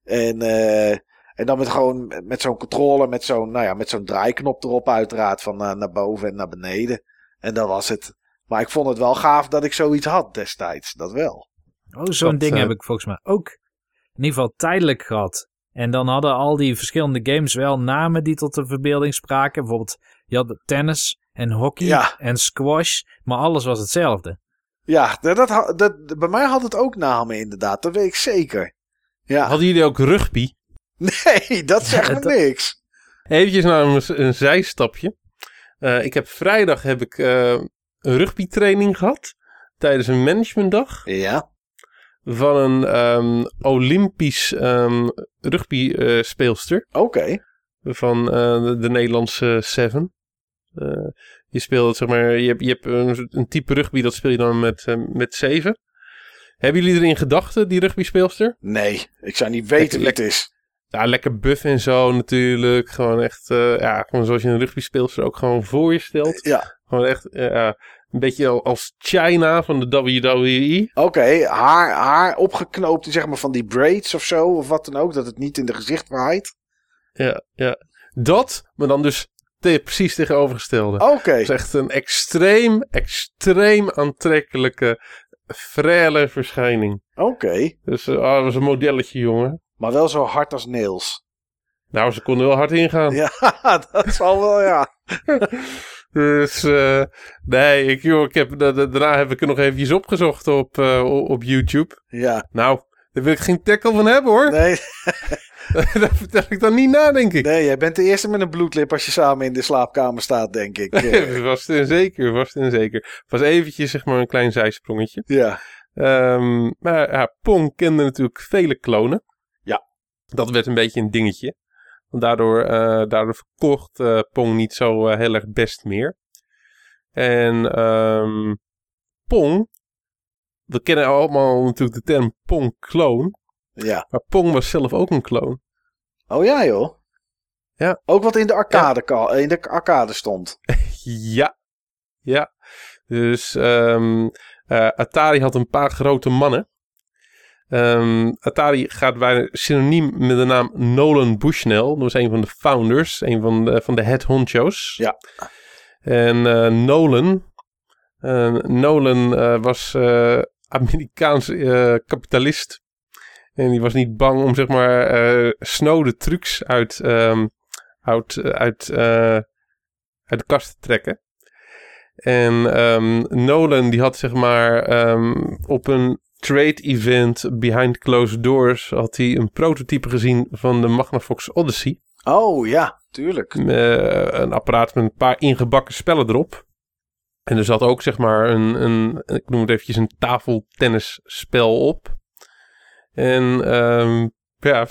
En eh, en dan met gewoon met zo'n controller, met zo'n nou ja, met zo'n draaiknop erop uiteraard van naar boven en naar beneden. En dat was het. Maar ik vond het wel gaaf dat ik zoiets had destijds. Dat wel. Oh, zo'n ding eh, heb ik volgens mij ook in ieder geval tijdelijk gehad. En dan hadden al die verschillende games wel namen die tot de verbeelding spraken. Bijvoorbeeld, je had tennis en hockey Ja. en squash, maar alles was hetzelfde. Ja, dat, dat, bij mij had het ook namen inderdaad. Dat weet ik zeker. Ja. Hadden jullie ook rugby? Nee, dat zegt me dat- niks. Eventjes naar een, een zijstapje. Eh, ik heb vrijdag heb ik eh, een rugbytraining gehad. Tijdens een managementdag. Ja. Van een ehm, Olympisch ehm rugby eh, speelster. Oké. Van eh, de, de Nederlandse Seven. Eh, je speelt, zeg maar, je hebt, je hebt een, een type rugby, dat speel je dan met, met zeven. Hebben jullie er in gedachten, die rugby speelster? Nee, ik zou niet weten wie het is. Ja, lekker buff en zo natuurlijk. Gewoon echt, ja, gewoon zoals je een rugby speelster ook gewoon voor je stelt. Ja. Gewoon echt, een beetje al- als China van de. WWE. Oké, haar, haar opgeknoopt, zeg maar van die braids of zo, of wat dan ook, dat het niet in de gezicht waait. Ja, ja. Dat, maar dan dus te- precies tegenovergestelde. Oké. Het is echt een extreem, extreem aantrekkelijke, frêle verschijning. Oké. Dus eh, ah, dat was een modelletje, jongen. Maar wel zo hard als Nails. Nou, ze konden wel hard ingaan. Ja, dat zal wel, ja. Dus eh, nee, ik, joh, ik heb, da- da- daarna heb ik er nog eventjes opgezocht op, eh, o- op YouTube. Ja. Nou, daar wil ik geen tackle van hebben hoor. Nee, dat vertel ik dan niet na, denk ik. nee, jij bent de eerste met een bloedlip als je samen in de slaapkamer staat, denk ik. Vast en zeker, vast en zeker. Was eventjes zeg maar een klein zijsprongetje. ja. Ehm, maar ja, Pong kende natuurlijk vele klonen. Ja. Dat werd een beetje een dingetje. Daardoor, eh, daardoor verkocht eh, Pong niet zo eh, heel erg best meer. En ehm, Pong, we kennen allemaal natuurlijk de term Pong-kloon. Ja. Maar Pong was zelf ook een kloon. Oh ja, joh. Ja. Ook wat in de arcade, in de arcade stond. Ja, ja. Dus ehm, eh, Atari had een paar grote mannen. Ehm, Atari gaat bijna synoniem met de naam Nolan Bushnell. Dat was een van de founders, een van de, van de head honcho's. Ja. En eh, Nolan, eh, Nolan eh, was Amerikaans kapitalist. En die was niet bang om zeg maar snode trucs uit, ehm, uit, uit, uit de kast te trekken. En ehm, Nolan die had zeg maar op een trade event behind closed doors had hij een prototype gezien van de Magnavox Odyssey. Oh ja, tuurlijk. Eh, een apparaat met een paar ingebakken spellen erop. En er zat ook zeg maar een, een ik noem het eventjes een tafeltennisspel op. En ehm, ja,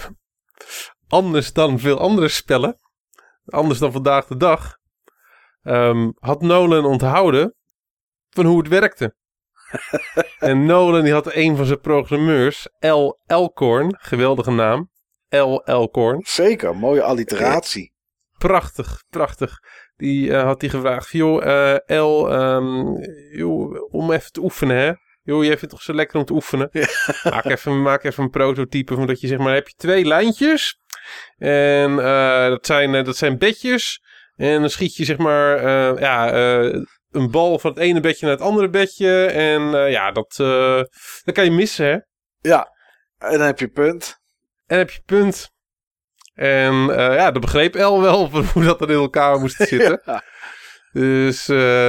anders dan veel andere spellen, anders dan vandaag de dag, ehm, had Nolan onthouden van hoe het werkte. en Nolan die had een van zijn programmeurs, L. Elcorn, geweldige naam, L. Elcorn. Zeker, mooie alliteratie. Prachtig, prachtig. Die eh, had hij gevraagd, joh, eh, El, ehm, joh, om even te oefenen, hè. Joh, jij vindt het toch zo lekker om te oefenen? Maak, even, maak even een prototype van dat je zeg maar, heb je twee lijntjes. En eh, dat, zijn, dat zijn bedjes. En dan schiet je zeg maar, ja, een bal van het ene bedje naar het andere bedje. En eh, ja, dat, dat kan je missen, hè. Ja, en dan heb je punt. En dan heb je punt. En eh, ja, dat begreep El wel hoe dat er in elkaar moest zitten. Ja. Dus,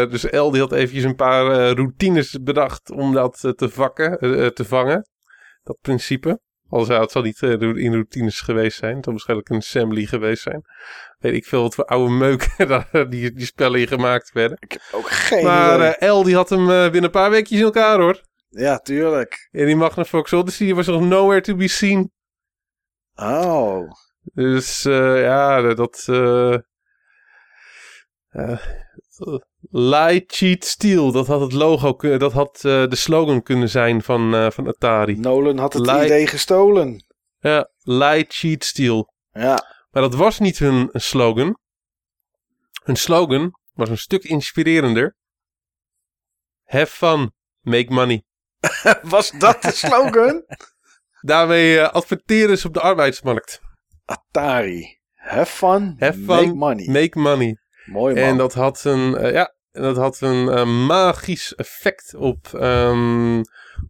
dus El die had eventjes een paar routines bedacht om dat te, vakken, te vangen. Dat principe. Al zou het zal niet eh, in routines geweest zijn. Het zal waarschijnlijk een assembly geweest zijn. Weet ik veel wat voor oude meuk daar die, die spellen in gemaakt werden. Ik heb ook geen Maar eh, El die had hem eh, binnen een paar weekjes in elkaar hoor. ja, tuurlijk. En die Magnavox Odyssey was nog nowhere to be seen. Oh, Dus ja, dat. Lie, cheat, steal. Dat had het logo, dat had eh, de slogan kunnen zijn van, eh, van Atari. Nolan had het idee gestolen. Ja, lie, cheat, steal. Ja, Maar dat was niet hun slogan. Hun slogan was een stuk inspirerender. Have fun, make money. was dat de slogan? Daarmee eh, adverteren ze op de arbeidsmarkt. Atari. Have fun, Have fun, make money. Make money. Mooi man. En dat had een, eh, ja, dat had een eh, magisch effect op, ehm,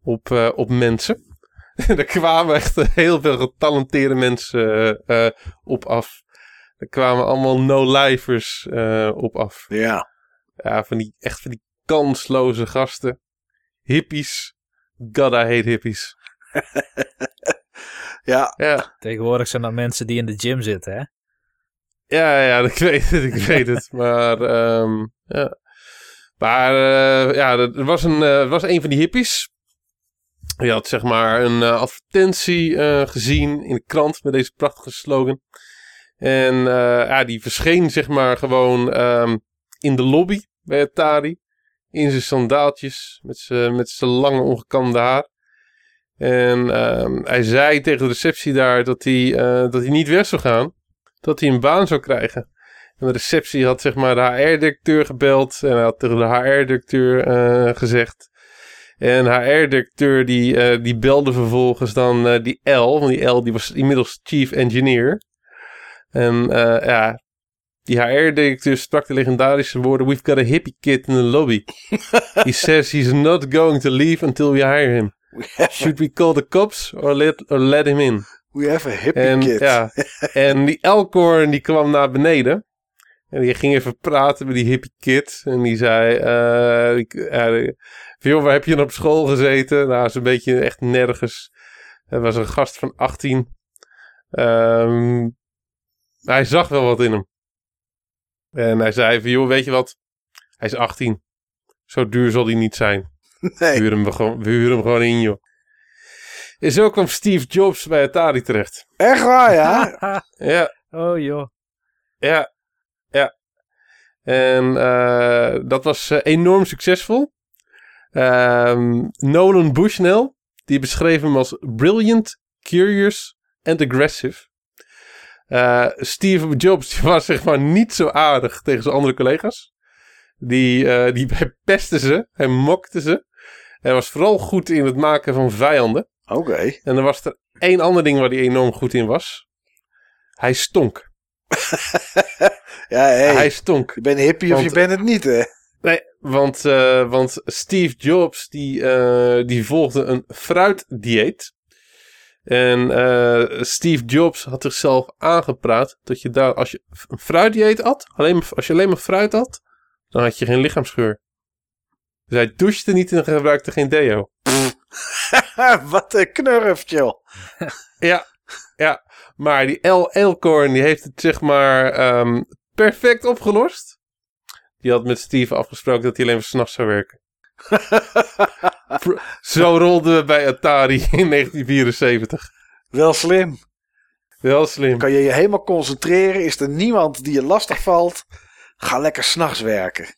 op, eh, op mensen. er kwamen echt heel veel getalenteerde mensen eh, eh, op af. Er kwamen allemaal no-lifers eh, op af. Ja, Ja, van die, echt van die kansloze gasten. Hippies. God, I hate hippies. ja, Ja, Tegenwoordig zijn dat mensen die in de gym zitten, hè? Ja, ja, ik weet het, ik weet het. Maar, ehm, ja. Maar, eh, ja, er was een, eh, was een van die hippies. Die had, zeg maar, een eh, advertentie gezien in de krant met deze prachtige slogan. En, ja, die verscheen, zeg maar, gewoon ehm, in de lobby bij Atari. In zijn sandaaltjes, met zijn met lange ongekamde haar. En ehm, hij zei tegen de receptie daar dat hij, dat hij niet weg zou gaan. Dat hij een baan zou krijgen. En de receptie had zeg maar de HR-directeur gebeld. En hij had tegen de HR-directeur eh, gezegd. En de HR-directeur die, eh, die belde vervolgens dan eh, die L. Want die L die was inmiddels chief engineer. En ja, die HR-directeur sprak de legendarische woorden... We've got a hippie kid in the lobby. he says he's not going to leave until we hire him. Should we call the cops or let, or let him in? We have a hippie En, kid. ja, en die Elkhorn die kwam naar beneden. En die ging even praten met die hippie kid. En die zei... ik, van, joh, waar heb je dan op school gezeten? Nou, is een beetje echt nergens. Hij was een gast van 18. Ehm, hij zag wel wat in hem. En hij zei van, joh, weet je wat? Hij is 18. Zo duur zal hij niet zijn. We nee. huren hem, gewoon- we huren hem gewoon in, joh. En zo kwam Steve Jobs bij Atari terecht. Echt waar, ja? Ja, oh joh. ja, ja. En eh, dat was eh, enorm succesvol. Ehm, Nolan Bushnell, die beschreef hem als brilliant, curious and aggressive. Eh, Steve Jobs die was zeg maar niet zo aardig tegen zijn andere collega's. Die, eh die hij pestte ze, hij mokte ze. Hij was vooral goed in het maken van vijanden. Oké. En dan was er één ander ding waar hij enorm goed in was. Hij stonk. Ja, hey, Hij stonk. je bent hippie of je bent het niet, hè? Nee, want, eh, want Steve Jobs die, eh, die volgde een fruitdieet. En eh, Steve Jobs had zichzelf aangepraat dat je daar, als je een fruitdieet at, alleen maar, als je alleen maar fruit at, dan had je geen lichaamsgeur. Dus hij douchte niet en gebruikte geen deo. Wat een knurft, joh. Ja, ja. Maar die L. Elcorn die heeft het zeg maar ehm, perfect opgelost. Die had met Steve afgesproken dat hij alleen maar s'nachts zou werken. Zo rolden we bij Atari in 1974. Wel slim. Wel slim. Kan je je helemaal concentreren? Is er niemand die je lastig valt? Ga lekker s'nachts werken.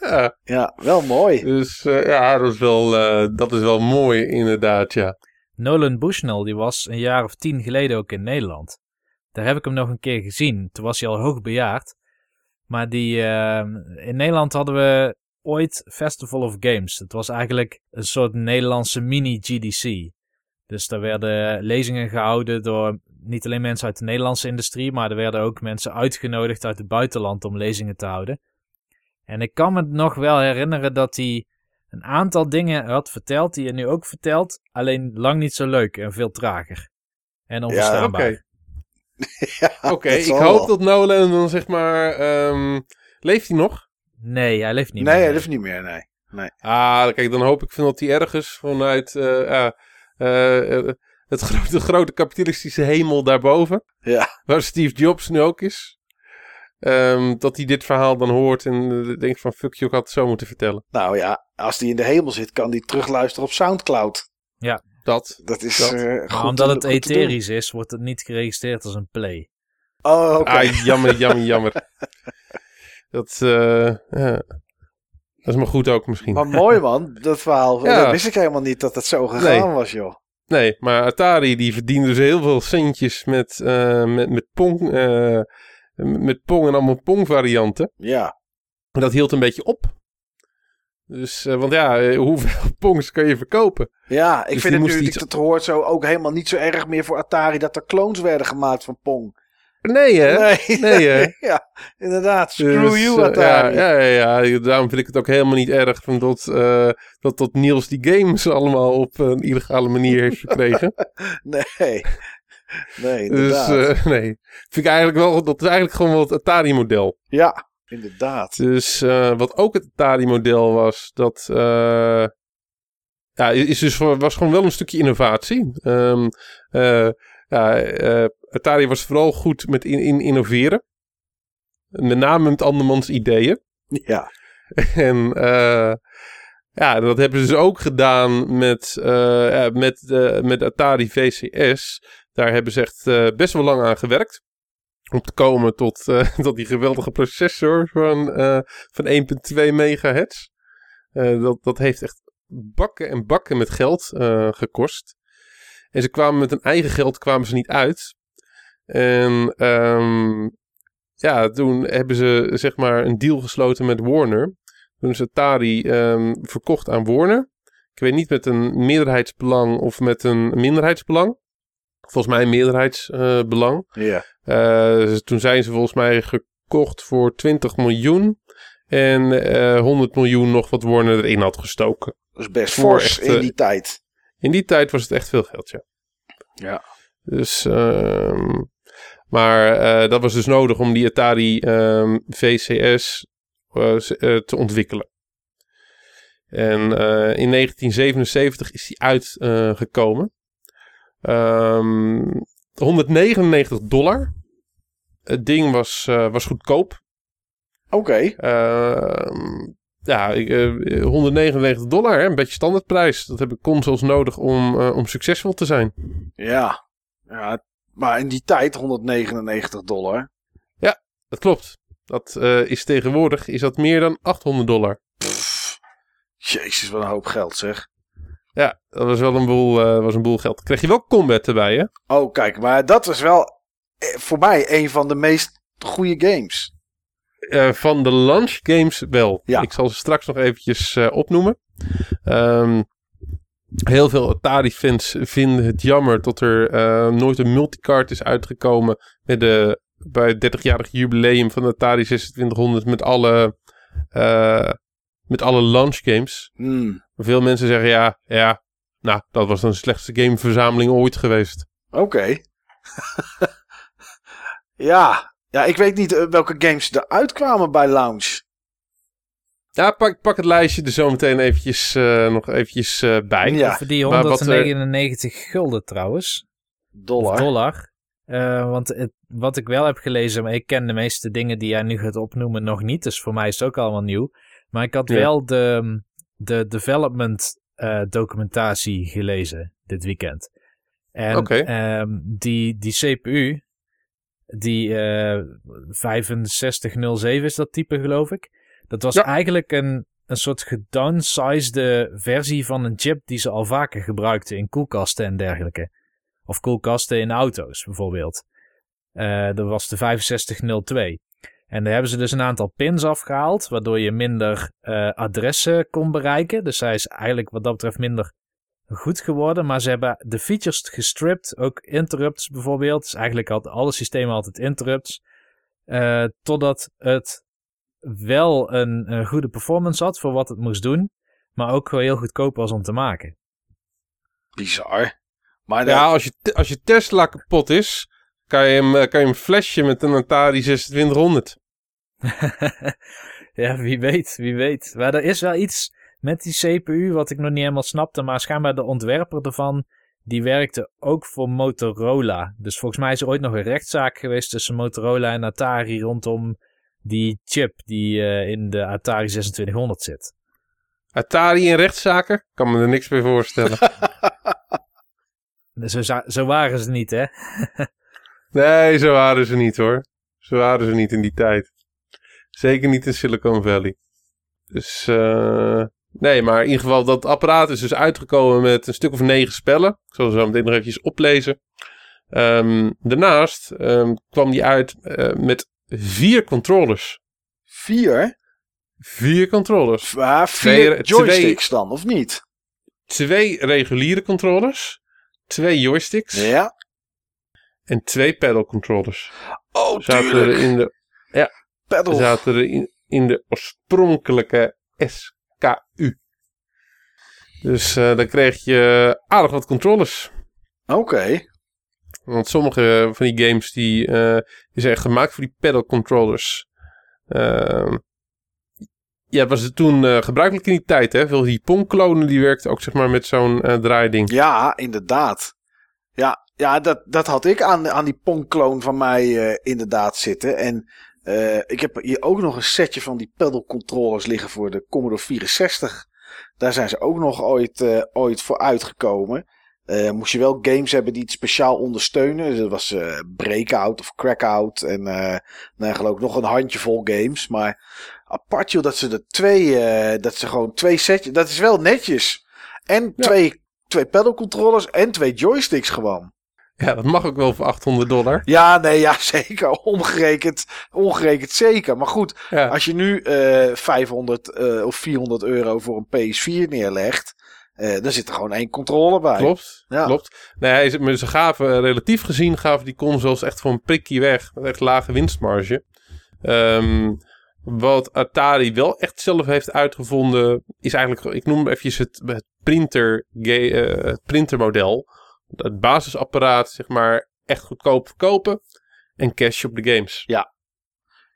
Ja, Ja, wel mooi. dus eh, ja, dat is, wel, eh, dat is wel mooi inderdaad, ja. Nolan Bushnell, die was een jaar of tien geleden ook in Nederland. Daar heb ik hem nog een keer gezien. Toen was hij al hoogbejaard. Maar die, eh, in Nederland hadden we ooit Festival of Games. Het was eigenlijk een soort Nederlandse mini-GDC. Dus daar werden lezingen gehouden door niet alleen mensen uit de Nederlandse industrie, maar er werden ook mensen uitgenodigd uit het buitenland om lezingen te houden. En ik kan me nog wel herinneren dat hij een aantal dingen had verteld die je nu ook vertelt, alleen lang niet zo leuk en veel trager. En onverstaanbaar. Oké, Ja, Oké, dat ik hoop wel. dat Nolan dan zeg maar... ehm, leeft hij nog? Nee, hij leeft niet Nee, meer. dat hoeft niet meer, nee. Ah, kijk, dan hoop ik van dat hij ergens vanuit eh, ja, eh, eh, het grote, de grote kapitalistische hemel daarboven, Ja, waar Steve Jobs nu ook is, ehm, dat hij dit verhaal dan hoort en eh, denkt van fuck je, ik had het zo moeten vertellen. nou ja, als die in de hemel zit, kan die terugluisteren op Soundcloud. Dat. Dat is Dat. eh, goed omdat te- het goed etherisch is, wordt het niet geregistreerd als een play. Oh, oké. Ah, jammer, jammer, jammer. Dat, eh, ja. dat is maar goed ook misschien. Maar mooi man, dat verhaal. Ja. Dat wist ik helemaal niet dat het zo gegaan Nee. was, joh. Nee, maar Atari die verdiende dus heel veel centjes met, eh, met, met Pong. Met Pong en allemaal Pong varianten. Ja, En dat hield een beetje op. Dus, eh, want ja, eh, hoeveel Pongs kan je verkopen? ja ik Dus vind het nu, iets- dat hoort zo ook helemaal niet zo erg meer voor Atari dat er clones werden gemaakt van Pong. Nee hè? Nee, Nee, hè? ja, inderdaad. Screw Dus, you, eh, Atari. ja, ja, ja, daarom vind ik het ook helemaal niet erg van dat, dat, dat Niels die games allemaal op een illegale manier heeft gekregen. Nee, nee, dus inderdaad. eh, nee, vind ik eigenlijk wel, dat is eigenlijk gewoon wel het Atari-model. ja, inderdaad. Dus eh, wat ook het Atari-model was, dat eh, ja, is dus, was gewoon wel een stukje innovatie. Ehm, eh, ja, Atari was vooral goed met in, in innoveren. Met name met andermans ideeën. Ja, En eh, ja, dat hebben ze dus ook gedaan met, eh, met, eh, met Atari VCS. Daar hebben ze echt eh, best wel lang aan gewerkt. Om te komen tot, tot die geweldige processor van, van 1.2 megahertz. Dat, dat heeft echt bakken en bakken met geld gekost. En ze kwamen met hun eigen geld kwamen ze niet uit. En ehm, ja, toen hebben ze zeg maar een deal gesloten met Warner. Toen is Atari ehm, verkocht aan Warner. Ik weet niet met een meerderheidsbelang of met een minderheidsbelang. Volgens mij een meerderheidsbelang. ja. Eh, toen zijn ze volgens mij gekocht voor 20 miljoen. En eh 100 miljoen nog wat Warner erin had gestoken. Dat is best Voor fors echt, in eh, die tijd. In die tijd was het echt veel geld, ja. Ja. Dus, ehm, maar dat was dus nodig om die Atari ehm, VCS te ontwikkelen. En eh, in 1977 is die uitgekomen. Ehm 199 dollar. Het ding was, eh, was goedkoop. Oké, Ehm, ja, ik, eh, 199 dollar, hè, een beetje standaardprijs. Dat heb ik consoles nodig om, eh, om succesvol te zijn. ja. ja. Maar in die tijd 199 dollar. Dat klopt. Dat eh, is tegenwoordig is dat meer dan 800 dollar. Pff, jezus, wat een hoop geld zeg. Ja, dat was wel een boel, eh, was een boel geld. Kreeg je wel combat erbij, hè? Oh, kijk, maar dat was wel eh, voor mij een van de meest goede games. Van de launch games wel. Ja. Ik zal ze straks nog eventjes opnoemen. Ehm, Heel veel Atari-fans vinden het jammer dat er nooit een multicard is uitgekomen met de, bij het 30-jarig jubileum van de Atari 2600 met alle, eh, met alle launch games. Hmm, Veel mensen zeggen ja, ja, nou, dat was dan de slechtste gameverzameling ooit geweest. Oké. ja. ja, ik weet niet eh, welke games eruit kwamen bij Lounge. Ja, pak, pak het lijstje er zo meteen eventjes, eh, nog eventjes bij. Ja, Voor die maar wat er- 199 gulden trouwens. dollar. Of dollar. Eh, want het, wat ik wel heb gelezen, maar ik ken de meeste dingen die jij nu gaat opnoemen nog niet. Dus voor mij is het ook allemaal nieuw. Maar ik had Ja. wel de, de development eh, documentatie gelezen dit weekend. En ehm, die, die CPU, die eh 6507 is dat type geloof ik. Dat was Ja. eigenlijk een, een soort gedownsized versie van een chip die ze al vaker gebruikten in koelkasten en dergelijke. Of koelkasten in auto's bijvoorbeeld. Eh, dat was de 6502. En daar hebben ze dus een aantal pins afgehaald, waardoor je minder eh, adressen kon bereiken. Dus hij is eigenlijk wat dat betreft minder goed geworden. Maar ze hebben de features gestript, ook interrupts bijvoorbeeld. Dus eigenlijk had alle systemen altijd interrupts. eh, totdat het wel een, een goede performance had voor wat het moest doen. Maar ook wel heel goedkoop was om te maken. Bizar. Maar Ja, als je, als je Tesla kapot is, kan je hem, eh, kan je hem flashen met een Atari 2600. ja, wie weet, wie weet. Maar er is wel iets met die CPU wat ik nog niet helemaal snapte. Maar schijnbaar de ontwerper ervan, die werkte ook voor Motorola. Dus volgens mij is er ooit nog een rechtszaak geweest tussen Motorola en Atari rondom die chip die eh, in de Atari 2600 zit. Atari in rechtszaken? Kan me er niks bij voorstellen. Zo, zo waren ze niet, hè? nee, zo waren ze niet hoor. Zo waren ze niet in die tijd. Zeker niet in Silicon Valley. Dus, eh nee, maar in ieder geval dat apparaat is dus uitgekomen met een stuk of negen spellen. Ik zal ze zo meteen nog eventjes oplezen. Ehm, daarnaast ehm, kwam die uit eh, met vier controllers. vier? Vier controllers. Ah, vier Twee- joysticks dan, of niet? Twee reguliere controllers. Twee joysticks. Ja. En twee pedal controllers. Oh, Zaten er in de, Pedal. zaten er in, in de oorspronkelijke SKU. Dus eh, dan kreeg je aardig wat controllers. Oké. Want sommige van die games die, eh, die zijn echt gemaakt voor die pedal controllers. Ehm, ja, was het toen eh, gebruikelijk in die tijd, hè? Veel die Pong-klonen die werkten ook zeg maar met zo'n eh, draaiding. Ja, inderdaad. Ja, ja dat, dat had ik aan, aan die Pong-kloon van mij eh, inderdaad zitten. En ik heb hier ook nog een setje van die pedal controllers liggen voor de Commodore 64. Daar zijn ze ook nog ooit, ooit voor uitgekomen. Eh, moest je wel games hebben die het speciaal ondersteunen. Dus dat was eh, Breakout of Crackout. En eh nou, geloof ik nog een handjevol games. Maar apart joh, dat ze er twee, dat ze gewoon twee setjes, dat is wel netjes. En Ja. twee, twee pedal controllers en twee joysticks gewoon. Ja, dat mag ook wel voor 800 dollar. Ja, nee, ja, zeker. Omgerekend, omgerekend zeker. Maar goed, Ja, als je nu eh 500 eh, of 400 euro voor een PS4 neerlegt, eh, dan zit er gewoon één controller bij. klopt. Ja. Klopt. Nee, maar ze gaven, eh, relatief gezien, gaven die consoles echt voor een prikje weg. Met echt lage winstmarge. Ehm, wat Atari wel echt zelf heeft uitgevonden, is eigenlijk, ik noem even het, het, printer, het printermodel. Het basisapparaat, zeg maar, echt goedkoop verkopen. En cash op de games.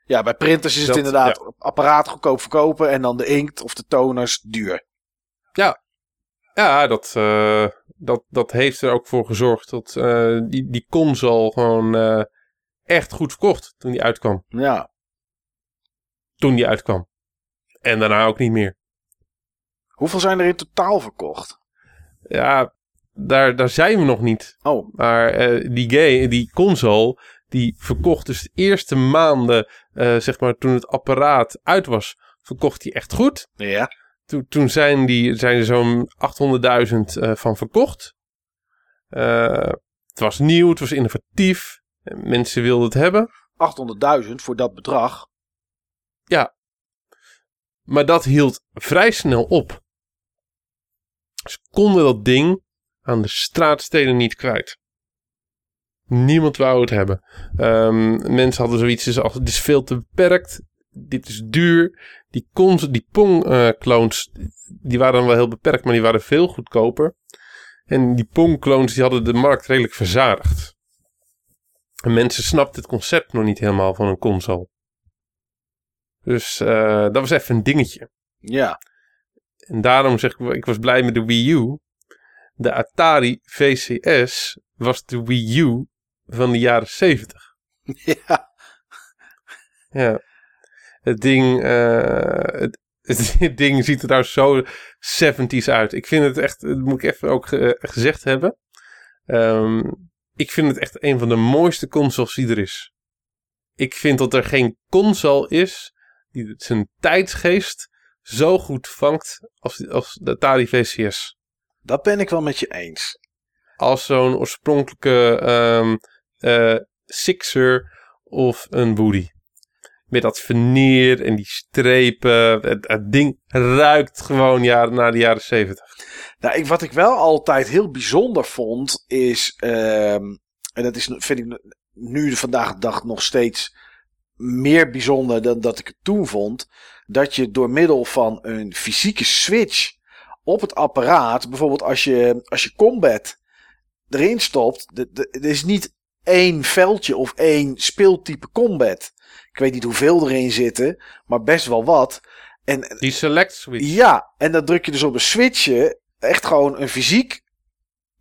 Ja, bij printers is Dat- het inderdaad apparaat goedkoop verkopen en dan de inkt of de toners duur. Ja, dat, eh, dat, dat heeft er ook voor gezorgd dat eh, die, die console gewoon eh, echt goed verkocht toen die uitkwam. Ja, Toen die uitkwam. En daarna ook niet meer. hoeveel zijn er in totaal verkocht? Ja, daar, daar zijn we nog niet. Oh, Maar die, game, die console, die verkocht dus de eerste maanden, zeg maar, toen het apparaat uit was, verkocht die echt goed. ja. Toen, toen zijn, die, zijn er zo'n 800.000 eh, van verkocht. Eh, het was nieuw, het was innovatief. en Mensen wilden het hebben. 800.000 voor dat bedrag. Maar dat hield vrij snel op. Ze konden dat ding aan de straatsteden niet kwijt. Niemand wou het hebben. Ehm, mensen hadden zoiets als, het is veel te beperkt. Dit is duur. Die, cons- die Pong-clones, die waren dan wel heel beperkt, maar die waren veel goedkoper. En die Pong-clones, die hadden de markt redelijk verzadigd. En mensen snapten het concept nog niet helemaal van een console. Dus eh, dat was even een dingetje. Ja. En daarom zeg ik, ik was blij met de Wii U. De Atari VCS was de Wii U van de jaren 70. Ja. Ja. Het ding, eh, het, het ding ziet er nou zo 70s uit. Ik vind het echt, dat moet ik even ook ge- gezegd hebben. Ehm, ik vind het echt een van de mooiste consoles die er is. Ik vind dat er geen console is die zijn tijdsgeest zo goed vangt als, als de Atari VCS. Dat ben ik wel met je eens. Als zo'n oorspronkelijke ehm eh, Sixer of een Woody. Met dat veneer en die strepen. Het, het ding ruikt gewoon jaren, naar de jaren zeventig. Nou, ik, wat ik wel altijd heel bijzonder vond, is. ehm, en dat is, vind ik nu vandaag de dag nog steeds meer bijzonder dan dat ik het toen vond. Dat je door middel van een fysieke switch op het apparaat, bijvoorbeeld als je, als je combat erin stopt, er is niet één veldje of één speeltype combat. Ik weet niet hoeveel erin zitten, maar best wel wat. En Die select switch. ja, en dan druk je dus op een switchje. Echt gewoon een fysiek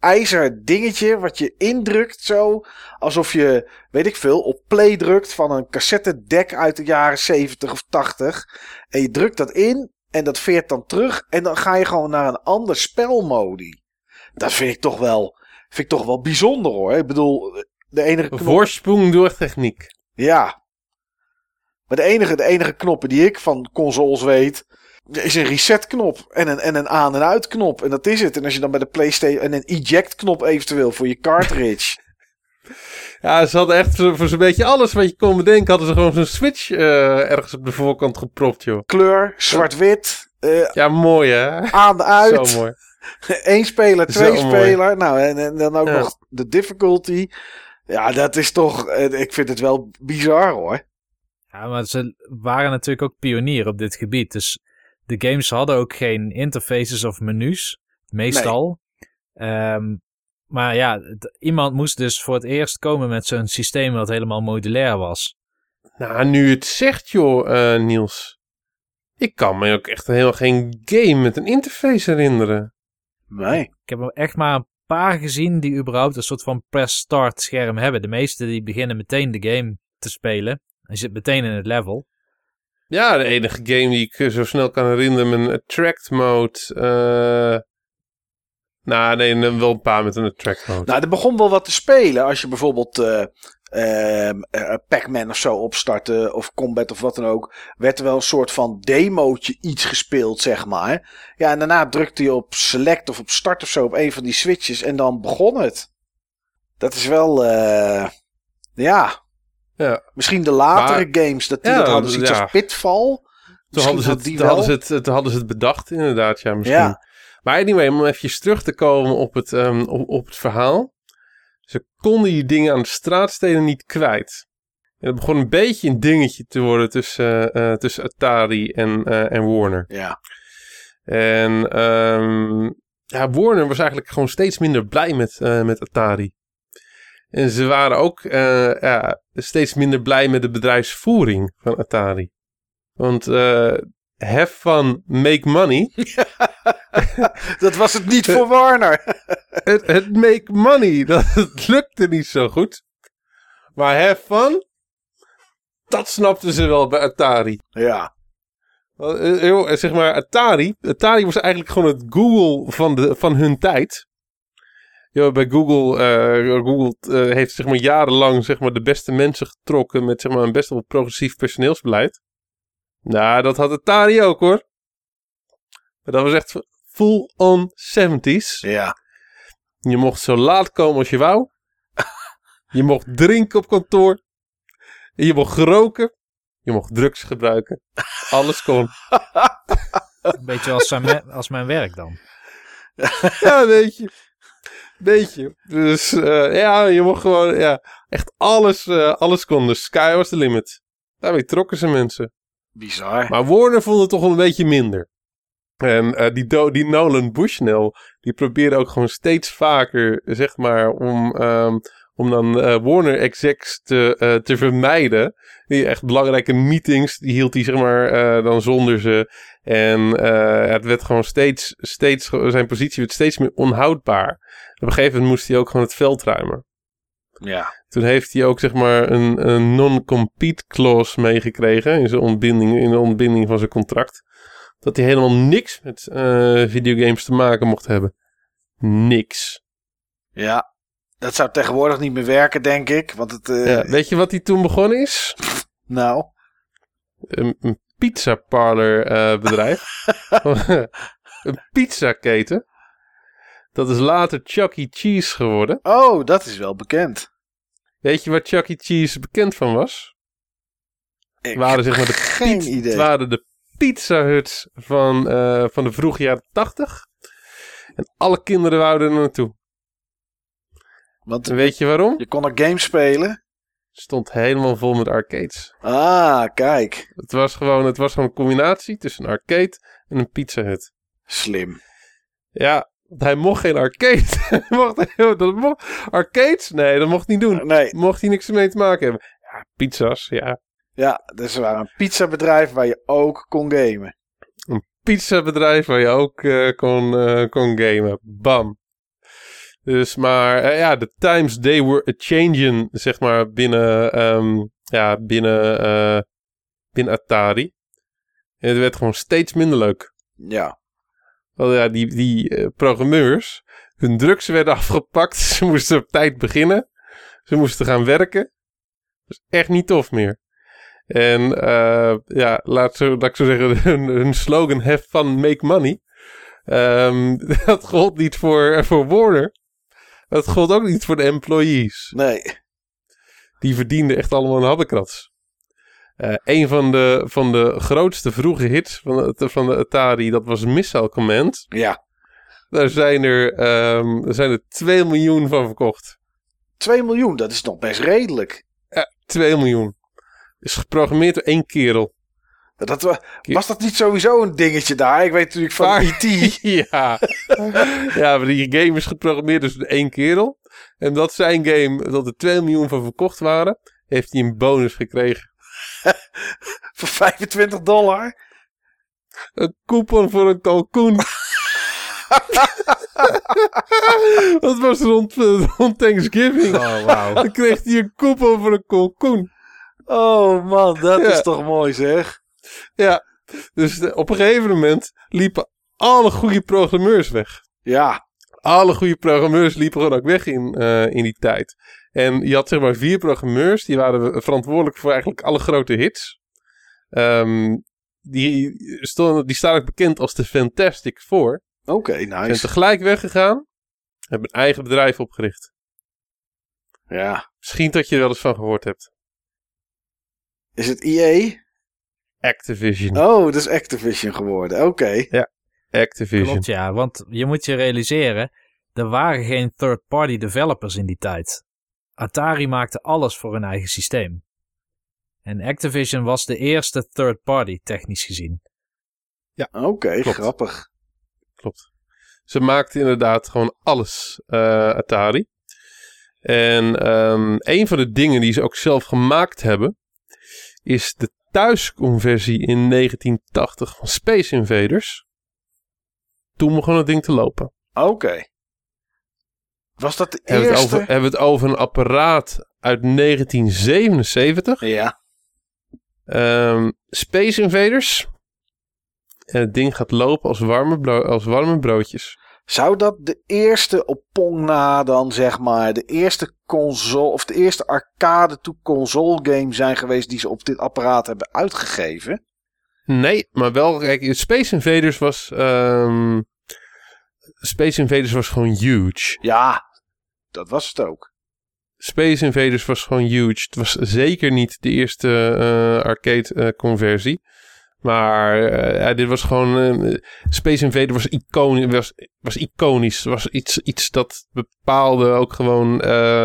ijzer dingetje wat je indrukt zo. Alsof je, weet ik veel, op play drukt van een cassettedek uit de jaren 70 of 80. En je drukt dat in en dat veert dan terug. En dan ga je gewoon naar een ander spelmodi. Dat vind ik toch wel, vind ik toch wel bijzonder hoor. Ik bedoel, de enige knop... Voorsprong door techniek. Ja. Maar de enige, de enige knoppen die ik van consoles weet. Is een reset knop en een, en een aan- en uitknop. En dat is het. En als je dan bij de PlayStation. En een eject knop eventueel voor je cartridge. Ja, ze hadden echt voor zo'n beetje alles wat je kon bedenken. Hadden ze gewoon zo'n switch eh, ergens op de voorkant gepropt, joh. Kleur, zwart-wit. eh, Ja, mooi hè. aan, uit. Zo mooi. Eén speler, twee mooi. speler. Nou, en, en dan ook Ja. nog de difficulty. Ja, dat is toch. eh, Ik vind het wel bizar hoor. Ja, maar ze waren natuurlijk ook pionier op dit gebied. Dus de games hadden ook geen interfaces of menus. Meestal. Ehm, maar ja, iemand moest dus voor het eerst komen met zo'n systeem wat helemaal modulair was. Nou, nu het zegt, joh, eh, Niels. Ik kan me ook echt helemaal geen game met een interface herinneren. Nee. Ik heb er echt maar een paar gezien die überhaupt een soort van press start scherm hebben. De meeste die beginnen meteen de game te spelen. Je zit meteen in het level. Ja, de enige game die ik zo snel kan herinneren met een attract mode. eh nou, nee, wel een paar met een attract mode. Nou, er begon wel wat te spelen. Als je bijvoorbeeld eh, Pac-Man of zo opstartte, of Combat of wat dan ook, werd er wel een soort van demootje iets gespeeld, zeg maar. Ja, en daarna drukte je op select of op start of zo op een van die switches en dan begon het. Dat is wel, eh, ja, ja. misschien de latere games, dat die Ja, dat hadden, zoiets ja. als Pitfall. Toen hadden, ze het, toen, hadden ze het, toen hadden ze het bedacht, inderdaad. Ja, misschien. Ja. Maar anyway, om even terug te komen op het, ehm, op, op het verhaal. Ze konden die dingen aan de straatsteden niet kwijt. En het begon een beetje een dingetje te worden tussen, eh, eh, tussen Atari en, eh, en Warner. Ja, En ehm, ja, Warner was eigenlijk gewoon steeds minder blij met, met Atari. En ze waren ook ja, steeds minder blij met de bedrijfsvoering van Atari. Want have fun, make money. dat was het niet voor Warner. het, het make money, dat het lukte niet zo goed. Maar have fun, dat snapten ze wel bij Atari. ja, eh, joh, eh, zeg maar, Atari. Atari was eigenlijk gewoon het Google van, de, van hun tijd. Joh, bij Google, eh, Google eh, heeft zeg maar, jarenlang zeg maar, de beste mensen getrokken met zeg maar, een best wel progressief personeelsbeleid. Nou, dat had Atari ook hoor. Maar dat was echt full on 70s. ja. Je mocht zo laat komen als je wou. Je mocht drinken op kantoor. Je mocht roken. Je mocht drugs gebruiken. Alles kon. Een beetje als, zijn als mijn werk dan. ja, weet je. Weet je. Dus eh, ja, je mocht gewoon, ja, echt alles, eh, alles kon. De sky was the limit. Daarmee trokken ze mensen. Bizar. Maar Warner vond het toch wel een beetje minder. En eh, die, Do- die Nolan Bushnell, die probeerde ook gewoon steeds vaker, zeg maar, om, ehm, om dan eh, Warner execs te, eh, te vermijden. Die echt belangrijke meetings, die hield hij zeg maar dan zonder ze. En het werd gewoon steeds, steeds, zijn positie werd steeds meer onhoudbaar. Op een gegeven moment moest hij ook gewoon het veld ruimen. Ja. Toen heeft hij ook zeg maar een, een non-compete clause meegekregen in, zijn ontbinding, in de ontbinding van zijn contract. Dat hij helemaal niks met eh, videogames te maken mocht hebben. Niks. Ja. Dat zou tegenwoordig niet meer werken, denk ik. Want het... eh, Ja, weet je wat hij toen begonnen is? Nou. Een, een pizza parlor eh, bedrijf. een pizzaketen. Dat is later Chuck E. Cheese geworden. Oh, dat is wel bekend. Weet je waar Chuck E. Cheese bekend van was? Ik waren zeg maar de geen idee. Waren de Pizza Huts van, eh, van de vroege jaren tachtig. En alle kinderen wouden er naartoe. Want En weet je waarom? je kon er games spelen. Stond helemaal vol met arcades. Ah, kijk. Het was gewoon, het was gewoon een combinatie tussen een arcade en een Pizza Hut. Slim. Ja, hij mocht geen arcade. Hij mocht, dat mocht, arcades? Nee, dat mocht hij niet doen. Nee, Mocht hij niks mee te maken hebben. Ja, pizza's, ja. Ja, dus we waren een pizzabedrijf waar je ook kon gamen. pizzabedrijf waar je ook eh, kon, eh, kon gamen. Bam. Dus maar eh, ja, de times they were a changing, zeg maar, binnen, ehm, ja, binnen, binnen Atari. En het werd gewoon steeds minder leuk. Ja. Want ja, die, die programmeurs, hun drugs werden afgepakt. Ze moesten op tijd beginnen. Ze moesten gaan werken. Dat is echt niet tof meer. En eh, ja, laat, zo, laat ik zo zeggen, hun, hun slogan have fun, make money. Ehm, dat gold niet voor, voor Warner. Dat gold ook niet voor de employees. Nee. Die verdienden echt allemaal een habbekrats. Eh een van de, van de grootste vroege hits van de, van de Atari, dat was Missile Command. Ja. Daar zijn er, er zijn er 2 miljoen van verkocht. 2 miljoen, dat is nog best redelijk. Ja, 2 miljoen. Is geprogrammeerd door één kerel. Dat, wa- was dat niet sowieso een dingetje daar? Ik weet natuurlijk van Waar? E.T. ja. ja, maar die game is geprogrammeerd dus door één kerel. En dat zijn game, dat er 2 miljoen van verkocht waren, heeft hij een bonus gekregen. voor 25 dollar. Een coupon voor een kalkoen. dat was rond, rond Thanksgiving. Oh, wauw. Dan kreeg hij een coupon voor een kalkoen. Oh man, dat Ja. is toch mooi zeg. Ja, dus op een gegeven moment liepen alle goede programmeurs weg. Ja. Alle goede programmeurs liepen gewoon ook weg in, eh, in die tijd. En je had zeg maar vier programmeurs, die waren verantwoordelijk voor eigenlijk alle grote hits. Ehm, die, stonden, die staan ook bekend als de Fantastic Four. Oké, Zijn nice. tegelijk weggegaan, hebben een eigen bedrijf opgericht. Ja. Misschien dat je er wel eens van gehoord hebt. Is het EA? Activision. Oh, dat is Activision geworden. Oké. Activision. Klopt, ja. Want je moet je realiseren, er waren geen third-party developers in die tijd. Atari maakte alles voor hun eigen systeem. En Activision was de eerste third-party, technisch gezien. Oké, Klopt. grappig. Klopt. Ze maakten inderdaad gewoon alles eh, Atari. En ehm, een van de dingen die ze ook zelf gemaakt hebben, is de thuisconversie in 1980 van Space Invaders. Toen begon het ding te lopen. Oké. Was dat de Hebben we, het eerste? over, hebben we het over een apparaat uit 1977. Ja. Ehm, Space Invaders. En het ding gaat lopen als warme, als warme broodjes. Zou dat de eerste op Pong na dan, zeg maar, de eerste console of de eerste arcade to console game zijn geweest die ze op dit apparaat hebben uitgegeven? Nee, maar wel, kijk, Space Invaders was. ehm, Space Invaders was gewoon huge. Ja, dat was het ook. Space Invaders was gewoon huge. Het was zeker niet de eerste eh, arcade eh, conversie. Maar eh, dit was gewoon... eh, Space Invader was iconisch. Was, was iconisch. Was iets, iets dat bepaalde ook gewoon... eh,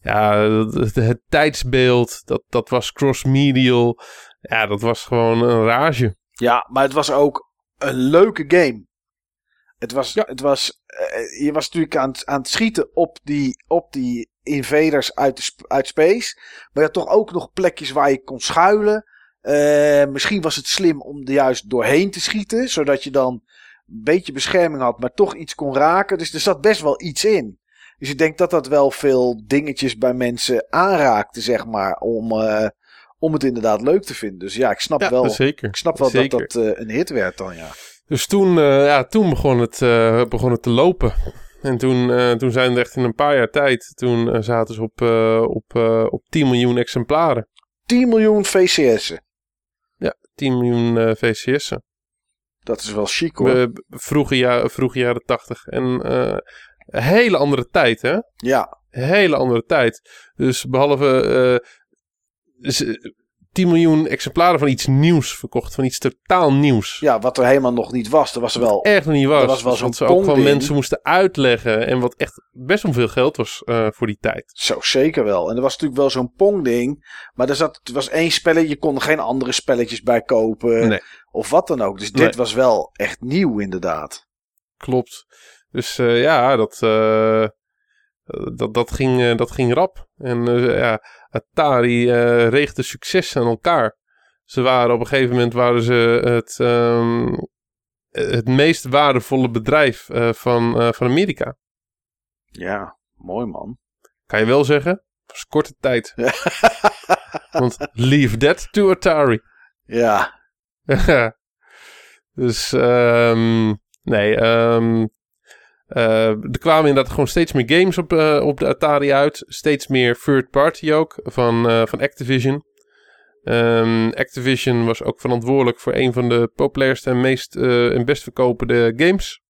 ja, het, het tijdsbeeld. Dat, dat was cross-medial. Ja, dat was gewoon een rage. Ja, maar het was ook een leuke game. Het was, Ja. het was, je was natuurlijk aan, het- aan het schieten op die, op die invaders uit, de, uit space. Maar je had toch ook nog plekjes waar je kon schuilen. Eh, misschien was het slim om er juist doorheen te schieten. Zodat je dan een beetje bescherming had, maar toch iets kon raken. Dus er zat best wel iets in. Dus ik denk dat dat wel veel dingetjes bij mensen aanraakte, zeg maar. Om, eh, om het inderdaad leuk te vinden. Dus ja, ik snap Ja, wel, zeker. ik snap wel Zeker. dat dat eh, een hit werd dan, ja. Dus toen, ja, toen begon, het, begon het te lopen. En toen, toen zijn we echt in een paar jaar tijd... Toen zaten ze op, op, op 10 miljoen exemplaren. 10 miljoen VCS'en. 10 miljoen eh, VCS'en. Dat is wel chic hoor. Vroege, ja, vroege jaren 80. En eh, een hele andere tijd, hè? Ja, Een hele andere tijd. Dus behalve eh, 10 miljoen exemplaren van iets nieuws verkocht. Van iets totaal nieuws. ja, wat er helemaal nog niet was. Er was wel. Echt nog niet was. Er was wel Dus zo'n ze ook pongding. mensen moesten uitleggen. En wat echt best wel veel geld was eh, voor die tijd. Zo, zeker wel. En er was natuurlijk wel zo'n Pong-ding. Maar er zat, het was één spelletje. Je kon er geen andere spelletjes bij kopen. Nee. Of wat dan ook. Dus dit Nee. was wel echt nieuw, inderdaad. Klopt. Dus eh, ja, dat, eh, dat, dat, ging, eh, dat ging rap. En eh, ja, Atari eh reegde succes aan elkaar. Ze waren op een gegeven moment waren ze het, ehm, het meest waardevolle bedrijf van, van Amerika. Ja, mooi man. Kan je wel zeggen? was korte tijd. Want leave that to Atari. Ja, dus ehm, nee, eh, er kwamen inderdaad gewoon steeds meer games op, eh, op de Atari uit. Steeds meer third party ook van, eh, van Activision. Ehm, Activision was ook verantwoordelijk voor een van de populairste en meest eh, en best verkopende games.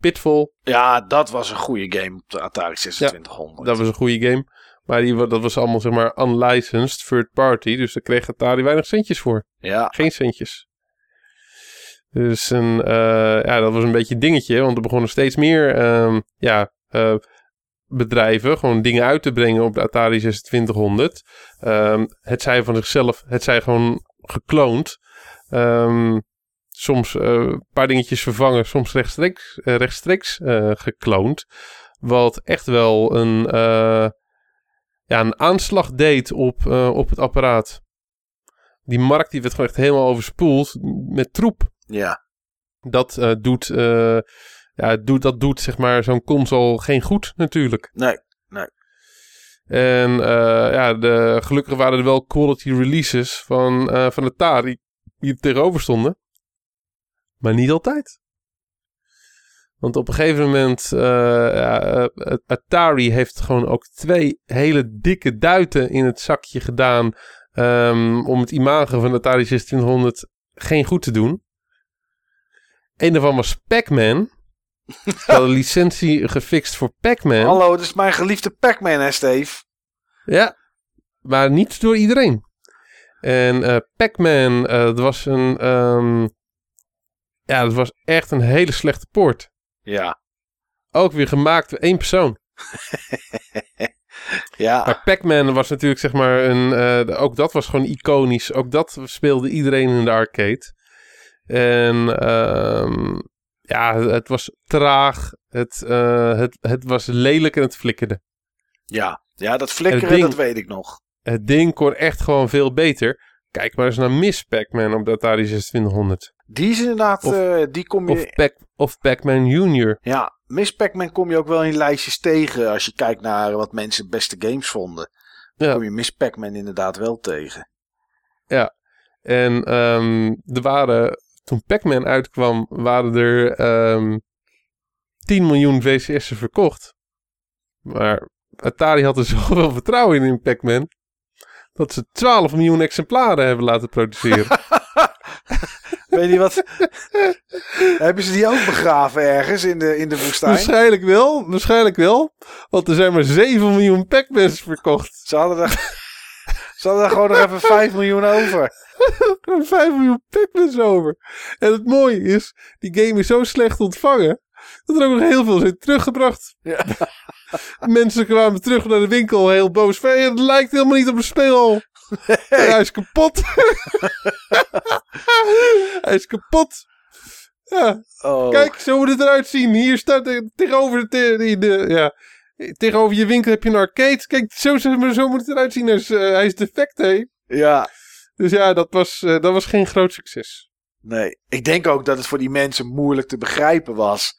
Pitfall, ja, dat was een goede game op de Atari 2600. dat was een goede game. Maar die, dat was allemaal zeg maar unlicensed third party. Dus daar kreeg Atari weinig centjes voor. Ja, Geen centjes. Dus een, eh, ja, dat was een beetje een dingetje. Want er begonnen steeds meer ehm, ja, eh, bedrijven gewoon dingen uit te brengen op de Atari 2600. Ehm, het zij van zichzelf, het zij gewoon gekloond. Ehm, soms eh, een paar dingetjes vervangen, soms rechtstreeks, rechtstreeks gekloond. Wat echt wel een, ja, een aanslag deed op, op het apparaat die markt die werd gewoon echt helemaal overspoeld met troep. Ja, Dat eh, doet, eh, ja, doet, dat doet zeg maar zo'n console geen goed natuurlijk. nee. En eh, ja, de, gelukkig waren er wel quality releases van, van Atari die er tegenover stonden. Maar niet altijd. Want op een gegeven moment, ja, eh, Atari heeft gewoon ook twee hele dikke duiten in het zakje gedaan. ehm, om het imago van de Atari 2600 geen goed te doen. Een daarvan was Pac-Man. Ze hadden licentie gefixt voor Pac-Man. Hallo, het is mijn geliefde Pac-Man, hè, Steve? Ja, maar niet door iedereen. En eh Pac-Man, dat was een. ehm, ja, dat was echt een hele slechte poort. Ja, Ook weer gemaakt door één persoon. ja. Maar Pac-Man was natuurlijk, zeg maar, een. eh, ook dat was gewoon iconisch. Ook dat speelde iedereen in de arcade. En. ehm, ja, het was traag. Het, eh, het, het was lelijk en het flikkerde. Ja, ja dat flikkeren, ding- dat weet ik nog. Het ding kon echt gewoon veel beter. Kijk maar eens naar Miss Pac-Man op de Atari 2600. Die is inderdaad, Of- eh, die kom je... Of, Pac of Pac-Man Junior. Ja, Miss Pac-Man kom je ook wel in lijstjes tegen als je kijkt naar wat mensen beste games vonden. Dan Ja. kom je Miss Pac-Man inderdaad wel tegen. En ehm, er waren, toen Pac-Man uitkwam, waren er ehm 10 miljoen VCS'en verkocht. Maar Atari had er zoveel vertrouwen in in Pac-Man. Dat ze 12 miljoen exemplaren hebben laten produceren. Weet je wat? Hebben ze die ook begraven ergens in de, in de woestijn? waarschijnlijk wel, waarschijnlijk wel. Want er zijn maar 7 miljoen Pac-Mans verkocht. Ze hadden er, Ze hadden gewoon nog even 5 miljoen over. Gewoon 5 miljoen Pac-Mans over. En het mooie is, die game is zo slecht ontvangen. Dat er ook nog heel veel zijn teruggebracht. Ja. Mensen kwamen terug naar de winkel heel boos. Van, "Ja, het lijkt helemaal niet op een speel. Hij is kapot. Hij is kapot. Ja, Oh. kijk, zo moet het eruit zien. Hier staat er tegenover, de, de, de- ja, tegenover je winkel heb je een arcade. Kijk, zo, zo, zo moet het eruit zien. Hij is, eh, hij is defect, hé. Ja, Dus ja, dat was, eh, dat was geen groot succes. nee. Ik denk ook dat het voor die mensen moeilijk te begrijpen was.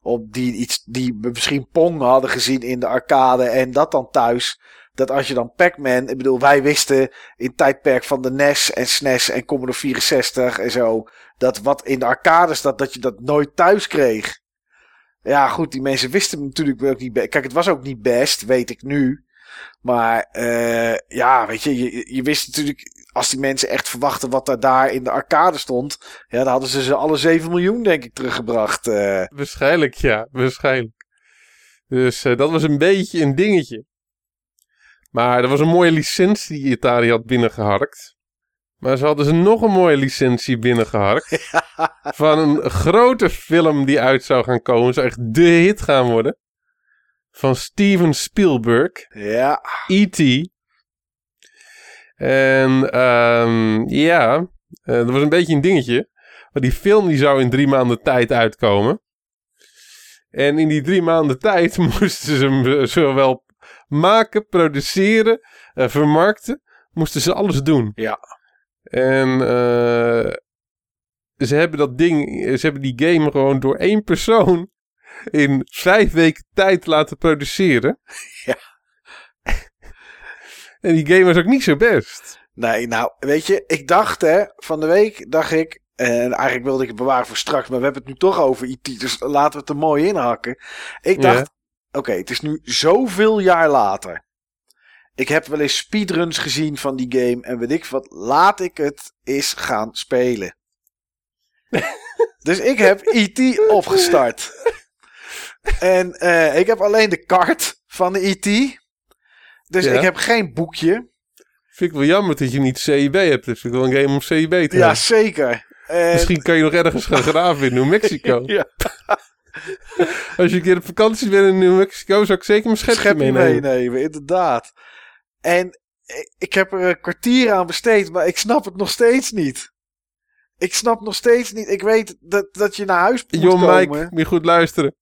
Op die, iets, die misschien Pong hadden gezien in de arcade en dat dan thuis. Dat als je dan Pac-Man, ik bedoel, wij wisten in het tijdperk van de NES en SNES en Commodore 64 en zo. Dat wat in de arcades, dat, dat je dat nooit thuis kreeg. Ja, goed, die mensen wisten natuurlijk ook niet. Kijk, het was ook niet best, weet ik nu. Maar eh, ja, weet je, je, je wist natuurlijk, als die mensen echt verwachten wat er daar in de arcade stond. Ja, dan hadden ze ze alle 7 miljoen, denk ik, teruggebracht. eh. Waarschijnlijk, ja, waarschijnlijk. Dus eh, dat was een beetje een dingetje. Maar er was een mooie licentie die Atari had binnengeharkt. Maar ze hadden ze nog een mooie licentie binnengeharkt. Van een grote film die uit zou gaan komen. Zou echt de hit gaan worden. Van Steven Spielberg. ja, E.T. En ehm, ja, eh, dat was een beetje een dingetje. Maar die film die zou in drie maanden tijd uitkomen. En in die drie maanden tijd moesten ze hem eh, zowel maken, produceren, eh, vermarkten. Moesten ze alles doen. Ja. En eh, ze hebben dat ding, ze hebben die game gewoon door één persoon in vijf weken tijd laten produceren. Ja. En die game was ook niet zo best. nee, nou, weet je, ik dacht hè, van de week dacht ik, en eigenlijk wilde ik het bewaren voor straks, maar we hebben het nu toch over IT, dus laten we het er mooi inhakken. Ik Ja. dacht, oké, het is nu zoveel jaar later. Ik heb wel eens speedruns gezien van die game en weet ik wat, laat ik het eens gaan spelen. dus ik heb IT opgestart. En eh, ik heb alleen de kaart van de IT. Dus Ja. ik heb geen boekje. Vind ik wel jammer dat je niet CIB hebt. Vind ik wel een game om CIB te Ja, hebben. zeker. En- Misschien kan je nog ergens gaan graven in New Mexico. Ja. Als je een keer op vakantie bent in New Mexico, zou ik zeker mijn schepje meenemen. meenemen, inderdaad. En ik- heb er een kwartier aan besteed, maar ik snap het nog steeds niet. Ik snap nog steeds niet. Ik weet dat, dat je naar huis moet Joh, komen. Mike, moet je goed luisteren.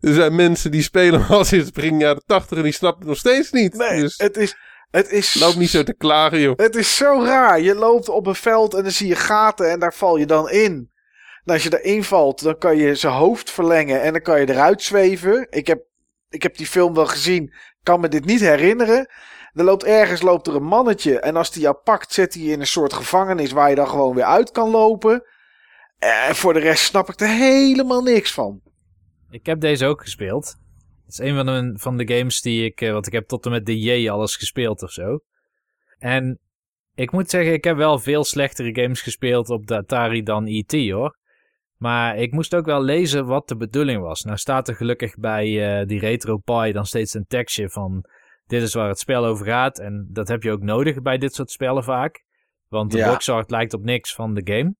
Er zijn mensen die spelen al sinds het begin jaren tachtig en die snappen het nog steeds niet. Nee, dus het is, het is, loop niet zo te klagen, joh. het is zo raar. Je loopt op een veld en dan zie je gaten en daar val je dan in. En als je erin valt, dan kan je zijn hoofd verlengen en dan kan je eruit zweven. Ik heb, ik heb die film wel gezien, kan me dit niet herinneren. Er loopt ergens loopt er een mannetje en als die jou pakt, zet hij je in een soort gevangenis waar je dan gewoon weer uit kan lopen. En voor de rest snap ik er helemaal niks van. Ik heb deze ook gespeeld. Het is een van de, van de games die ik... eh, Want ik heb tot en met de J alles gespeeld of zo. En ik moet zeggen, ik heb wel veel slechtere games gespeeld op de Atari dan E.T. hoor. Maar ik moest ook wel lezen wat de bedoeling was. Nou staat er gelukkig bij eh, die RetroPie dan steeds een tekstje van... Dit is waar het spel over gaat. En dat heb je ook nodig bij dit soort spellen vaak. Want de Ja. boxart lijkt op niks van de game.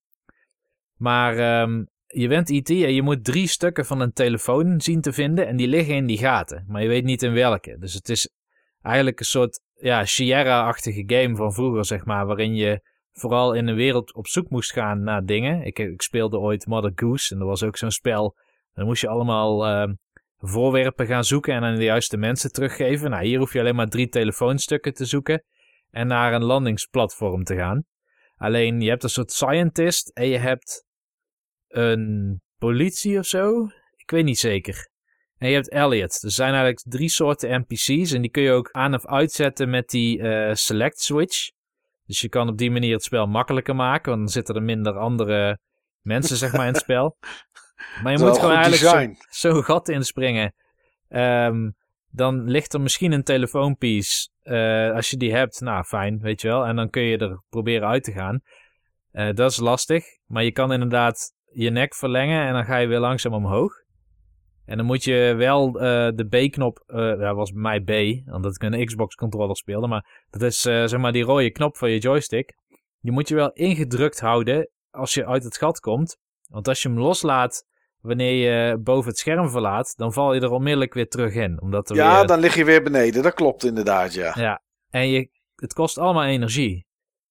Maar ehm, je bent IT en je moet drie stukken van een telefoon zien te vinden. En die liggen in die gaten. Maar je weet niet in welke. Dus het is eigenlijk een soort ja, Sierra-achtige game van vroeger, zeg maar. Waarin je vooral in een wereld op zoek moest gaan naar dingen. Ik, ik speelde ooit Mother Goose. En er was ook zo'n spel. Dan moest je allemaal ehm, voorwerpen gaan zoeken en aan de juiste mensen teruggeven. Nou, hier hoef je alleen maar drie telefoonstukken te zoeken. En naar een landingsplatform te gaan. Alleen je hebt een soort scientist en je hebt een politie of zo. Ik weet niet zeker. En je hebt Elliot. Er zijn eigenlijk drie soorten NPC's. En die kun je ook aan of uitzetten met die eh, select switch. Dus je kan op die manier het spel makkelijker maken. Want dan zitten er minder andere mensen zeg maar in het spel. Maar je moet gewoon eigenlijk zo- zo'n gat inspringen. Ehm, dan ligt er misschien een telefoonpiece. Eh, als je die hebt, nou fijn, weet je wel. En dan kun je er proberen uit te gaan. Eh, dat is lastig. Maar je kan inderdaad je nek verlengen en dan ga je weer langzaam omhoog. En dan moet je wel eh, de B-knop, dat was bij mij B, omdat ik een Xbox-controller speelde. Maar dat is zeg maar die rode knop van je joystick. Die moet je wel ingedrukt houden als je uit het gat komt. Want als je hem loslaat wanneer je boven het scherm verlaat, dan val je er onmiddellijk weer terug in. Omdat er Ja, weer, dan lig je weer beneden. Dat klopt inderdaad, ja. ja. En je, het kost allemaal energie.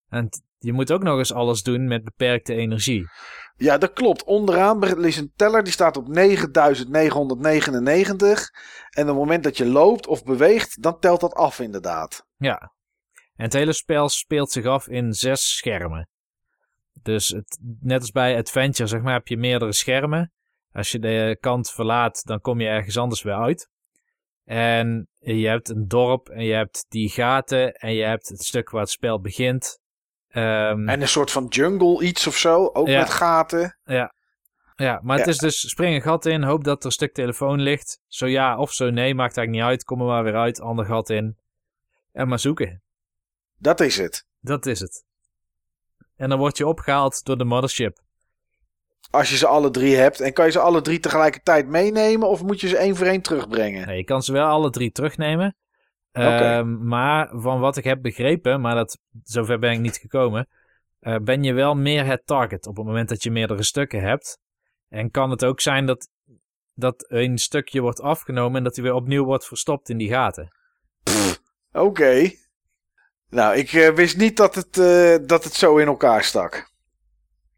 En je moet ook nog eens alles doen met beperkte energie. Ja, dat klopt. Onderaan is een teller die staat op 9999. En op het moment dat je loopt of beweegt, dan telt dat af inderdaad. Ja. En het hele spel speelt zich af in zes schermen. Dus het, net als bij Adventure, zeg maar, heb je meerdere schermen. Als je de kant verlaat, dan kom je ergens anders weer uit. En je hebt een dorp en je hebt die gaten en je hebt het stuk waar het spel begint. Ehm, En een soort van jungle iets of zo. Ook Ja. met gaten. ja, maar het Ja. is dus spring een gat in, hoop dat er een stuk telefoon ligt. Zo ja of zo nee, maakt eigenlijk niet uit. Kom er maar weer uit, ander gat in. En maar zoeken. Dat is het. Dat is het. En dan word je opgehaald door de mothership. Als je ze alle drie hebt. En kan je ze alle drie tegelijkertijd meenemen? Of moet je ze één voor één terugbrengen? Nee, je kan ze wel alle drie terugnemen. Ehm, maar van wat ik heb begrepen, maar dat, zover ben ik niet gekomen, eh, ben je wel meer het target op het moment dat je meerdere stukken hebt. En kan het ook zijn dat, dat een stukje wordt afgenomen en dat hij weer opnieuw wordt verstopt in die gaten. Oké. Nou, ik eh, wist niet dat het, eh, dat het zo in elkaar stak.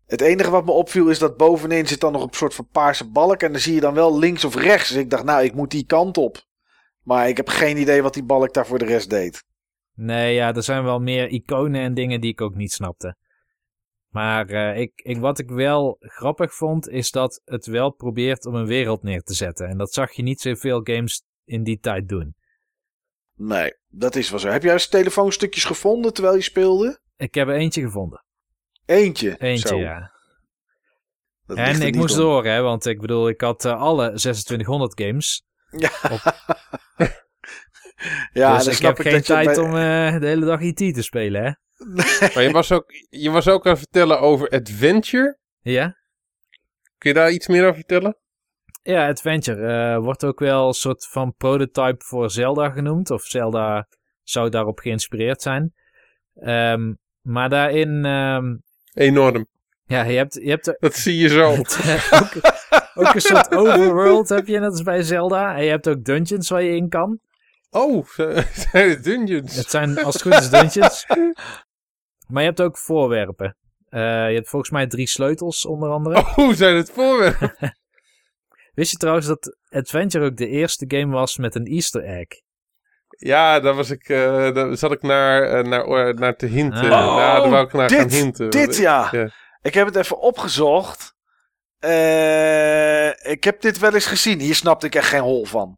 Het enige wat me opviel is dat bovenin zit dan nog een soort van paarse balk. En dan zie je dan wel links of rechts. Dus ik dacht, nou, ik moet die kant op. Maar ik heb geen idee wat die balk daar voor de rest deed. Nee, ja, er zijn wel meer iconen en dingen die ik ook niet snapte. Maar eh, ik, ik, wat ik wel grappig vond, is dat het wel probeert om een wereld neer te zetten. En dat zag je niet zoveel games in die tijd doen. Nee, dat is wel zo. Heb jij eens telefoonstukjes gevonden terwijl je speelde? Ik heb er eentje gevonden. Eentje. Eentje, Zo, ja. dat En ik moest om. door, hè, want ik bedoel, ik had eh, alle 2600 games. Ja, dus dan ik snap heb ik geen dat je tijd bij- om eh, de hele dag IT te spelen, hè? Maar je was, ook, je was ook aan het vertellen over Adventure. Ja? Kun je daar iets meer over vertellen? Ja, Adventure eh, wordt ook wel een soort van prototype voor Zelda genoemd. Of Zelda zou daarop geïnspireerd zijn. Ehm, maar daarin, ehm, Enorm. ja, je hebt, je hebt Dat zie je zo. ook, ook een soort overworld heb je, net als bij Zelda. En je hebt ook dungeons waar je in kan. Oh, zijn het dungeons? Het zijn als het goed is dungeons. Maar je hebt ook voorwerpen. Eh, je hebt volgens mij drie sleutels onder andere. Oh, zijn het voorwerpen? Wist je trouwens dat Adventure ook de eerste game was met een easter egg? Ja, daar was ik, eh, daar zat ik naar, eh, naar, eh, naar te hinten. Oh, nou, daar wou ik naar gaan dit, hinten. dit ja. Ja. Ik heb het even opgezocht. Eh, ik heb dit wel eens gezien. Hier snapte ik echt geen hol van.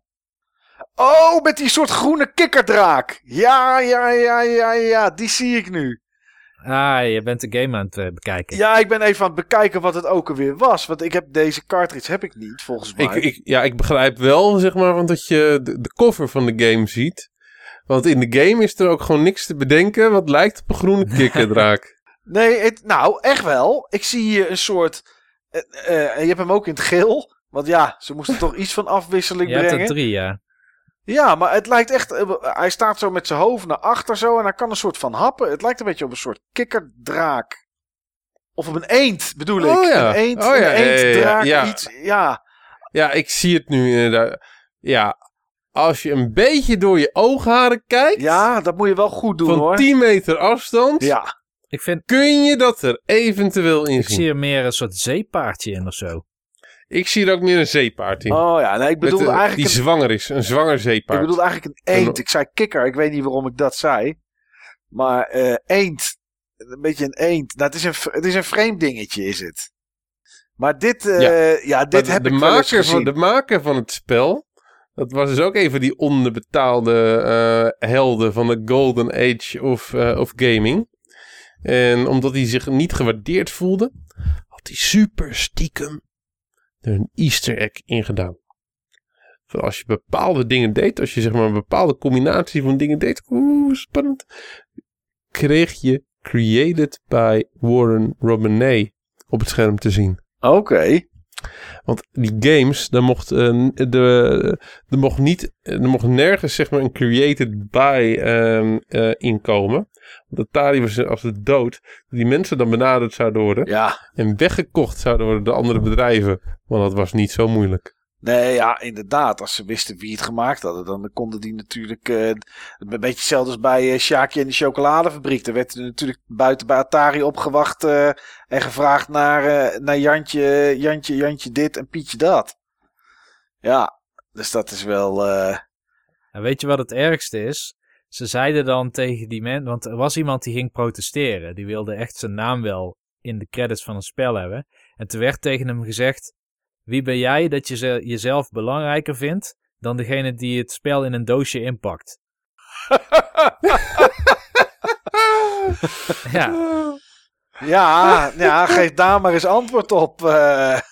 Oh, met die soort groene kikkerdraak. Ja, ja, ja, ja, ja. Die zie ik nu. Ah, je bent de game aan het eh, bekijken. Ja, ik ben even aan het bekijken wat het ook alweer was. Want ik heb deze cartridge heb ik niet, volgens mij. Ik, ik, ja, ik begrijp wel, zeg maar, want dat je de, de cover van de game ziet. Want in de game is er ook gewoon niks te bedenken wat lijkt op een groene kikkerdraak. Nee, het, nou, echt wel. Ik zie hier een soort... eh, eh, je hebt hem ook in het geel. Want ja, ze moesten toch iets van afwisseling je hebt brengen. er drie, ja. Ja, maar het lijkt echt. eh, Hij staat zo met zijn hoofd naar achter zo en hij kan een soort van happen. Het lijkt een beetje op een soort kikkerdraak. Of op een eend, bedoel ik. Oh ja. Een eend, Oh ja, een ja, ja, ja, eenddraak, ja. iets. Ja, Ja, ik zie het nu inderdaad. Ja, als je een beetje door je oogharen kijkt, ja, dat moet je wel goed doen van hoor. 10 meter afstand, Ja, Ik, vind, kun je dat er eventueel in ik zien. zie er meer een soort zeepaardje in of zo. Ik zie er ook meer een zeepaard in. oh ja, nee, ik Met, eh, eigenlijk. die Een, zwanger is, een zwanger ik zeepaard. bedoelde eigenlijk een eend. Ik zei kikker, ik weet niet waarom ik dat zei. Maar eh eend, een beetje een eend. Nou, het, is een, het is een vreemd dingetje, is het. Maar dit, eh, ja. Dit de, heb de ik maker van, de maker van het spel, dat was dus ook een van die onderbetaalde eh, helden van de golden age of, of gaming. En omdat hij zich niet gewaardeerd voelde, had hij super stiekem er een easter egg in gedaan. Als je bepaalde dingen deed, als je zeg maar een bepaalde combinatie van dingen deed, oeh, spannend, kreeg je Created by Warren Robinet op het scherm te zien. Oké. Want die games, daar mocht, eh, de, er mocht, niet, er mocht nergens zeg maar een created by ehm, eh, inkomen. Want Atari was als de dood. dat Die mensen dan benaderd zouden worden. Ja, En weggekocht zouden worden door andere bedrijven. Want dat was niet zo moeilijk. Nee, ja, inderdaad. Als ze wisten wie het gemaakt hadden, dan konden die natuurlijk... eh, een beetje hetzelfde als bij eh Sjaakje en de chocoladefabriek. Er werd er natuurlijk buiten bij Atari opgewacht eh, en gevraagd naar, naar Jantje, Jantje, Jantje dit en Pietje dat. Ja, dus dat is wel... En weet je wat het ergste is? Ze zeiden dan tegen die mensen, want er was iemand die ging protesteren. Die wilde echt zijn naam wel in de credits van een spel hebben. En toen werd tegen hem gezegd: Wie ben jij dat je ze- jezelf belangrijker vindt dan degene die het spel in een doosje inpakt? ja, ja, ja, geef daar maar eens antwoord op. eh. echt,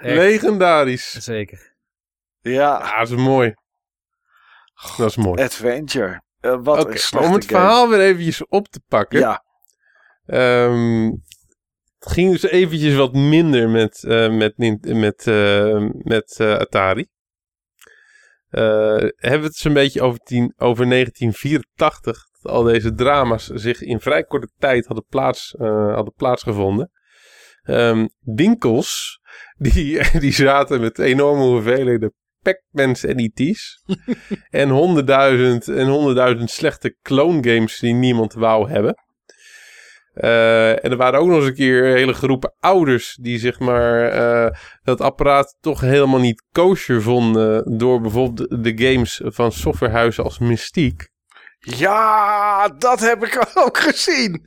Legendarisch. zeker. Ja, dat is mooi. Dat is mooi. Adventure. Eh, wat slechte om het game. verhaal weer eventjes op te pakken. Ja, Ehm, het ging dus eventjes wat minder met, eh, met, met, eh, met eh, Atari. Hebben we het eens een beetje over, tien, over 1984. Dat al deze drama's zich in vrij korte tijd hadden, plaats, hadden plaatsgevonden. Ehm, winkels die, die zaten met enorme hoeveelheden Pac-Mans en en honderdduizend en honderdduizend slechte clone games die niemand wou hebben. Eh, en er waren ook nog eens een keer hele groepen ouders die zeg maar eh, dat apparaat toch helemaal niet kosher vonden door bijvoorbeeld de, games van softwarehuizen als Mystique. ja, dat heb ik ook gezien.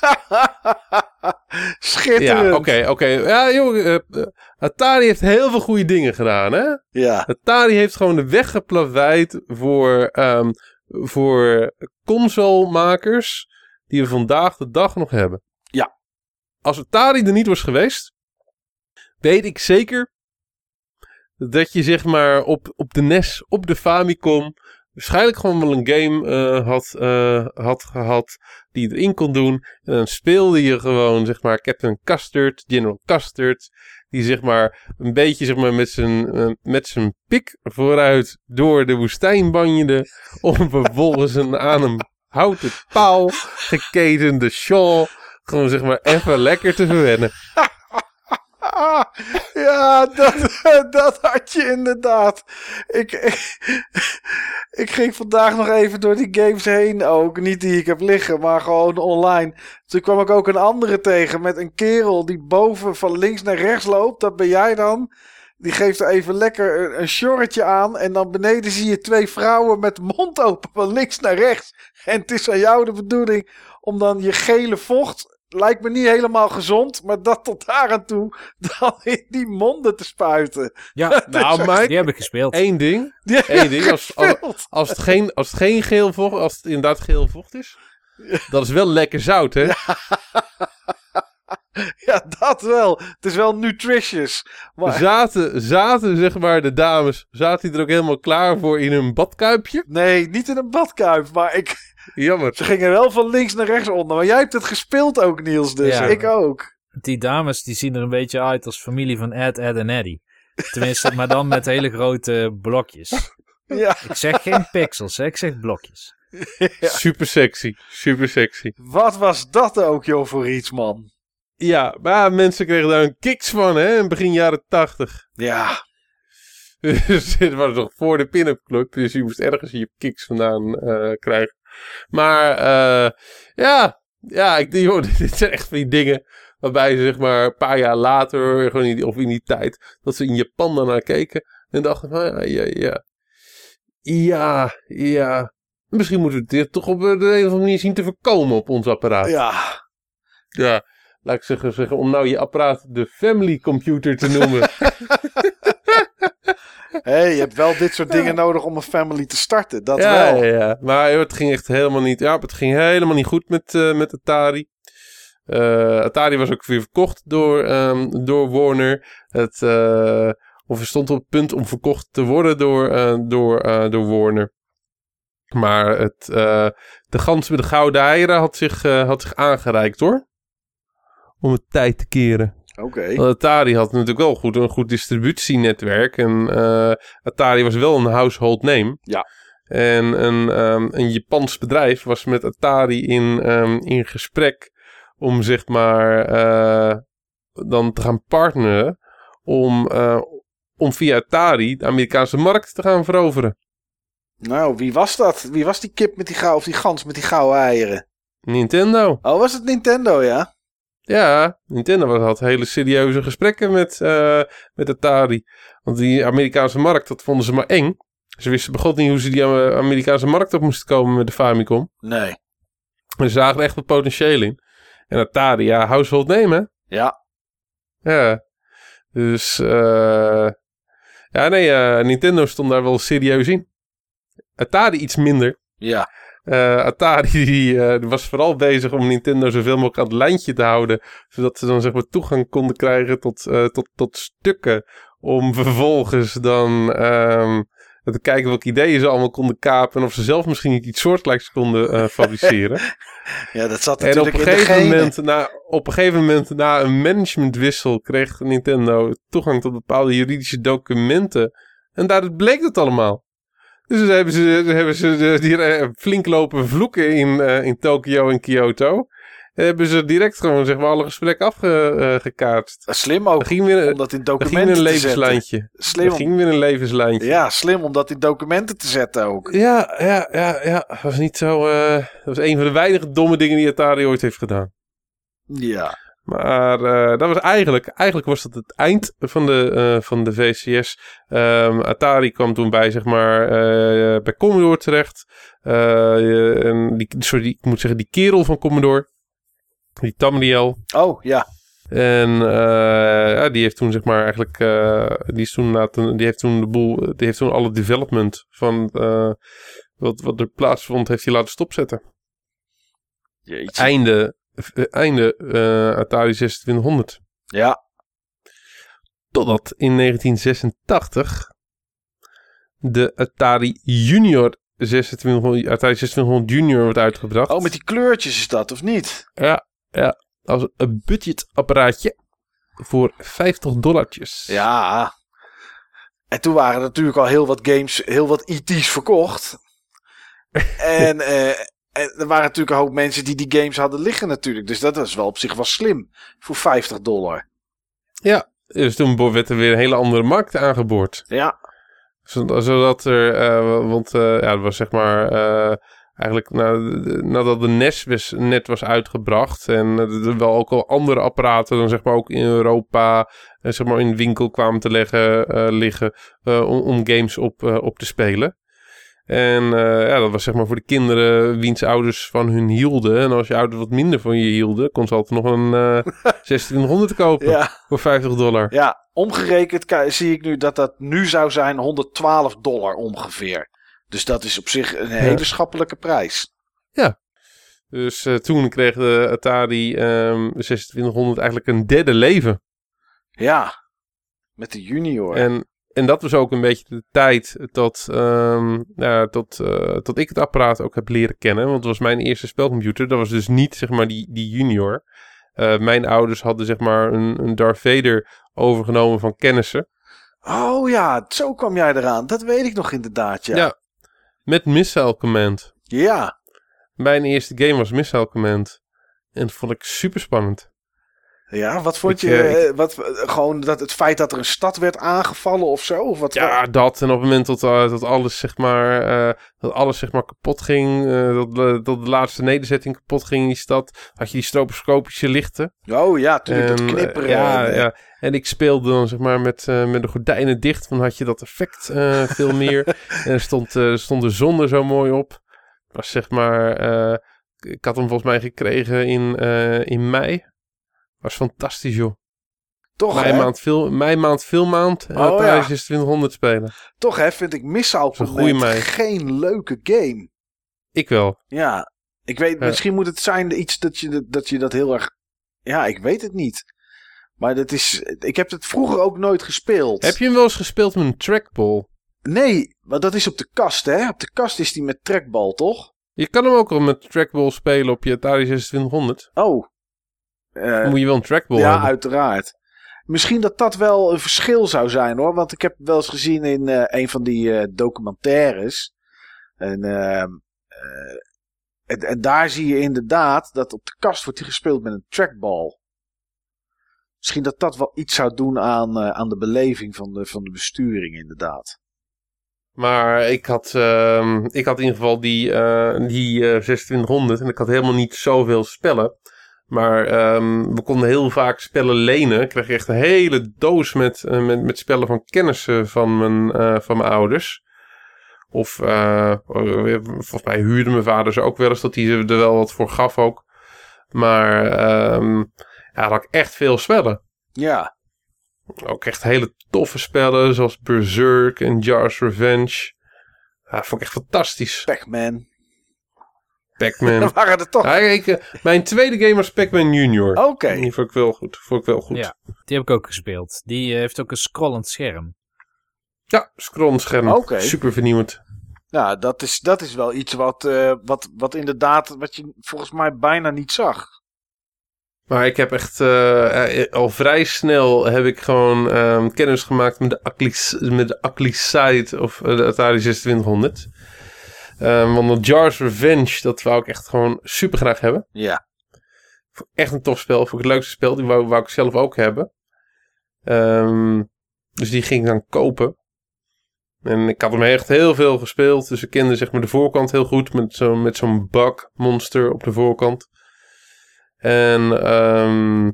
Schitterend. Ja, oké, oké. Ja, joh, eh, Atari heeft heel veel goede dingen gedaan, hè? Ja, Atari heeft gewoon de weg geplaveid voor, ehm, voor consolemakers die we vandaag de dag nog hebben. Ja. Als Atari er niet was geweest, weet ik zeker dat je zeg maar op, op de NES, op de Famicom, waarschijnlijk gewoon wel een game eh, had, eh, had gehad die je erin kon doen. En dan speelde je gewoon zeg maar Captain Custard, General Custard, die zeg maar een beetje zeg maar, met zijn eh, met zijn pik vooruit door de woestijn banjede. Om vervolgens een aan een houten paal geketende shawl gewoon zeg maar even lekker te verwennen. Ja, dat, dat had je inderdaad. Ik, ik, ging vandaag nog even door die games heen ook. Niet die ik heb liggen, maar gewoon online. Toen kwam ik ook een andere tegen met een kerel die boven van links naar rechts loopt. Dat ben jij dan. Die geeft er even lekker een, een shortje aan. En dan beneden zie je twee vrouwen met mond open van links naar rechts. En het is aan jou de bedoeling om dan je gele vocht. Lijkt me niet helemaal gezond, maar dat tot daar aan toe dan in die monden te spuiten. Ja, Nou, Mike, die heb ik gespeeld. één ding. Die Eén ik ding, als, als, gespeeld. als, het geen, als het geen geel vocht, als het inderdaad geel vocht is, dat is wel lekker zout, hè? Ja, dat wel. Het is wel nutritious. Maar Zaten, zaten, zeg maar, de dames, zaten die er ook helemaal klaar voor in hun badkuipje? nee, niet in een badkuip. Maar ik, Jammer. ze gingen wel van links naar rechts onder. Maar jij hebt het gespeeld ook, Niels. Dus Ja. ik ook. Die dames die zien er een beetje uit als familie van Ed, Ed en Eddie. Tenminste, maar dan met hele grote blokjes. Ja, Ik zeg geen pixels, hè? ik zeg blokjes. Super sexy, super sexy. wat was dat ook, joh, voor iets, man? Ja, maar mensen kregen daar een kicks van, hè, in begin jaren tachtig. Ja, Dus dit was nog voor de pin-up club, dus je moest ergens je kicks vandaan eh, krijgen. Maar eh, ja, ja, ik joh, dit zijn echt van die dingen waarbij ze zeg maar een paar jaar later, gewoon in die, of in die tijd, dat ze in Japan daarnaar keken en dachten van, ja, ja, ja, ja, ja, misschien moeten we dit toch op de een of andere manier zien te voorkomen op ons apparaat. ja. Ja, laat ik zeggen, zeggen om nou je apparaat de family computer te noemen. Hé, hey, je hebt wel dit soort dingen nodig om een family te starten. Dat ja, wel. ja, ja. Maar het ging echt helemaal niet. Ja, het ging helemaal niet goed met, eh, met Atari. Eh, Atari was ook weer verkocht door, ehm, door Warner. Het, eh, of het stond op het punt om verkocht te worden door, eh, door, eh, door Warner. Maar het, eh, de gans met de gouden eieren had zich, eh, had zich aangereikt hoor. Om het tijd te keren. Oké. Want Atari had natuurlijk wel goed, een goed distributienetwerk. En eh, Atari was wel een household name. Ja. En een, ehm, een Japans bedrijf was met Atari in, ehm, in gesprek om zeg maar eh, dan te gaan partneren om, eh, om via Atari de Amerikaanse markt te gaan veroveren. Nou, wie was dat? Wie was die kip met die gouden, of die gans met die gouden eieren? Nintendo. Oh, was het Nintendo, ja? Ja, Nintendo had hele serieuze gesprekken met, eh, met Atari. Want die Amerikaanse markt, dat vonden ze maar eng. Ze wisten begot niet hoe ze die eh, Amerikaanse markt op moesten komen met de Famicom. Nee. Maar ze zagen er echt wat potentieel in. En Atari, ja, household name, hè? Ja. Ja. Dus, eh ja, nee, eh, Nintendo stond daar wel serieus in. Atari iets minder. Ja. Eh, Atari die, eh, was vooral bezig om Nintendo zoveel mogelijk aan het lijntje te houden. Zodat ze dan zeg maar toegang konden krijgen tot, eh, tot, tot stukken. Om vervolgens dan ehm, te kijken welke ideeën ze allemaal konden kapen. En of ze zelf misschien niet iets soortgelijks konden fabriceren. Ja, dat zat en op natuurlijk een, in de gegeven moment, na, op een gegeven moment, na een managementwissel, kreeg Nintendo toegang tot bepaalde juridische documenten. En daar bleek het allemaal. Dus dan hebben ze, dan hebben ze die eh, flink lopen vloeken in, eh, in Tokio en Kyoto. En hebben ze direct gewoon zeg maar alle gesprekken afgekaartst. Slim ook, ging weer, om dat in er ging weer documenten een levenslijntje. Slim om, ging weer een levenslijntje. ja, slim om dat in documenten te zetten ook. Ja, ja, ja, ja. Dat was niet zo. eh, dat was een van de weinige domme dingen die Atari ooit heeft gedaan. Ja. Maar eh, dat was eigenlijk, eigenlijk was dat het eind van de, eh, van de VCS. Ehm, Atari kwam toen bij, zeg maar, eh, bij Commodore terecht. Eh, en die, sorry, ik moet zeggen, die kerel van Commodore. Die Tamriel. Oh, ja. En eh, ja, die heeft toen, zeg maar, eigenlijk, eh, die, is toen laten, die heeft toen de boel, die heeft toen alle development van eh, wat, wat er plaatsvond, heeft hij laten stopzetten Jeetje. einde, einde eh, Atari 2600. Ja. Totdat in 1986 de Atari Junior 2600, Atari 2600 Junior wordt uitgebracht. Oh, met die kleurtjes is dat, of niet? Ja, ja. Als een budgetapparaatje voor 50 dollartjes. Ja. En toen waren er natuurlijk al heel wat games, heel wat IT's verkocht. en, eh, en er waren natuurlijk een hoop mensen die die games hadden liggen natuurlijk. Dus dat was wel op zich wel slim. Voor 50 dollar. Dus toen werd er weer een hele andere markt aangeboord. Ja. Zodat er, eh, want eh, ja, het was zeg maar, eh, eigenlijk na, nadat de NES was, net was uitgebracht en er wel ook al andere apparaten dan zeg maar ook in Europa, zeg maar in de winkel kwamen te leggen, liggen om, om games op, op te spelen. En eh, ja, dat was zeg maar voor de kinderen wiens ouders van hun hielden. En als je ouders wat minder van je hielden, kon ze altijd nog een eh 2600 kopen Ja. voor 50 dollar. Ja. Omgerekend zie ik nu dat dat nu zou zijn 112 dollar ongeveer. Dus dat is op zich een hele schappelijke prijs. Dus eh, toen kreeg de Atari ehm 2600 eigenlijk een derde leven. Ja. Met de junior. En, en dat was ook een beetje de tijd tot, ja, tot, eh, tot ik het apparaat ook heb leren kennen. Want het was mijn eerste spelcomputer. Dat was dus niet zeg maar die, die junior. Eh, mijn ouders hadden zeg maar een, een Darth Vader overgenomen van kennissen. Oh ja, zo kwam jij eraan. Dat weet ik nog inderdaad, ja. Ja. Met Missile Command. Ja. Mijn eerste game was Missile Command. En dat vond ik super spannend. Ja, wat vond Ik, je? eh, eh, wat, eh, gewoon dat het feit dat er een stad werd aangevallen of zo? Of wat, Ja, dat. En op het moment dat, dat alles zeg maar, dat alles zeg maar kapot ging, dat, de- dat de laatste nederzetting kapot ging in die stad, had je die stroboscopische lichten. Oh ja, natuurlijk dat En, eh, knipperen. ja, en, ja. En ik speelde dan zeg maar met, eh, met de gordijnen dicht, dan had je dat effect veel meer. en er stond, stond de zon er zo mooi op. Was zeg maar, ik had hem volgens mij gekregen in, in mei. Was fantastisch joh. toch, hè? maand, veel, mei maand, veel maand. En Oh, ja. 2600 spelen. toch hè, vind ik Missile Command geen leuke game. Ik wel. Ja, ik weet, Ja. misschien moet het zijn iets dat je, dat je dat heel erg... Ja, ik weet het niet. Maar dat is, ik heb het vroeger ook nooit gespeeld. Heb je hem wel eens gespeeld met een trackball? Nee, maar dat is op de kast, hè? Op de kast is die met trackball, toch? Je kan hem ook al met trackball spelen op je Atari 2600. Oh. Eh, moet je wel een trackball ja, hebben. uiteraard. misschien dat dat wel een verschil zou zijn hoor. Want ik heb wel eens gezien in eh, een van die eh, documentaires. En, ehm, eh, en, en daar zie je inderdaad dat op de kast wordt die gespeeld met een trackball. Misschien dat dat wel iets zou doen aan, aan de beleving van de, van de besturing inderdaad. Maar ik had, ehm, ik had in ieder geval die, die eh, 2600 en ik had helemaal niet zoveel spellen. Maar ehm, we konden heel vaak spellen lenen. Ik kreeg echt een hele doos met, eh, met, met spellen van kennissen van mijn, eh, van mijn ouders. Of eh, volgens mij huurde mijn vader ze ook wel eens dat hij er wel wat voor gaf ook. Maar ehm, ja, had ik echt veel spellen. Ja, Ook echt hele toffe spellen zoals Berserk en Jar's Revenge. Ja, vond ik echt fantastisch. Pac-Man. Pac-Man. Dat waren er toch. Ja, ik, eh, mijn tweede game was Pac-Man Junior. Oké. Die vond ik wel goed. Vond ik wel goed. Ja. Die heb ik ook gespeeld. Die eh, heeft ook een scrollend scherm. Ja, scrollend scherm. Oké. Super vernieuwend. Nou, dat is, dat is wel iets wat, eh, wat, wat inderdaad, wat je volgens mij bijna niet zag. Maar ik heb echt al vrij snel heb ik gewoon ehm, kennis gemaakt met de, Aclis, met de Acliside of eh, de Atari 2600. Ehm, want dat Jar's Revenge, dat wou ik echt gewoon super graag hebben. Ja. Echt een tof spel. Vond ik het leukste spel. Die wou, wou ik zelf ook hebben. Ehm, dus die ging ik dan kopen. En ik had hem echt heel veel gespeeld. Dus ik kende zeg maar de voorkant heel goed. Met zo'n met zo'n bug monster op de voorkant. En ehm,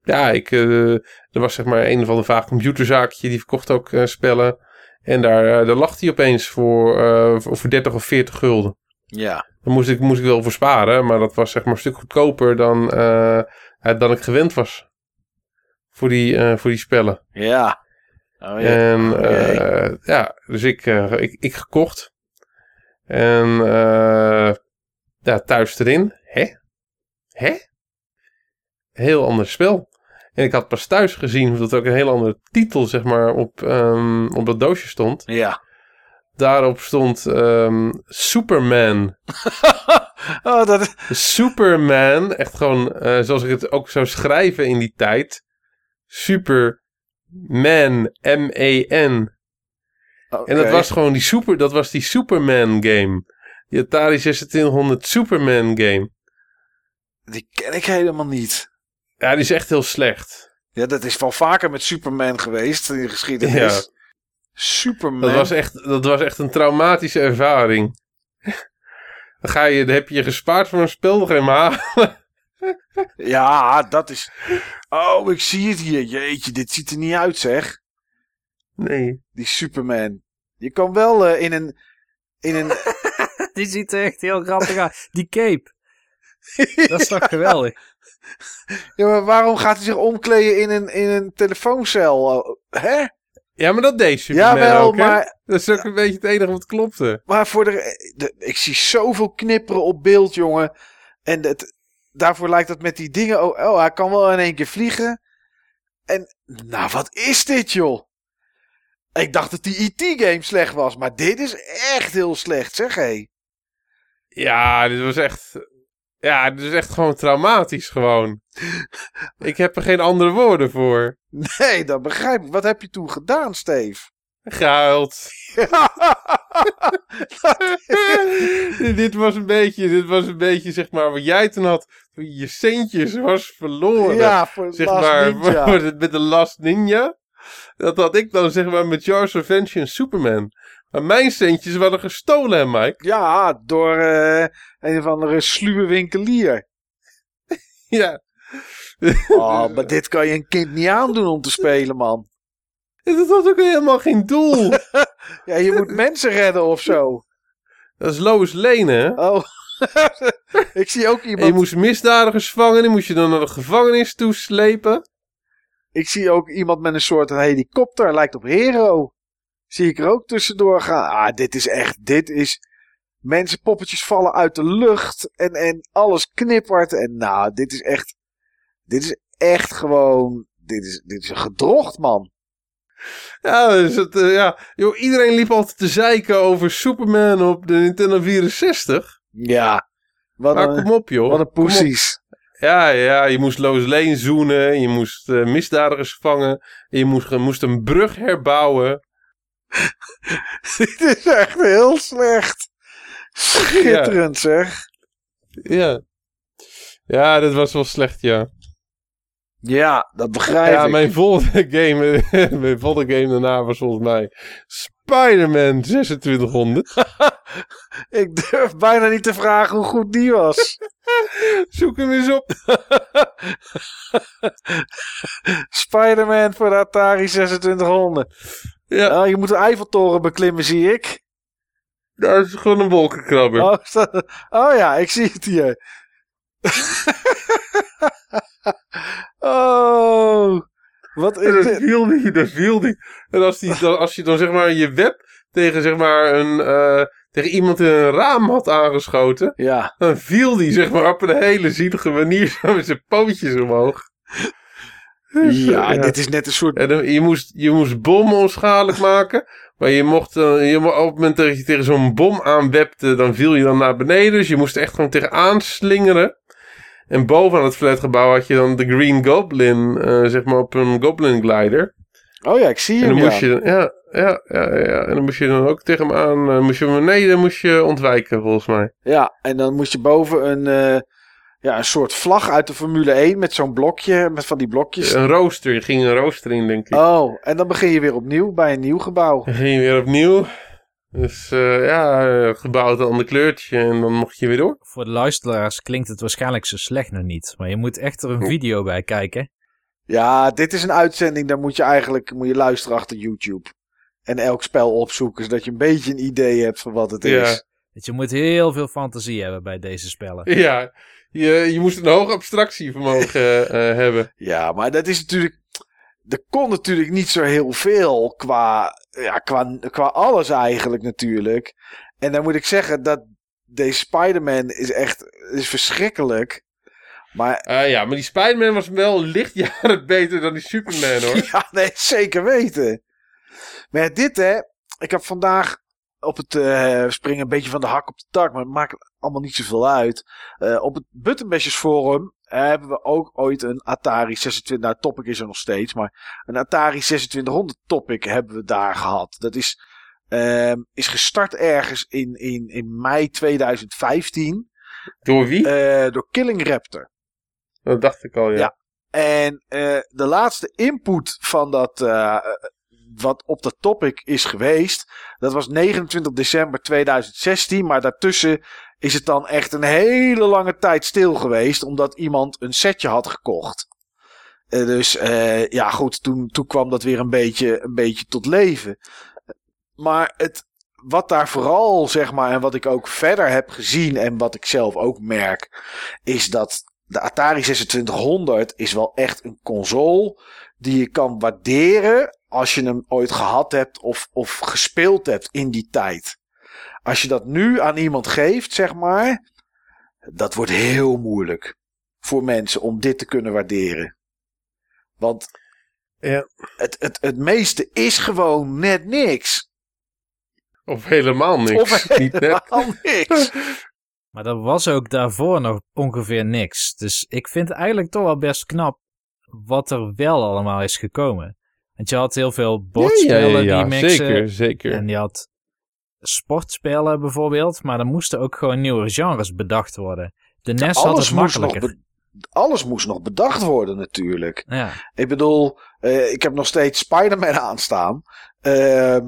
ja, ik, eh, er was zeg maar een van de vaag computerzaakje. Die verkocht ook eh, spellen. En daar, eh, daar lag hij opeens voor, eh, voor voor 30 of 40 gulden. Ja. Daar moest ik, moest ik wel voor sparen. Maar dat was zeg maar een stuk goedkoper dan, eh, dan ik gewend was. Voor die, voor die spellen. Ja. Oh, ja. En eh, ja, dus ik, ik, ik gekocht. En ja, thuis erin. Hè? Hè? Heel ander spel. En ik had pas thuis gezien dat er ook een heel andere titel zeg maar op, ehm, op dat doosje stond. Ja. Daarop stond ehm, Superman. oh, dat, Superman, echt gewoon eh, zoals ik het ook zou schrijven in die tijd. Superman, M-E-N. En dat was gewoon die, super, dat was die Superman game. Die Atari 2600 Superman game. Die ken ik helemaal niet. Ja, die is echt heel slecht. Ja, dat is wel vaker met Superman geweest in de geschiedenis. Ja. Superman. Dat was echt, dat was echt een traumatische ervaring. Dan, ga je, dan heb je je gespaard voor een spel, hem halen. Ja, dat is... Oh, ik zie het hier. Jeetje, dit ziet er niet uit, zeg. Nee. Die Superman. Je kan wel eh, in een... In een Die ziet er echt heel grappig uit. Die cape. Dat is toch geweldig. Ja, maar waarom gaat hij zich omkleden in een, in een telefooncel? Hè? Ja, maar dat deed Superman Jawel, ook, hè? maar, Dat is ook een beetje het enige wat klopte. maar voor de, de... Ik zie zoveel knipperen op beeld, jongen. En het, daarvoor lijkt dat met die dingen... Oh, oh, hij kan wel in één keer vliegen. En, nou, wat is dit, joh? Ik dacht dat die IT-game slecht was, maar dit is echt heel slecht, zeg hé. Ja, dit was echt... Ja, dit is echt gewoon traumatisch gewoon. Ik heb er geen andere woorden voor. Nee, dat begrijp ik. Wat heb je toen gedaan, Steve? Gehuild. dit was een beetje, dit was een beetje zeg maar wat jij toen had. Toen je je centjes was verloren. ja, voor zeg Last maar Ninja. voor het- met de Last Ninja. Dat had ik dan zeg maar met Jar's Revenge en Superman. Maar mijn centjes waren gestolen, Mike? Ja, door eh, een of andere sluwe winkelier. Ja. Oh, maar dit kan je een kind niet aandoen om te spelen, man. Dat had ook helemaal geen doel. Ja, je moet mensen redden of zo. Dat is Lois Lane, hè? Oh, ik zie ook En je iemand. moest misdadigers vangen, die moest je dan naar de gevangenis toeslepen. Ik zie ook iemand met een soort helikopter, lijkt op Hero. Zie ik er ook tussendoor gaan. Ah, dit is echt, dit is. Mensen, poppetjes vallen uit de lucht en, en alles knippert. En nou, dit is echt. Dit is echt gewoon. Dit is, dit is een gedrocht, man. Ja, dus het, eh, ja. Joh, iedereen liep altijd te zeiken over Superman op de Nintendo 64. Ja. Wat Maar een, kom op, joh. wat een poesies. Ja, ja, je moest Lois Lane zoenen. Je moest eh, misdadigers vangen. Je moest, je moest een brug herbouwen. Dit is echt heel slecht. Schitterend zeg. Ja. Ja, dat was wel slecht, ja. Ja, dat begrijp Ja, ik. mijn volgende game, mijn volgende game daarna was volgens mij Spider-Man 2600. Ik durf bijna niet te vragen hoe goed die was. Zoek hem eens op. Spider-Man voor de Atari 2600. Ja, Oh, je moet de Eiffeltoren beklimmen, zie ik. Dat is gewoon een wolkenkrabber. Oh, oh ja, ik zie het hier. oh, wat is dat viel die, dat viel die. En als, die, dan, als je dan zeg maar je web tegen zeg maar een, eh, tegen iemand in een raam had aangeschoten, Ja, dan viel die zeg maar op een hele zielige manier zo met zijn pootjes omhoog. Ja, dit is net een soort... En dan, je, moest, je moest bommen onschadelijk maken. Maar je mocht, eh, je, op het moment dat je tegen zo'n bom aanwepte, dan viel je dan naar beneden. Dus je moest echt gewoon tegenaan slingeren. En bovenaan het flatgebouw had je dan de Green Goblin, eh, zeg maar op een Goblin Glider. Oh ja, ik zie En hem, dan ja. moest je, ja, ja, ja, ja. En dan moest je dan ook tegen hem aan, eh, moest je dan moest je ontwijken volgens mij. Ja, en dan moest je boven een, ja, een soort vlag uit de Formule 1 met zo'n blokje, met van die blokjes. Een rooster, je ging een rooster in, denk ik. Oh, en dan begin je weer opnieuw bij een nieuw gebouw. Dan ging je weer opnieuw. Dus eh, ja, gebouwd een ander kleurtje en dan mocht je weer door. Voor de luisteraars klinkt het waarschijnlijk zo slecht nog niet. Maar je moet echt er een video bij kijken. Ja, dit is een uitzending, daar moet je eigenlijk moet je luisteren achter YouTube. En elk spel opzoeken, zodat je een beetje een idee hebt van wat het Ja. is. Dus je moet heel veel fantasie hebben bij deze spellen. Ja, je, je moest een hoog abstractievermogen eh, hebben. Ja, maar dat is natuurlijk. Er kon natuurlijk niet zo heel veel qua, ja, qua, qua alles eigenlijk natuurlijk. En dan moet ik zeggen dat deze Spider-Man is echt is verschrikkelijk. Maar Eh, ja, maar die Spider-Man was wel lichtjaren beter dan die Superman hoor. ja, nee, zeker weten. Maar dit hè, ik heb vandaag op het eh, springen een beetje van de hak op de tak, maar het maakt allemaal niet zoveel uit. Eh, op het Buttonbashers forum hebben we ook ooit een Atari 26, nou topic is er nog steeds, maar een Atari 2600 topic hebben we daar gehad. Dat is, ehm, is gestart ergens in, in, in mei 2015 Door wie? eh, door Killing Raptor. Dat dacht ik al, ja. Ja. En eh, de laatste input van dat, eh, wat op dat topic is geweest, dat was 29 december 2016. Maar daartussen is het dan echt een hele lange tijd stil geweest, omdat iemand een setje had gekocht. Eh, dus eh, ja, goed, toen, toen kwam dat weer een beetje, een beetje tot leven. Maar het, wat daar vooral, zeg maar, en wat ik ook verder heb gezien en wat ik zelf ook merk, is dat de Atari 2600 is wel echt een console die je kan waarderen als je hem ooit gehad hebt of, of gespeeld hebt in die tijd. Als je dat nu aan iemand geeft, zeg maar, dat wordt heel moeilijk voor mensen om dit te kunnen waarderen. Want Ja. het, het, het meeste is gewoon net niks. Of helemaal niks. Of Niet net. helemaal niks. Maar dat was ook daarvoor nog ongeveer niks. Dus ik vind het eigenlijk toch wel best knap wat er wel allemaal is gekomen. Want je had heel veel bordspellen die mixen. zeker, zeker. En je had sportspellen bijvoorbeeld. Maar er moesten ook gewoon nieuwe genres bedacht worden. De NES had alles, het makkelijker. alles moest nog bedacht worden natuurlijk. Ja. Ik bedoel, eh, ik heb nog steeds Spider-Man aanstaan. Ehm,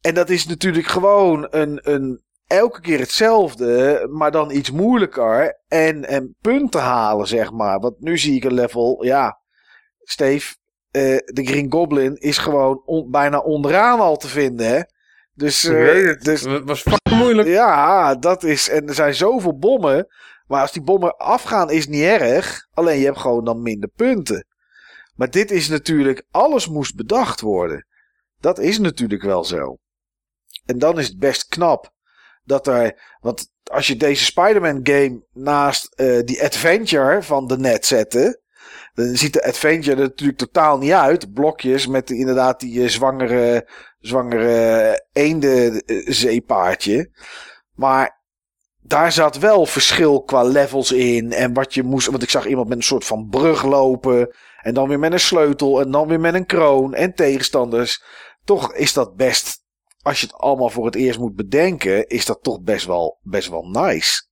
en dat is natuurlijk gewoon een, een, elke keer hetzelfde, maar dan iets moeilijker. En, en punten halen, zeg maar. Want nu zie ik een level, ja, Steve, eh, de Green Goblin is gewoon on- bijna onderaan al te vinden, hè. Dus, eh, weet het. dus Het was fucking moeilijk. ja, dat is. En er zijn zoveel bommen. Maar als die bommen afgaan, is niet erg. Alleen je hebt gewoon dan minder punten. Maar dit is natuurlijk. Alles moest bedacht worden. Dat is natuurlijk wel zo. En dan is het best knap. Dat er. Want als je deze Spider-Man game naast eh, die Adventure van de net zette. Dan ziet de Adventure er natuurlijk totaal niet uit. Blokjes met inderdaad die eh, zwangere, zwangere eh, zeepaardje. Maar daar zat wel verschil qua levels in. En wat je moest. Want ik zag iemand met een soort van brug lopen. En dan weer met een sleutel. En dan weer met een kroon. En tegenstanders. Toch is dat best. Als je het allemaal voor het eerst moet bedenken. Is dat toch best wel, best wel nice.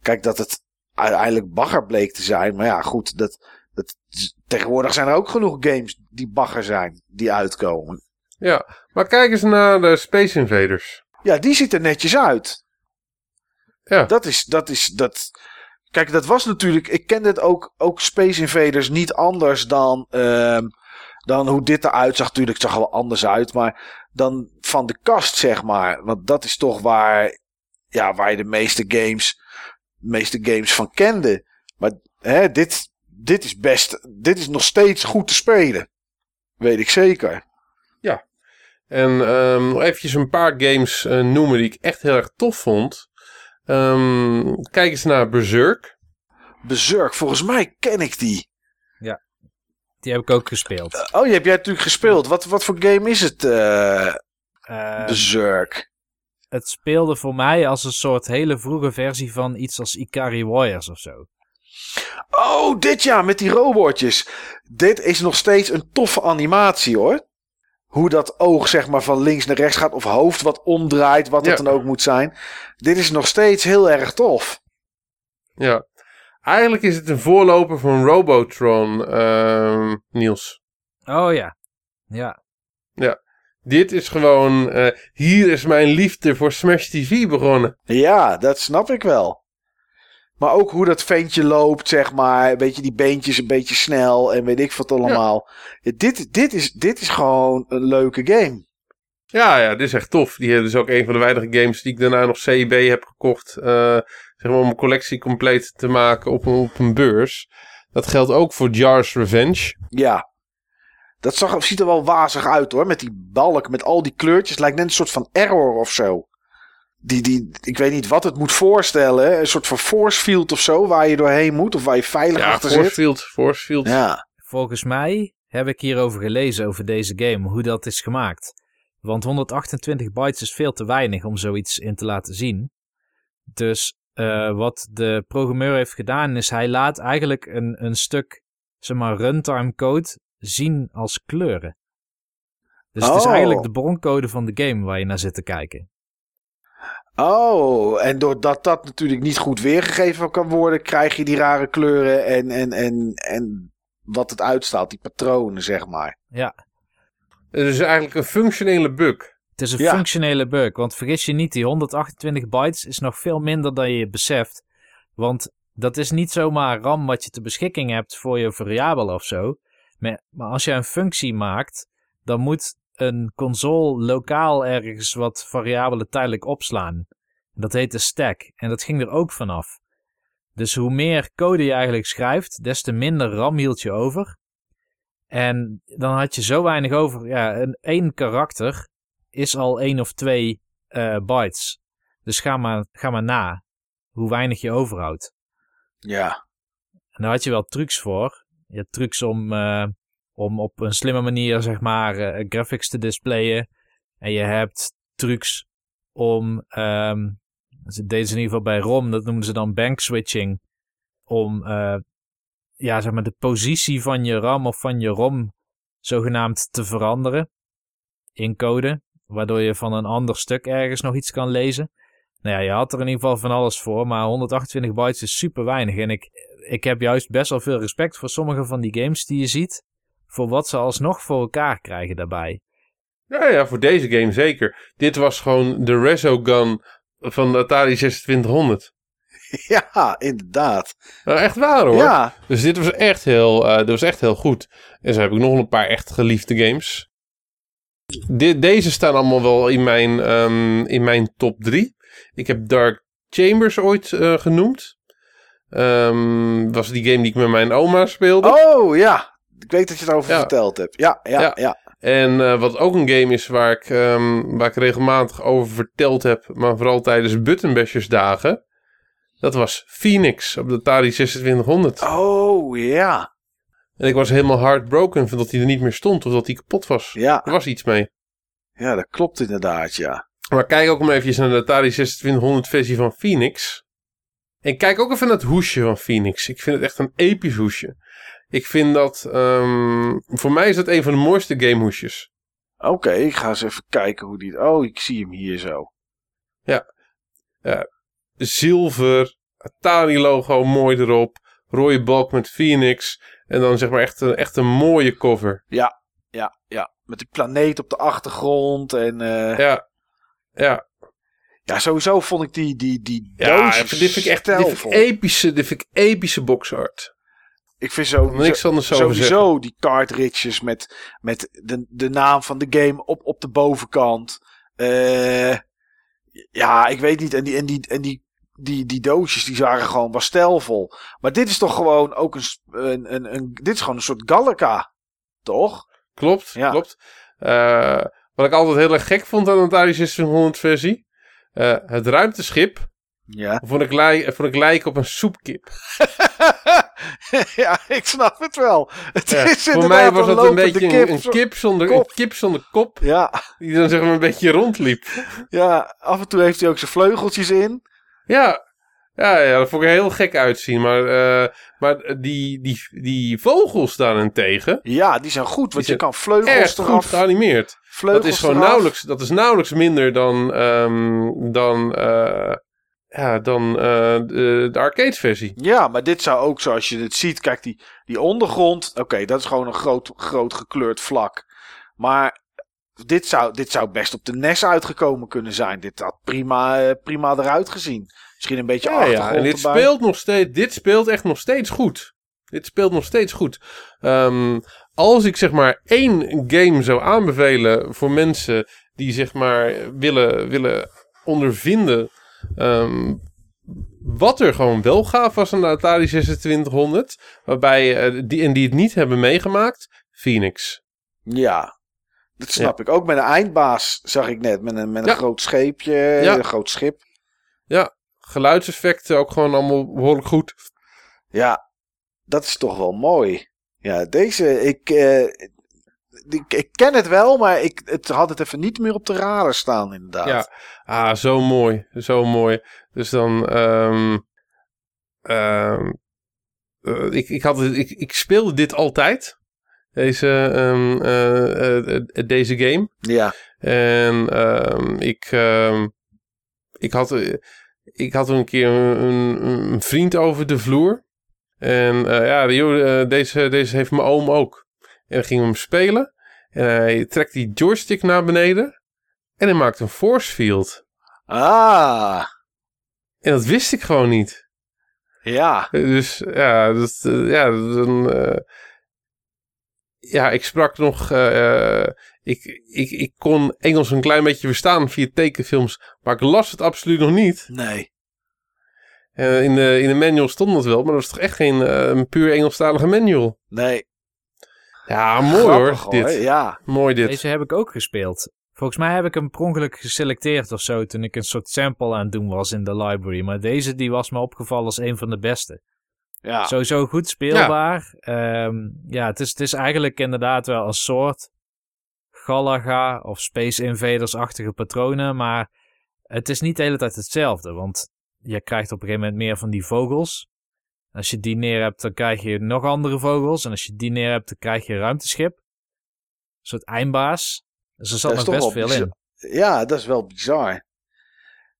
Kijk, dat het uiteindelijk bagger bleek te zijn. Maar ja, goed. Dat, tegenwoordig zijn er ook genoeg games die bagger zijn. Die uitkomen. Ja, maar kijk eens naar de Space Invaders. Ja, die ziet er netjes uit. Ja. Dat is, dat is, dat... Kijk, dat was natuurlijk... Ik kende het ook, ook Space Invaders niet anders dan... ehm, dan hoe dit eruit zag. Natuurlijk, het zag er wel anders uit. Maar dan van de kast, zeg maar. Want dat is toch waar... Ja, waar je de meeste games... meeste games van kende. Maar hè, dit, dit is best... Dit is nog steeds goed te spelen. Weet ik zeker. En ehm, nog eventjes een paar games eh, noemen die ik echt heel erg tof vond. Ehm, kijk eens naar Berserk. Berserk, volgens mij ken ik die. Die heb ik ook gespeeld. Oh, die heb jij natuurlijk gespeeld. Wat, wat voor game is het, eh Eh, Berserk? het speelde voor mij als een soort hele vroege versie van iets als Ikari Warriors of zo. Oh, dit ja, met die robotjes. Dit is nog steeds een toffe animatie hoor. Hoe dat oog zeg maar van links naar rechts gaat of hoofd wat omdraait, wat het Ja. dan ook moet zijn. Dit is nog steeds heel erg tof. Ja. Eigenlijk is het een voorloper van Robotron, ehm, Niels. Oh ja. Ja. Dit is gewoon, eh, hier is mijn liefde voor Smash TV begonnen. Ja, dat snap ik wel. Maar ook hoe dat ventje loopt, zeg maar. Een beetje die beentjes een beetje snel en weet ik wat allemaal. Ja, dit, dit, is, dit is gewoon een leuke game. Ja, ja, dit is echt tof. Die is ook een van de weinige games die ik daarna nog CB heb gekocht. eh, zeg maar om mijn collectie compleet te maken op een, op een beurs. Dat geldt ook voor Jar's Revenge. Ja. Dat zag, ziet er wel wazig uit hoor. Met die balk, met al die kleurtjes. Lijkt net een soort van error of zo. Die, die, ik weet niet wat het moet voorstellen. Een soort van force field of zo. Waar je doorheen moet. Of waar je veilig Ja, achter Force zit. Field, Force Field. Ja. Volgens mij heb ik hierover gelezen over deze game, hoe dat is gemaakt. Want 128 bytes is veel te weinig om zoiets in te laten zien. Dus eh, wat de programmeur heeft gedaan is hij laat eigenlijk een, een stuk zeg maar, runtime code zien als kleuren. Dus het is Oh. eigenlijk de broncode van de game waar je naar zit te kijken. Oh, en doordat dat natuurlijk niet goed weergegeven kan worden. Krijg je die rare kleuren en, en, en, en wat het uitstaat. Die patronen zeg maar. Ja, Het is eigenlijk een functionele bug. het is een Ja. functionele bug. Want vergis je niet, die 128 bytes is nog veel minder dan je beseft. Want dat is niet zomaar RAM wat je te beschikking hebt voor je variabel of zo. Maar, maar als je een functie maakt, dan moet een console lokaal ergens wat variabelen tijdelijk opslaan. Dat heet de stack. En dat ging er ook vanaf. Dus hoe meer code je eigenlijk schrijft, des te minder RAM hield je over. En dan had je zo weinig over. Ja, een één karakter is al één of twee eh, bytes. Dus ga maar, ga maar na hoe weinig je overhoudt. Ja. En daar had je wel trucs voor. Je hebt trucs om, eh, om op een slimme manier, zeg maar, eh, graphics te displayen. En je hebt trucs om, ehm dat deden ze in ieder geval bij ROM, dat noemen ze dan bank switching. Om, eh, ja, zeg maar, de positie van je RAM of van je ROM zogenaamd te veranderen in code. Waardoor je van een ander stuk ergens nog iets kan lezen. Nou ja, je had er in ieder geval van alles voor, maar 128 bytes is super weinig. En ik, ik heb juist best wel veel respect voor sommige van die games die je ziet. Voor wat ze alsnog voor elkaar krijgen daarbij. Ja, ja, voor deze game zeker. Dit was gewoon de Resogun van de Atari 2600. Ja, inderdaad. Nou, echt waar hoor. Ja. Dus dit was echt heel, eh, dit was echt heel goed. En zo heb ik nog een paar echt geliefde games. De- deze staan allemaal wel in mijn, ehm, in mijn top 3. Ik heb Dark Chambers ooit eh, genoemd. Ehm was die game die ik met mijn oma speelde. Oh ja. Ik weet dat je het over Ja. verteld hebt. Ja, ja, Ja. ja. En eh, wat ook een game is waar ik, ehm, waar ik regelmatig over verteld heb, maar vooral tijdens Buttonbashers dagen. Dat was Phoenix op de Atari 2600. Oh ja. En ik was helemaal heartbroken van dat hij er niet meer stond of dat hij kapot was. Ja. Er was iets mee. Ja, dat klopt inderdaad, ja. Maar kijk ook maar even naar de Atari 2600 versie van Phoenix. En kijk ook even naar het hoesje van Phoenix. Ik vind het echt een episch hoesje. Ik vind dat, ehm, voor mij is dat een van de mooiste gamehoesjes. Oké, ik ga eens even kijken hoe die... Oh, ik zie hem hier zo. Zilver, Atari logo mooi erop. Rode balk met Phoenix. En dan zeg maar echt een, echt een mooie cover. Ja, ja, ja. Met die planeet op de achtergrond en... eh, Ja, ja. Ja, sowieso vond ik die, die, die Ja, dit vind ik echt dit vind ik stijlvol. epische, dit vind ik epische boxart. Ik vind zo, Niks zo- anders sowieso die cartridges met, met de, de naam van de game op, op de bovenkant. Eh, ja, ik weet niet. En die, en die, en die, die, die doosjes die waren gewoon wel stijlvol. Maar dit is toch gewoon ook een, een, een, een dit is gewoon een soort Gallica, toch? Klopt, Ja. klopt. Eh, wat ik altijd heel erg gek vond aan de Atari 2600 versie. eh, het ruimteschip Ja. vond ik, lij, vond ik lijken op een soepkip. ja, ik snap het wel. Het Ja, is voor mij was het een beetje een, kip. een, kip zonder, kop. een kip zonder kop. Ja, Die dan zeg maar een beetje rondliep. ja, af en toe heeft hij ook zijn vleugeltjes in. Ja, ja, ja dat vond ik er heel gek uitzien. Maar, eh, maar die, die, die vogels daarentegen, Ja, die zijn goed, want je kan vleugels erg goed geanimeerd. Vleugels Dat is gewoon eraf. nauwelijks, dat is nauwelijks minder dan, ehm, dan, eh, ja, dan eh, de, de arcade versie. Ja, maar dit zou ook, zoals je het ziet, kijk, die, die ondergrond. Oké, dat is gewoon een groot, groot gekleurd vlak. Maar dit zou, dit zou best op de NES uitgekomen kunnen zijn. Dit had prima, eh, prima eruit gezien. Misschien een beetje Ja, achtergrond ja, en dit erbij. speelt nog steeds, dit speelt echt nog steeds goed. Dit speelt nog steeds goed. Ehm, als ik zeg maar één game zou aanbevelen voor mensen die zeg maar willen, willen ondervinden ehm, wat er gewoon wel gaaf was aan de Atari 2600, waarbij eh, die en die het niet hebben meegemaakt, Phoenix. Ja, dat snap ik. Ook met een eindbaas zag ik net. Met een, met een Ja. groot scheepje, Ja. een groot schip. Ja, geluidseffecten ook gewoon allemaal behoorlijk goed. Ja, dat is toch wel mooi. Ja, deze, ik, eh, ik, ik ken het wel, maar ik het had het even niet meer op de radar staan, inderdaad. Ja, ah, zo mooi. Zo mooi. Dus dan. ehm, ehm, eh, ik, ik, had, ik, ik speelde dit altijd. Deze, ehm, eh, eh, deze game. Ja, En ik, ik, had, ik had een keer een, vriend over de vloer. En ja, deze, deze heeft mijn oom ook. En dan gingen we hem spelen. En hij trekt die joystick naar beneden. En hij maakt een force field. Ah, En dat wist ik gewoon niet. ja. Dus ja, eh, ja, dan, eh, ja, ik sprak nog. eh, ik, ik, ik kon Engels een klein beetje verstaan via tekenfilms, maar ik las het absoluut nog niet. Nee. In, de, in de manual stond dat wel, maar dat was toch echt geen een puur Engelstalige manual. Nee. Ja, mooi Grappig, hoor, dit. Ja. Mooi dit. Deze heb ik ook gespeeld. Volgens mij heb ik hem per ongeluk geselecteerd of zo toen ik een soort sample aan het doen was in de library. Maar deze die was me opgevallen als een van de beste. Ja. Sowieso goed speelbaar. Ja, ja het, is, het is eigenlijk inderdaad wel een soort Galaga of Space Invaders-achtige patronen. Maar het is niet de hele tijd hetzelfde. Want je krijgt op een gegeven moment meer van die vogels. Als je die neer hebt, dan krijg je nog andere vogels. En als je die neer hebt, dan krijg je een ruimteschip. Een soort eindbaas. Dus er zat nog toch best veel in. Ja, dat is wel bizar.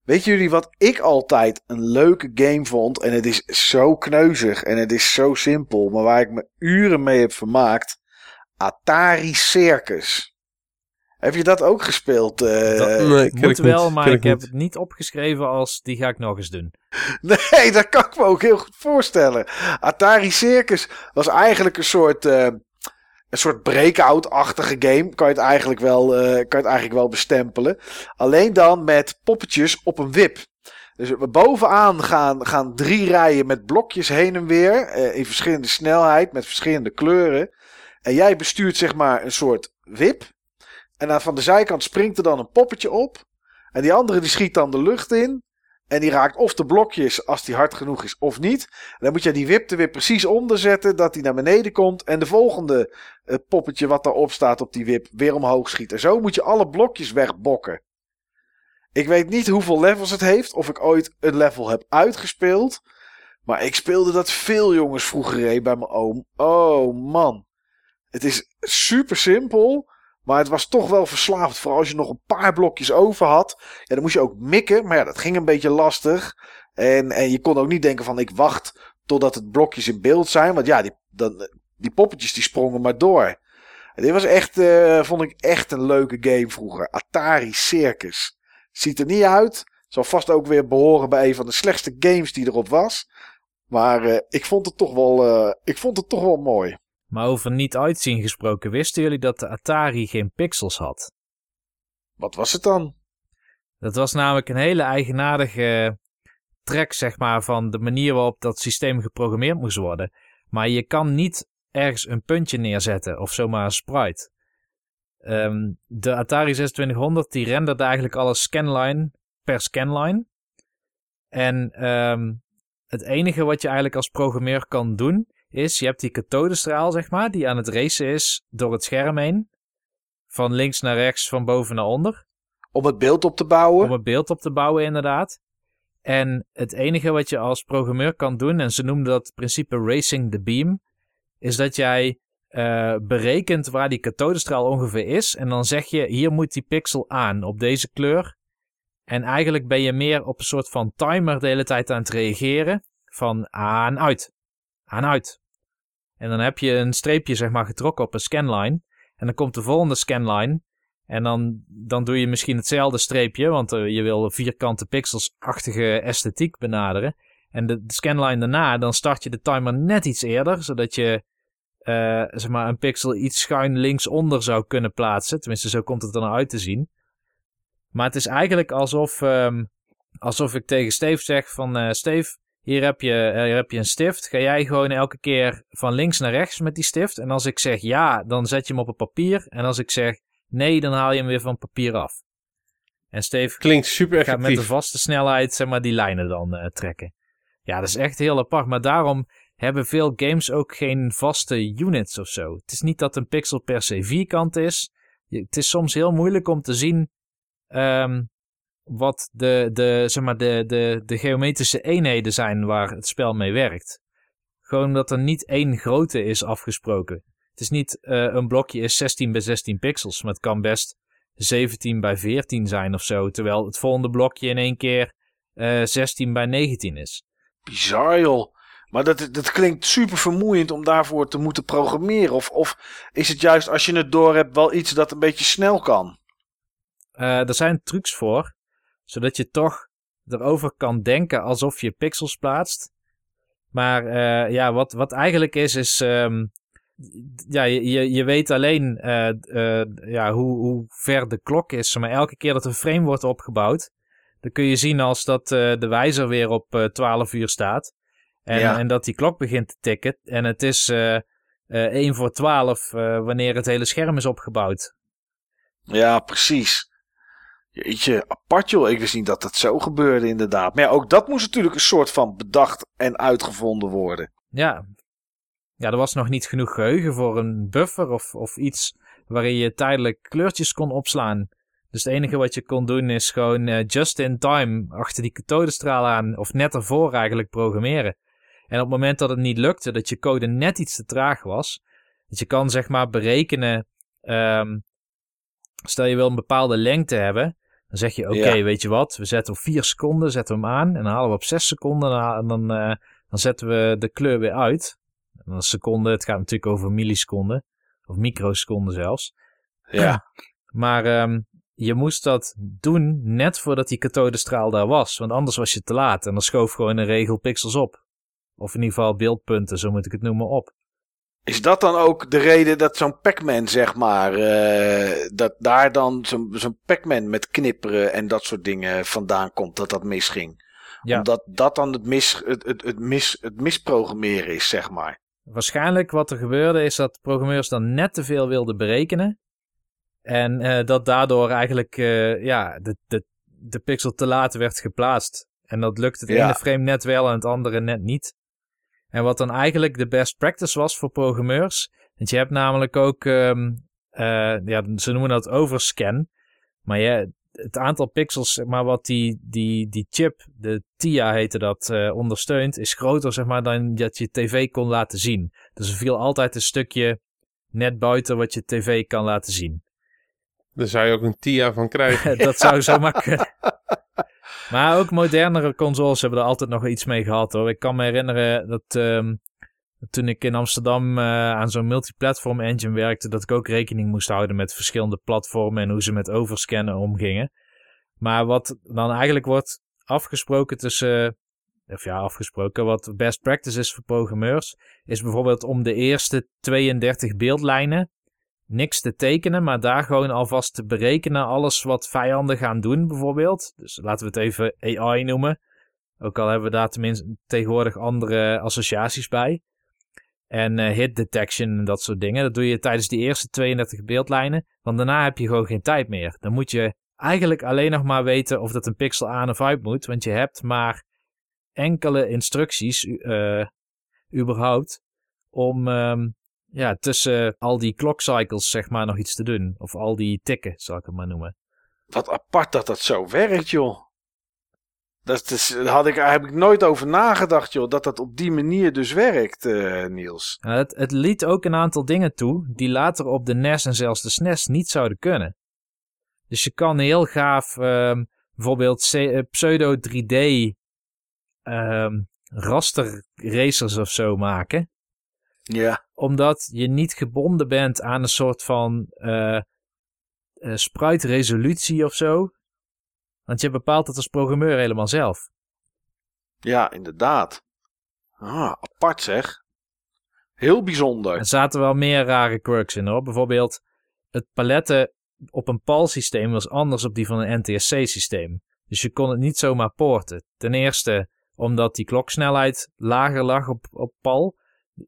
Weet jullie wat ik altijd een leuke game vond? En het is zo kneuzig en het is zo simpel, maar waar ik me uren mee heb vermaakt. Atari Circus. Heb je dat ook gespeeld? eh? Dat- nee, Moet ik wel, niet, maar ik ik heb niet. het niet opgeschreven als die ga ik nog eens doen. Nee, dat kan ik me ook heel goed voorstellen. Atari Circus was eigenlijk een soort, eh, een soort breakout-achtige game. Kan je, het eigenlijk wel, eh, kan je het eigenlijk wel bestempelen. Alleen dan met poppetjes op een wip. Dus bovenaan gaan, gaan drie rijen met blokjes heen en weer. eh, in verschillende snelheid, met verschillende kleuren. En jij bestuurt zeg maar een soort wip. En dan van de zijkant springt er dan een poppetje op. En die andere die schiet dan de lucht in. En die raakt of de blokjes als die hard genoeg is of niet. En dan moet je die wip er weer precies onder zetten dat die naar beneden komt. En de volgende eh, poppetje wat daarop staat op die wip weer omhoog schiet. En zo moet je alle blokjes wegbokken. Ik weet niet hoeveel levels het heeft. Of ik ooit een level heb uitgespeeld. Maar ik speelde dat veel jongens vroeger bij mijn oom. Oh man. Het is super simpel. Maar het was toch wel verslaafd. Vooral als je nog een paar blokjes over had. Ja, dan moest je ook mikken. Maar ja, dat ging een beetje lastig. En, en je kon ook niet denken van ik wacht totdat het blokjes in beeld zijn. Want ja, die, dan, die poppetjes die sprongen maar door. Dit was echt, eh, vond ik echt een leuke game vroeger. Atari Circus. Ziet er niet uit. Zal vast ook weer behoren bij een van de slechtste games die erop was. Maar eh, ik, vond het toch wel, eh, ik vond het toch wel mooi. Maar over niet uitzien gesproken, wisten jullie dat de Atari geen pixels had? Wat was het dan? Dat was namelijk een hele eigenaardige trek, zeg maar, van de manier waarop dat systeem geprogrammeerd moest worden. Maar je kan niet ergens een puntje neerzetten of zomaar een sprite. Ehm, de Atari 2600 die renderde eigenlijk alles scanline per scanline. En ehm, het enige wat je eigenlijk als programmeur kan doen, is je hebt die kathodestraal, zeg maar, die aan het racen is door het scherm heen. Van links naar rechts, van boven naar onder. Om het beeld op te bouwen? Om het beeld op te bouwen, inderdaad. En het enige wat je als programmeur kan doen, en ze noemden dat principe Racing the Beam, is dat jij uh, berekent waar die kathodestraal ongeveer is. En dan zeg je, hier moet die pixel aan op deze kleur. En eigenlijk ben je meer op een soort van timer de hele tijd aan het reageren. Van aan, uit. Aan, uit. En dan heb je een streepje zeg maar getrokken op een scanline. En dan komt de volgende scanline. En dan, dan doe je misschien hetzelfde streepje, want uh, je wil vierkante pixels-achtige esthetiek benaderen. En de, scanline daarna, dan start je de timer net iets eerder, zodat je uh, zeg maar een pixel iets schuin linksonder zou kunnen plaatsen. Tenminste, zo komt het er uit te zien. Maar het is eigenlijk alsof, um, alsof ik tegen Steve zeg van... Uh, Steve, hier heb, je, hier heb je een stift. Ga jij gewoon elke keer van links naar rechts met die stift. En als ik zeg ja, dan zet je hem op het papier. En als ik zeg nee, dan haal je hem weer van papier af. En Steve Klinkt super gaat met de vaste snelheid zeg maar, die lijnen dan uh, trekken. Ja, dat is echt heel apart. Maar daarom hebben veel games ook geen vaste units of zo. Het is niet dat een pixel per se vierkant is. Het is soms heel moeilijk om te zien um, wat de, de, zeg maar de, de, de geometrische eenheden zijn waar het spel mee werkt. Gewoon omdat er niet één grootte is afgesproken. Het is niet uh, een blokje is 16 bij 16 pixels, maar het kan best 17 bij 14 zijn of zo. Terwijl het volgende blokje in één keer uh, 16 bij 19 is. Bizar joh. Maar dat, dat klinkt super vermoeiend om daarvoor te moeten programmeren. Of, of is het juist als je het door hebt wel iets dat een beetje snel kan? Uh, er zijn trucs voor, zodat je toch erover kan denken alsof je pixels plaatst. Maar uh, ja, wat, wat eigenlijk is, is. Um, ja, je, je weet alleen uh, ja, hoe, hoe ver de klok is. Maar elke keer dat een frame wordt opgebouwd, dan kun je zien als dat de wijzer weer op 12 uur staat. En, ja. en dat die klok begint te tikken. En het is uh, uh, 1 voor 12 uh, wanneer het hele scherm is opgebouwd. Ja, precies. Jeetje, apart joh. Ik wist niet dat dat zo gebeurde inderdaad. Maar ja, ook dat moest natuurlijk een soort van bedacht en uitgevonden worden. Ja. Ja, er was nog niet genoeg geheugen voor een buffer of, of iets waarin je tijdelijk kleurtjes kon opslaan. Dus het enige wat je kon doen is gewoon uh, just in time achter die kathodestraal aan, of net ervoor eigenlijk programmeren. En op het moment dat het niet lukte, dat je code net iets te traag was, dat je kan zeg maar berekenen, um, stel je wil een bepaalde lengte hebben, dan zeg je oké, okay, ja. weet je wat, we zetten op 4 seconden, zetten we hem aan en dan halen we op 6 seconden en dan, uh, dan zetten we de kleur weer uit. En dan seconde, het gaat natuurlijk over milliseconden, of microseconden zelfs. Ja. Maar um, je moest dat doen net voordat die kathodestraal daar was. Want anders was je te laat. En dan schoof gewoon een regel pixels op. Of in ieder geval beeldpunten, zo moet ik het noemen, op. Is dat dan ook de reden dat zo'n Pac-Man, zeg maar, uh, dat daar dan zo'n zo'n Pac-Man met knipperen en dat soort dingen vandaan komt, dat dat misging? Ja. Omdat dat dan het, mis, het, het, het, mis, het misprogrammeren is, zeg maar. Waarschijnlijk wat er gebeurde is dat programmeurs dan net te veel wilden berekenen. En uh, dat daardoor eigenlijk uh, ja, de, de, de pixel te laat werd geplaatst. En dat lukte het ja. ene frame net wel en het andere net niet. En wat dan eigenlijk de best practice was voor programmeurs. Want je hebt namelijk ook, um, uh, ja, ze noemen dat overscan. Maar je, het aantal pixels, zeg maar, wat die, die, die chip, de TIA heette dat, eh, ondersteunt, is groter zeg maar, dan dat je tv kon laten zien. Dus er viel altijd een stukje net buiten wat je tv kan laten zien. Daar zou je ook een TIA van krijgen. dat zou zomaar kunnen. Maar ook modernere consoles hebben er altijd nog iets mee gehad hoor. Ik kan me herinneren dat ehm, toen ik in Amsterdam eh, aan zo'n multiplatform engine werkte, dat ik ook rekening moest houden met verschillende platformen en hoe ze met overscannen omgingen. Maar wat dan eigenlijk wordt afgesproken tussen, of ja, afgesproken, wat best practice is voor programmeurs, is bijvoorbeeld om de eerste 32 beeldlijnen niks te tekenen, maar daar gewoon alvast te berekenen alles wat vijanden gaan doen bijvoorbeeld. Dus laten we het even AI noemen. Ook al hebben we daar tenminste tegenwoordig andere associaties bij. En uh, hit detection en dat soort dingen. Dat doe je tijdens die eerste 32 beeldlijnen. Want daarna heb je gewoon geen tijd meer. Dan moet je eigenlijk alleen nog maar weten of dat een pixel aan of uit moet. Want je hebt maar enkele instructies, uh, überhaupt, om um, ja, tussen al die clock cycles zeg maar nog iets te doen. Of al die tikken, zal ik het maar noemen. Wat apart dat dat zo werkt, joh. Dat is, daar had ik, heb ik nooit over nagedacht, joh. Dat dat op die manier dus werkt, uh, Niels. Het, het liet ook een aantal dingen toe die later op de NES en zelfs de SNES niet zouden kunnen. Dus je kan heel gaaf um, bijvoorbeeld eh, pseudo 3D um, ehm, raster racers of zo maken. Ja. Omdat je niet gebonden bent aan een soort van uh, uh, sprite resolutie of zo. Want je bepaalt het als programmeur helemaal zelf. Ja, inderdaad. Ah, apart zeg. Heel bijzonder. Er zaten wel meer rare quirks in hoor. Bijvoorbeeld het paletten op een PAL systeem was anders op die van een NTSC systeem. Dus je kon het niet zomaar poorten. Ten eerste omdat die kloksnelheid lager lag op, op PAL.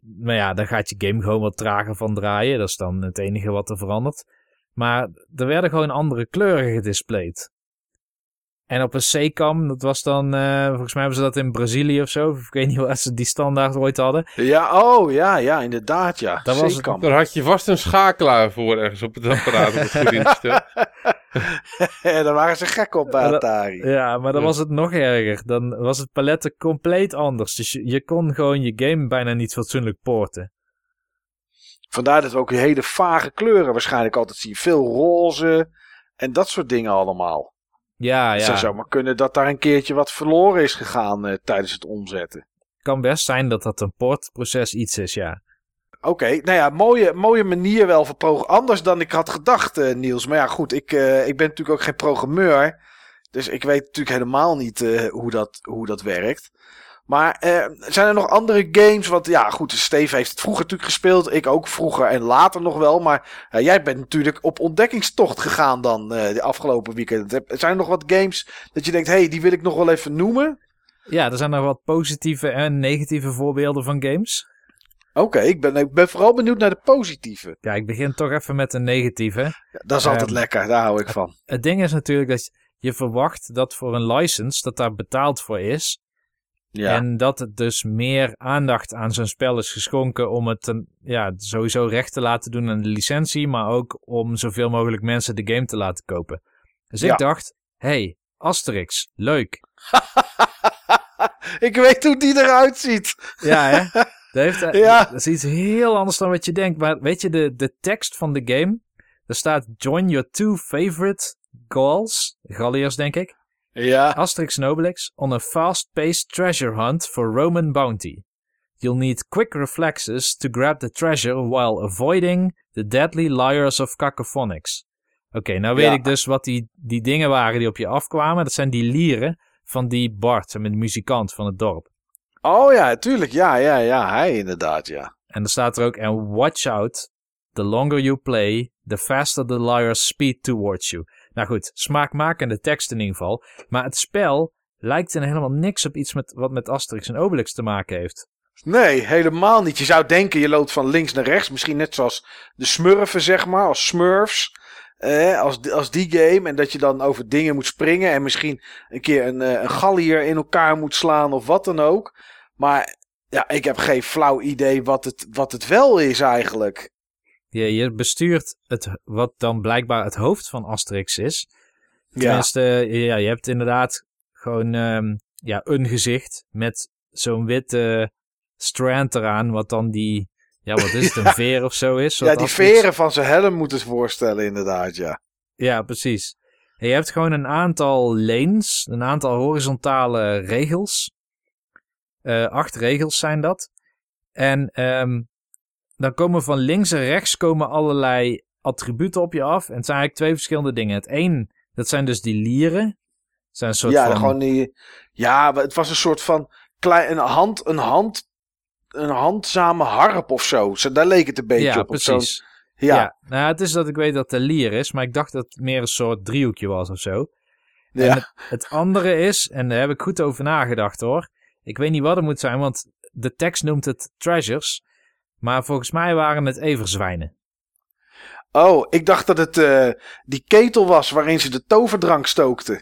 Maar ja, dan gaat je game gewoon wat trager van draaien. Dat is dan het enige wat er verandert. Maar er werden gewoon andere kleuren gedisplayed. En op een C-cam, dat was dan, uh, volgens mij hebben ze dat in Brazilië of zo. Ik weet niet waar ze die standaard ooit hadden. Ja, oh ja, ja, inderdaad, ja. Dat was Daar had je vast een schakelaar voor ergens op het apparaat om het goed in te stellen. daar waren ze gek op bij Atari. Ja, maar dan was het nog erger. Dan was het paletten compleet anders. Dus je, je kon gewoon je game bijna niet fatsoenlijk porten. Vandaar dat we ook hele vage kleuren waarschijnlijk altijd zien. Veel roze en dat soort dingen allemaal. Ja, ja. Het zou zomaar kunnen dat daar een keertje wat verloren is gegaan uh, tijdens het omzetten. Kan best zijn dat dat een portproces iets is, ja. Oké, nou ja, mooie, mooie manier wel voor programmeren. Anders dan ik had gedacht, uh, Niels. Maar ja, goed, ik, uh, ik ben natuurlijk ook geen programmeur. Dus ik weet natuurlijk helemaal niet hoe, dat, hoe dat werkt. Maar zijn er nog andere games? Want ja, goed, Steve heeft het vroeger natuurlijk gespeeld. Ik ook vroeger en later nog wel. Maar jij bent natuurlijk op ontdekkingstocht gegaan dan de afgelopen weekend. Zijn er nog wat games dat je denkt, hé, hey, die wil ik nog wel even noemen? Ja, er zijn nog wat positieve en negatieve voorbeelden van games. Oké, okay, ik, ben, ik ben vooral benieuwd naar de positieve. Ja, ik begin toch even met een negatieve. Ja, dat is altijd um, lekker, daar hou ik van. Het, het ding is natuurlijk dat je verwacht dat voor een license, dat daar betaald voor is. Ja. En dat het dus meer aandacht aan zo'n spel is geschonken om het ten, ja, sowieso recht te laten doen aan de licentie, maar ook om zoveel mogelijk mensen de game te laten kopen. Dus ja. ik dacht, hey, Asterix, leuk. ik weet hoe die eruit ziet. ja, hè? Dat, heeft, ja. dat is iets heel anders dan wat je denkt. Maar weet je, de, de tekst van de game, er staat join your two favorite Gauls, Galliërs denk ik. Ja. Asterix and Obelix on a fast-paced treasure hunt for Roman bounty. You'll need quick reflexes to grab the treasure while avoiding the deadly liars of cacophonics. Oké, okay, nou weet ja. ik dus wat die, die dingen waren die op je afkwamen. Dat zijn die lieren van die Bart, de muzikant van het dorp. Oh ja, tuurlijk. Ja, ja, ja. Hij inderdaad, ja. En er staat er ook, and watch out, the longer you play, the faster the liars speed towards you. Nou goed, smaakmakende tekst in ieder geval. Maar het spel lijkt er helemaal niks op iets met, wat met Asterix en Obelix te maken heeft. Nee, helemaal niet. Je zou denken, je loopt van links naar rechts. Misschien net zoals de smurfen, zeg maar, als smurfs. Eh, als, als die game. En dat je dan over dingen moet springen. En misschien een keer een, een gallier in elkaar moet slaan of wat dan ook. Maar ja, ik heb geen flauw idee wat het, wat het wel is eigenlijk. Je, je bestuurt het, wat dan blijkbaar het hoofd van Asterix is. Tenminste, ja, je hebt inderdaad gewoon ehm, ja, een gezicht met zo'n witte strand eraan, wat dan die, ja, wat is het, een veer of zo is? Ja, die veren van zijn helm moeten ze voorstellen, inderdaad, ja. Ja, precies. En je hebt gewoon een aantal lanes, een aantal horizontale regels. Eh, acht regels zijn dat. En ehm, dan komen van links en rechts komen allerlei attributen op je af. En het zijn eigenlijk twee verschillende dingen. Het één, dat zijn dus die lieren. Het zijn een soort ja, van... gewoon die, ja, het was een soort van klein, een hand, een hand, een handzame harp of zo. Zo, Daar leek het een beetje ja, op. precies. ja, Ja. nou het is dat ik weet dat het lier is, maar ik dacht dat het meer een soort driehoekje was of zo. En ja. het, het andere is, en daar heb ik goed over nagedacht hoor. Ik weet niet wat het moet zijn, want de tekst noemt het treasures. Maar volgens mij waren het everzwijnen. Oh, ik dacht dat het eh, die ketel was waarin ze de toverdrank stookten.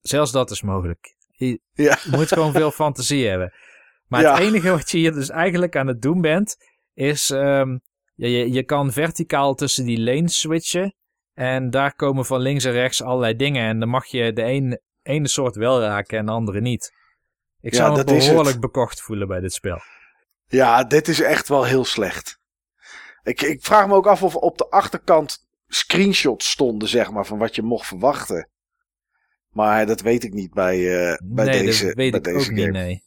Zelfs dat is mogelijk. Je Ja. moet gewoon veel fantasie hebben. Maar Ja. het enige wat je hier dus eigenlijk aan het doen bent, is ehm, je, je, kan verticaal tussen die lanes switchen. En daar komen van links en rechts allerlei dingen. En dan mag je de een, ene soort wel raken en de andere niet. Ik Ja, zou me is het. behoorlijk bekocht voelen bij dit spel. Ja, dit is echt wel heel slecht. Ik, ik vraag me ook af of op de achterkant screenshots stonden, zeg maar, van wat je mocht verwachten. Maar dat weet ik niet bij, eh, bij nee, deze, dat weet bij ik deze ook game. niet, nee.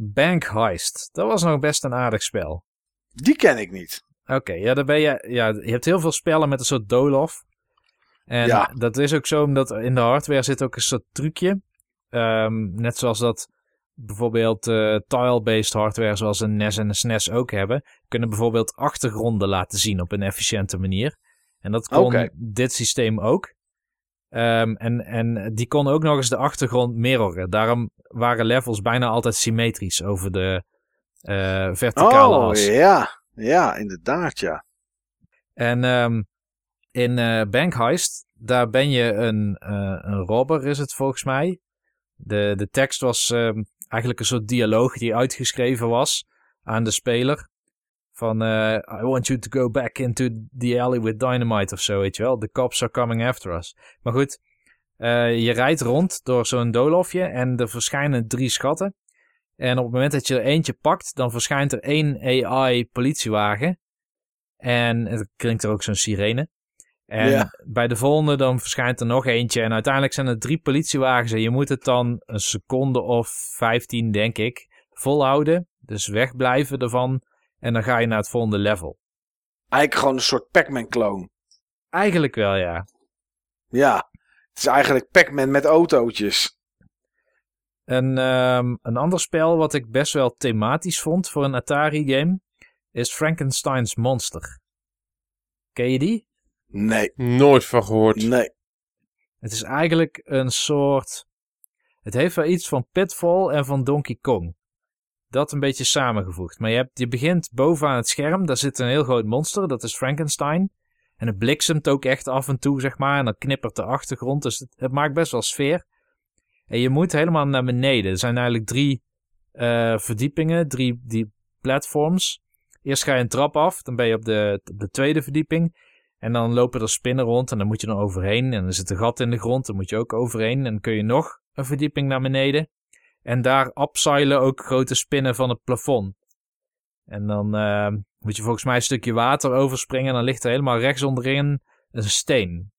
Bank Heist. Dat was nog best een aardig spel. Die ken ik niet. Oké, ja, dan ben je, ja, je hebt heel veel spellen met een soort doolhof. En Ja. dat is ook zo omdat in de hardware zit ook een soort trucje. Ehm, net zoals dat bijvoorbeeld eh, tile-based hardware zoals een NES en een SNES ook hebben. Kunnen bijvoorbeeld achtergronden laten zien op een efficiënte manier. En dat kon dit systeem ook. Ehm, en, en die kon ook nog eens de achtergrond mirroren. Daarom waren levels bijna altijd symmetrisch over de eh, verticale Oh, as. ja. Ja, inderdaad, ja. En ehm, in eh Bank Heist, daar ben je een, eh, een robber, is het volgens mij. De, de tekst was ehm, eigenlijk een soort dialoog die uitgeschreven was aan de speler. Van, eh, I want you to go back into the alley with dynamite of zo, weet je wel. The cops are coming after us. Maar goed, eh, je rijdt rond door zo'n doolhofje en er verschijnen drie schatten. En op het moment dat je er eentje pakt, dan verschijnt er één AI-politiewagen. En het klinkt er ook zo'n sirene. En Ja. bij de volgende dan verschijnt er nog eentje. En uiteindelijk zijn er drie politiewagens. En je moet het dan een seconde of 15, denk ik, volhouden. Dus wegblijven ervan. En dan ga je naar het volgende level. Eigenlijk gewoon een soort Pac-Man-kloon. Eigenlijk wel, ja. Ja. Het is eigenlijk Pac-Man met autootjes. En ehm, een ander spel wat ik best wel thematisch vond voor een Atari-game is Frankenstein's Monster. Ken je die? Nee, Nooit van gehoord. nee. Het is eigenlijk een soort. Het heeft wel iets van Pitfall en van Donkey Kong. Dat een beetje samengevoegd. Maar je, hebt, je begint bovenaan het scherm, daar zit een heel groot monster, dat is Frankenstein. En het bliksemt ook echt af en toe, zeg maar. En dan knippert de achtergrond. Dus het, maakt best wel sfeer. En je moet helemaal naar beneden. Er zijn eigenlijk drie eh, verdiepingen, drie die platforms. Eerst ga je een trap af, dan ben je op de, op de tweede verdieping. En dan lopen er spinnen rond en dan moet je er overheen. En er zit een gat in de grond, dan moet je ook overheen. En dan kun je nog een verdieping naar beneden. En daar abseilen ook grote spinnen van het plafond. En dan eh, moet je volgens mij een stukje water overspringen. En dan ligt er helemaal rechts onderin een steen.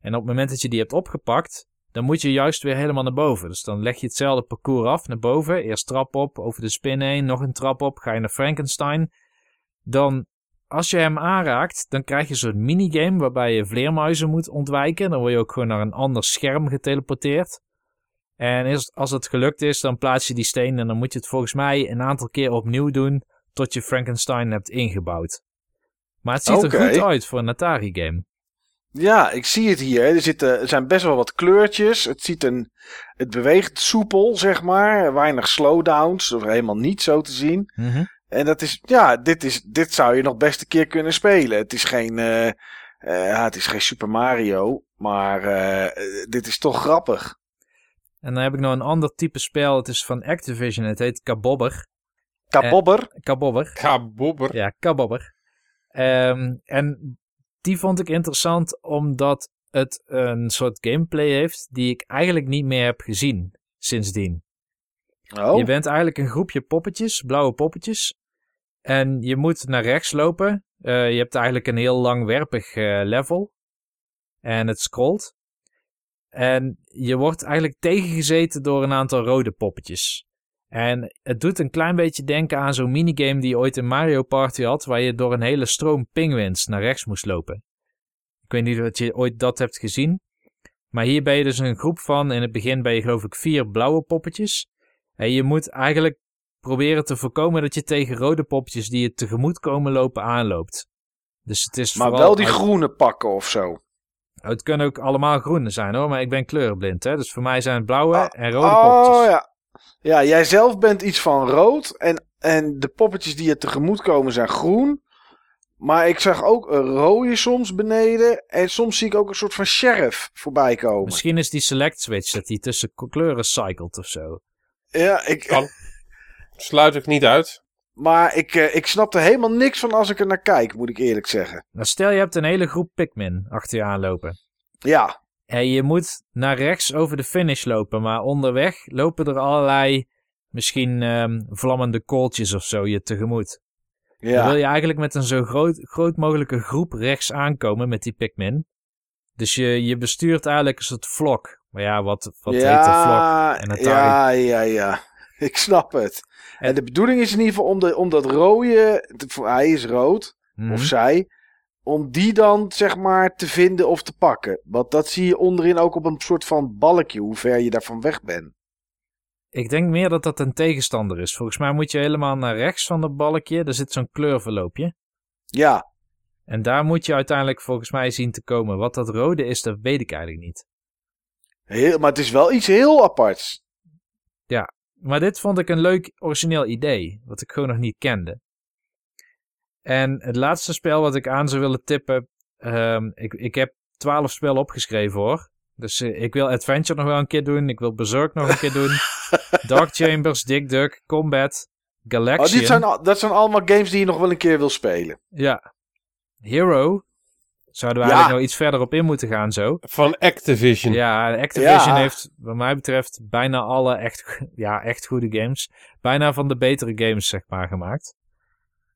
En op het moment dat je die hebt opgepakt, dan moet je juist weer helemaal naar boven. Dus dan leg je hetzelfde parcours af naar boven. Eerst trap op, over de spin heen, nog een trap op. Ga je naar Frankenstein. Dan, als je hem aanraakt, dan krijg je zo'n minigame waarbij je vleermuizen moet ontwijken. Dan word je ook gewoon naar een ander scherm geteleporteerd. En als het gelukt is, dan plaats je die steen en dan moet je het volgens mij een aantal keer opnieuw doen tot je Frankenstein hebt ingebouwd. Maar het ziet er goed uit voor een Atari game. Ja, ik zie het hier. Er, zitten, er zijn best wel wat kleurtjes. Het, ziet een, het beweegt soepel, zeg maar. Weinig slowdowns, of helemaal niet zo te zien. Mhm. En dat is, ja, dit, is, dit zou je nog best een keer kunnen spelen. Het is geen, ja, het is geen Super Mario, maar eh, dit is toch grappig. En dan heb ik nog een ander type spel. Het is van Activision. Het heet Kabobber. Kabobber. Kabobber. Kabobber. Ja, Kabobber. Ehm, en die vond ik interessant omdat het een soort gameplay heeft die ik eigenlijk niet meer heb gezien sindsdien. Oh, Je bent eigenlijk een groepje poppetjes, blauwe poppetjes. En je moet naar rechts lopen. Eh, je hebt eigenlijk een heel langwerpig eh, level. En het scrolt. En je wordt eigenlijk tegengezeten door een aantal rode poppetjes. En het doet een klein beetje denken aan zo'n minigame die je ooit in Mario Party had, waar je door een hele stroom penguins naar rechts moest lopen. Ik weet niet of je ooit dat hebt gezien. Maar hier ben je dus een groep van, in het begin ben je geloof ik vier blauwe poppetjes. En je moet eigenlijk proberen te voorkomen dat je tegen rode poppetjes die je tegemoet komen lopen aanloopt. Dus het is maar vooral wel die uit- groene pakken of zo. Het kunnen ook allemaal groene zijn hoor, maar ik ben kleurenblind. Hè? Dus voor mij zijn het blauwe Ah, en rode oh poppetjes. ja. Ja, jij zelf bent iets van rood. En, en de poppetjes die je tegemoet komen zijn groen. Maar ik zag ook een rode soms beneden. En soms zie ik ook een soort van sheriff voorbij komen. Misschien is die select switch dat die tussen kleuren cycelt of zo. Ja, ik, Kan. Sluit ik niet uit. Maar ik, eh, ik snap er helemaal niks van als ik er naar kijk, moet ik eerlijk zeggen. Nou, stel je hebt een hele groep Pikmin achter je aanlopen. Ja, En je moet naar rechts over de finish lopen, maar onderweg lopen er allerlei, misschien ehm, vlammende kooltjes of zo je tegemoet. Dan wil ja. je eigenlijk met een zo groot, groot mogelijke groep rechts aankomen met die Pikmin. Dus je, je bestuurt eigenlijk een soort vlok. Maar ja, wat, wat heet een vlok? ja, en Atari. ja, ja, ja. Ik snap het. En, de bedoeling is in ieder geval om, de, om dat rode, hij is rood, Mhm. of zij, om die dan zeg maar te vinden of te pakken. Want dat zie je onderin ook op een soort van balkje, hoe ver je daarvan weg bent. Ik denk meer dat dat een tegenstander is. Volgens mij moet je helemaal naar rechts van dat balkje. Daar zit zo'n kleurverloopje. Ja, En daar moet je uiteindelijk volgens mij zien te komen. Wat dat rode is, dat weet ik eigenlijk niet. heel, maar het is wel iets heel aparts. Maar dit vond ik een leuk origineel idee. Wat ik gewoon nog niet kende. En het laatste spel wat ik aan zou willen tippen. ehm, ik, ik heb twaalf spellen opgeschreven hoor. Dus eh, ik wil Adventure nog wel een keer doen. Ik wil Berserk nog een keer doen. Dark Chambers, Dick Duck, Combat, Galaxian. Oh, dit zijn, al- dat zijn allemaal games die je nog wel een keer wil spelen. Ja. Hero. Zouden we Ja. eigenlijk nog iets verder op in moeten gaan zo. Van Activision. Ja, Activision Ja. heeft wat mij betreft bijna alle echt, ja, echt goede games. Bijna van de betere games zeg maar gemaakt.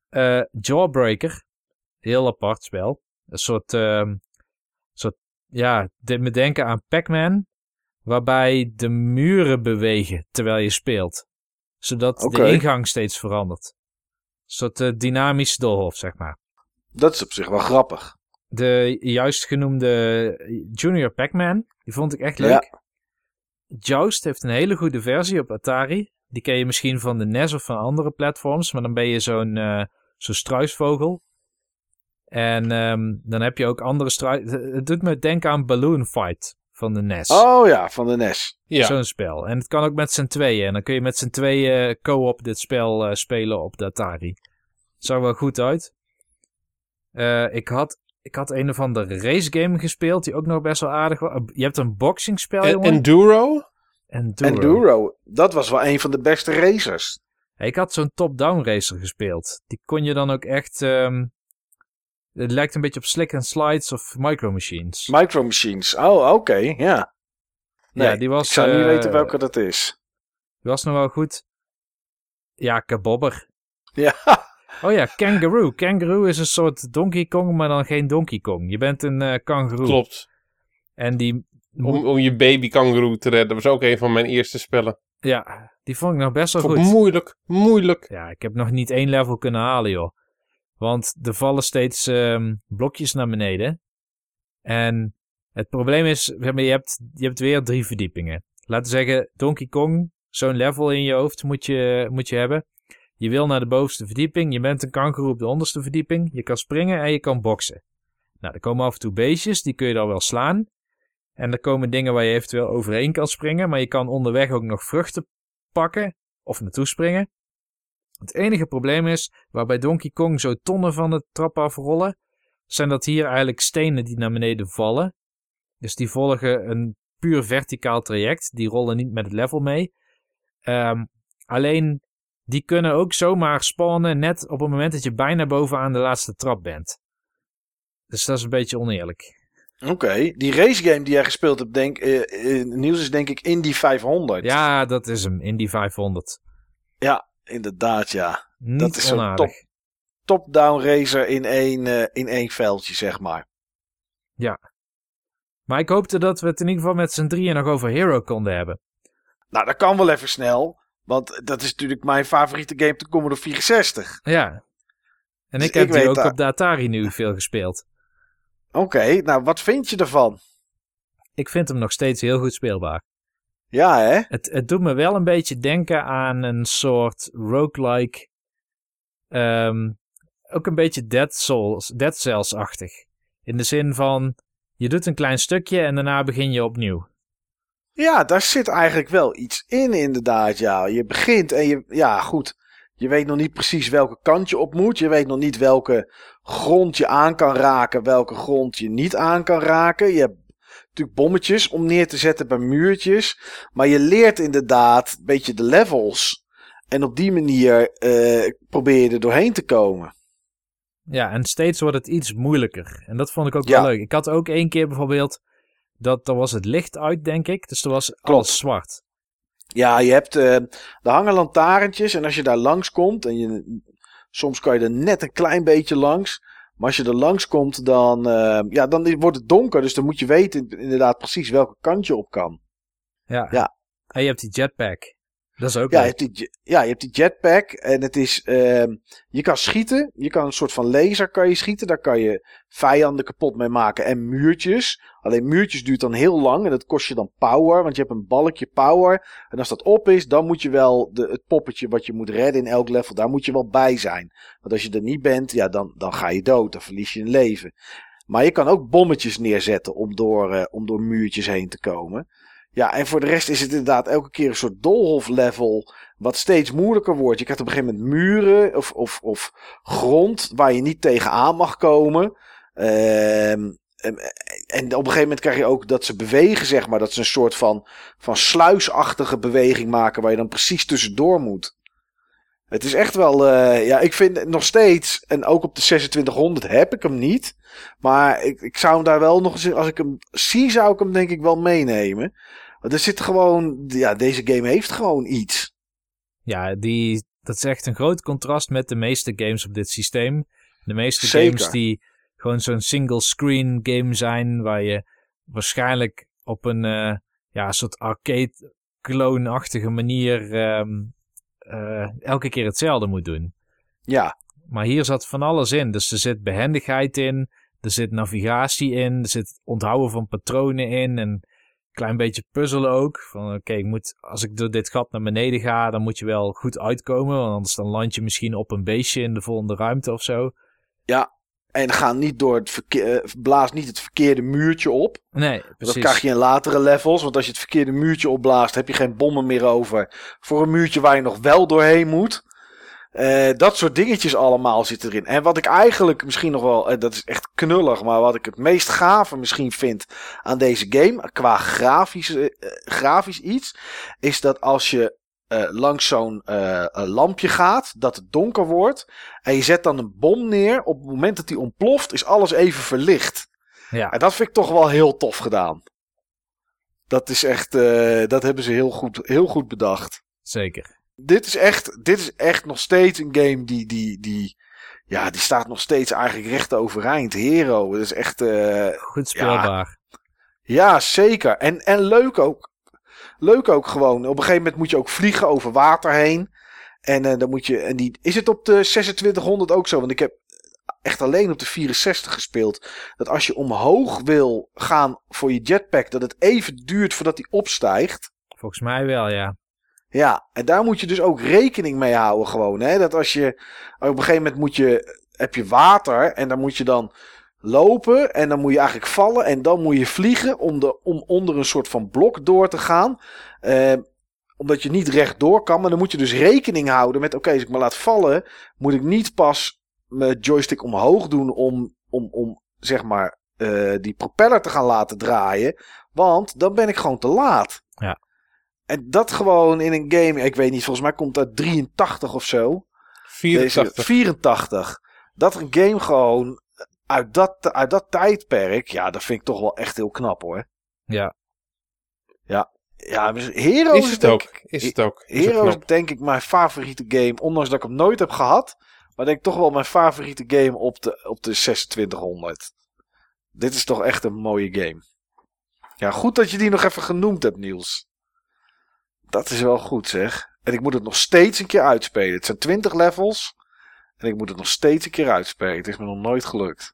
Eh, Jawbreaker. Heel apart spel. Een soort, ehm, soort ja, dit me denken aan Pac-Man. Waarbij de muren bewegen terwijl je speelt. Zodat de ingang steeds verandert. Een soort eh, dynamisch doolhof zeg maar. Dat is op zich wel grappig. De juist genoemde Junior Pac-Man, die vond ik echt leuk. Joust heeft een hele goede versie op Atari. Die ken je misschien van de NES of van andere platforms. Maar dan ben je zo'n eh zo'n struisvogel. En ehm, dan heb je ook andere struis... Het doet me denken aan Balloon Fight van de NES. Oh ja, van de NES. Ja. Zo'n spel. En het kan ook met z'n tweeën. En dan kun je met z'n tweeën eh, co-op dit spel eh, spelen op de Atari. Zag wel goed uit. Eh, ik, had, ik had een of andere race game gespeeld die ook nog best wel aardig was. Je hebt een boxingspel, En- jongen. Enduro? Enduro. Enduro. Dat was wel een van de beste racers. Ik had zo'n top-down racer gespeeld. Die kon je dan ook echt... ehm, het lijkt een beetje op Slick and Slides of Micro Machines. Micro Machines. Oh, oké, ja. Nee, ja, die was... ik zou niet eh, weten welke dat is. Die was nog wel goed. Ja, kabobber. Ja, Oh ja, Kangaroo. Kangaroo is een soort Donkey Kong, maar dan geen Donkey Kong. Je bent een eh kangaroo. Klopt. En die, Om, om je baby kangaroo te redden. Dat was ook een van mijn eerste spellen. ja, die vond ik nog best wel goed. moeilijk. Moeilijk. Ja, ik heb nog niet één level kunnen halen, joh. Want er vallen steeds ehm, blokjes naar beneden. En het probleem is, je hebt, je hebt weer drie verdiepingen. Laten we zeggen, Donkey Kong, zo'n level in je hoofd moet je, moet je hebben. Je wil naar de bovenste verdieping, je bent een kangaroo op de onderste verdieping. Je kan springen en je kan boksen. Nou, er komen af en toe beestjes, die kun je dan wel slaan. En er komen dingen waar je eventueel overheen kan springen, maar je kan onderweg ook nog vruchten pakken of naartoe springen. Het enige probleem is, waar bij Donkey Kong zo tonnen van de trap afrollen, zijn dat hier eigenlijk stenen die naar beneden vallen. Dus die volgen een puur verticaal traject, die rollen niet met het level mee. Ehm, alleen, die kunnen ook zomaar spawnen net op het moment dat je bijna bovenaan de laatste trap bent. Dus dat is een beetje oneerlijk. Oké, die race game die jij gespeeld hebt, denk, eh, eh, Niels, is denk ik Indy 500. Ja, dat is hem. Indy 500. Inderdaad, ja. Niet Dat is zo'n top. Top-down racer in één, eh, in één veldje, zeg maar. Maar ik hoopte dat we het in ieder geval met z'n drieën nog over Hero konden hebben. Nou, dat kan wel even snel. Want dat is natuurlijk mijn favoriete game de Commodore 64. Ja. En Dus ik heb ik die ook dat- op de Atari nu veel gespeeld. Oké, nou wat vind je ervan? Ik vind hem nog steeds heel goed speelbaar. Ja, hè? Het, het doet me wel een beetje denken aan een soort roguelike. ehm, ook een beetje Dead Souls, Dead Cells-achtig. In de zin van, je doet een klein stukje en daarna begin je opnieuw. Ja, daar zit eigenlijk wel iets in, inderdaad. Ja, je begint en je, ja, goed. Je weet nog niet precies welke kant je op moet. Je weet nog niet welke grond je aan kan raken, welke grond je niet aan kan raken. Je hebt natuurlijk bommetjes om neer te zetten bij muurtjes. Maar je leert inderdaad een beetje de levels. En op die manier eh, probeer je er doorheen te komen. Ja, en steeds wordt het iets moeilijker. En dat vond ik ook Ja. wel leuk. Ik had ook één keer bijvoorbeeld, dat er was het licht uit, denk ik. Dus er was alles zwart. Ja, je hebt, eh er hangen lantaarntjes en als je daar langs komt, en je, soms kan je er net een klein beetje langs, maar als je er langs komt, dan, eh, ja, dan wordt het donker, dus dan moet je weten inderdaad precies welke kant je op kan. Ja. Ja. En je hebt die jetpack. Dat is ook Ja, je hebt die, ja, je hebt die jetpack en het is, ehm, je kan schieten, je kan een soort van laser kan je schieten, daar kan je vijanden kapot mee maken en muurtjes. Alleen muurtjes duurt dan heel lang en dat kost je dan power, want je hebt een balkje power. En als dat op is, dan moet je wel de, het poppetje wat je moet redden in elk level, daar moet je wel bij zijn. Want als je er niet bent, ja, dan, dan ga je dood, dan verlies je een leven. Maar je kan ook bommetjes neerzetten om door, eh, om door muurtjes heen te komen. Ja, en voor de rest is het inderdaad elke keer een soort doolhof level. Wat steeds moeilijker wordt. Je krijgt op een gegeven moment muren of, of, of grond waar je niet tegenaan mag komen. Ehm, en, en op een gegeven moment krijg je ook dat ze bewegen, zeg maar. Dat ze een soort van, van sluisachtige beweging maken waar je dan precies tussendoor moet. Het is echt wel, eh, ja, ik vind nog steeds, en ook op de 2600 heb ik hem niet. Maar ik, ik zou hem daar wel nog eens, als ik hem zie, zou ik hem denk ik wel meenemen. Er zit gewoon, ja, deze game heeft gewoon iets. Ja, die, dat is echt een groot contrast met de meeste games op dit systeem. De meeste Zeker. games die gewoon zo'n single screen game zijn, waar je waarschijnlijk op een eh, ja, soort arcade clone-achtige manier ehm, eh, elke keer hetzelfde moet doen. Ja, Maar hier zat van alles in. Dus er zit behendigheid in, er zit navigatie in, er zit onthouden van patronen in en klein beetje puzzelen ook. Van oké, ik moet als ik door dit gat naar beneden ga, dan moet je wel goed uitkomen, want anders dan land je misschien op een beestje in de volgende ruimte of zo. en ga niet door het verkeer, eh, blaas niet het verkeerde muurtje op. Nee, Dat precies. krijg je in latere levels. Want als je het verkeerde muurtje opblaast, heb je geen bommen meer over. Voor een muurtje waar je nog wel doorheen moet. Eh, dat soort dingetjes allemaal zitten erin. En wat ik eigenlijk misschien nog wel, eh, dat is echt knullig, maar wat ik het meest gave misschien vind aan deze game, qua grafisch, eh, grafisch iets, is dat als je langs zo'n lampje gaat, dat het donker wordt, en je zet dan een bom neer, op het moment dat die ontploft, is alles even verlicht. Ja, En dat vind ik toch wel heel tof gedaan. Dat is echt, dat hebben ze heel goed, heel goed bedacht. zeker. Dit is echt, dit is echt nog steeds een game die, die, die, ja, die staat nog steeds eigenlijk recht overeind. Hero, dat is echt, eh, Goed speelbaar. ja, zeker. En, en leuk ook. Leuk ook gewoon. Op een gegeven moment moet je ook vliegen over water heen. En eh, dan moet je, en die, is het op de 2600 ook zo? Want ik heb echt alleen op de 64 gespeeld. Dat als je omhoog wil gaan voor je jetpack, dat het even duurt voordat die opstijgt. Volgens mij wel, ja. Ja, en daar moet je dus ook rekening mee houden gewoon. Hè? Dat als je, op een gegeven moment moet je, heb je water en dan moet je dan lopen en dan moet je eigenlijk vallen en dan moet je vliegen om, de, om onder een soort van blok door te gaan. Eh, omdat je niet rechtdoor kan, maar dan moet je dus rekening houden met, oké, als ik me laat vallen, moet ik niet pas mijn joystick omhoog doen om, om, om zeg maar, eh, die propeller te gaan laten draaien. Want dan ben ik gewoon te laat. Ja. En dat gewoon in een game, ik weet niet, volgens mij komt dat 83 of zo. Deze 84. 84. Dat een game gewoon uit dat, uit dat tijdperk, ja, dat vind ik toch wel echt heel knap hoor. Ja. Ja, dus Heroes Is het denk ook. Is het ook. Is Heroes denk ik mijn favoriete game, ondanks dat ik hem nooit heb gehad. Maar denk ik toch wel mijn favoriete game op de, op de 2600. Dit is toch echt een mooie game. Ja, goed dat je die nog even genoemd hebt, Niels. Dat is wel goed, zeg. En ik moet het nog steeds een keer uitspelen. Het zijn 20 levels. En ik moet het nog steeds een keer uitspelen. Het is me nog nooit gelukt.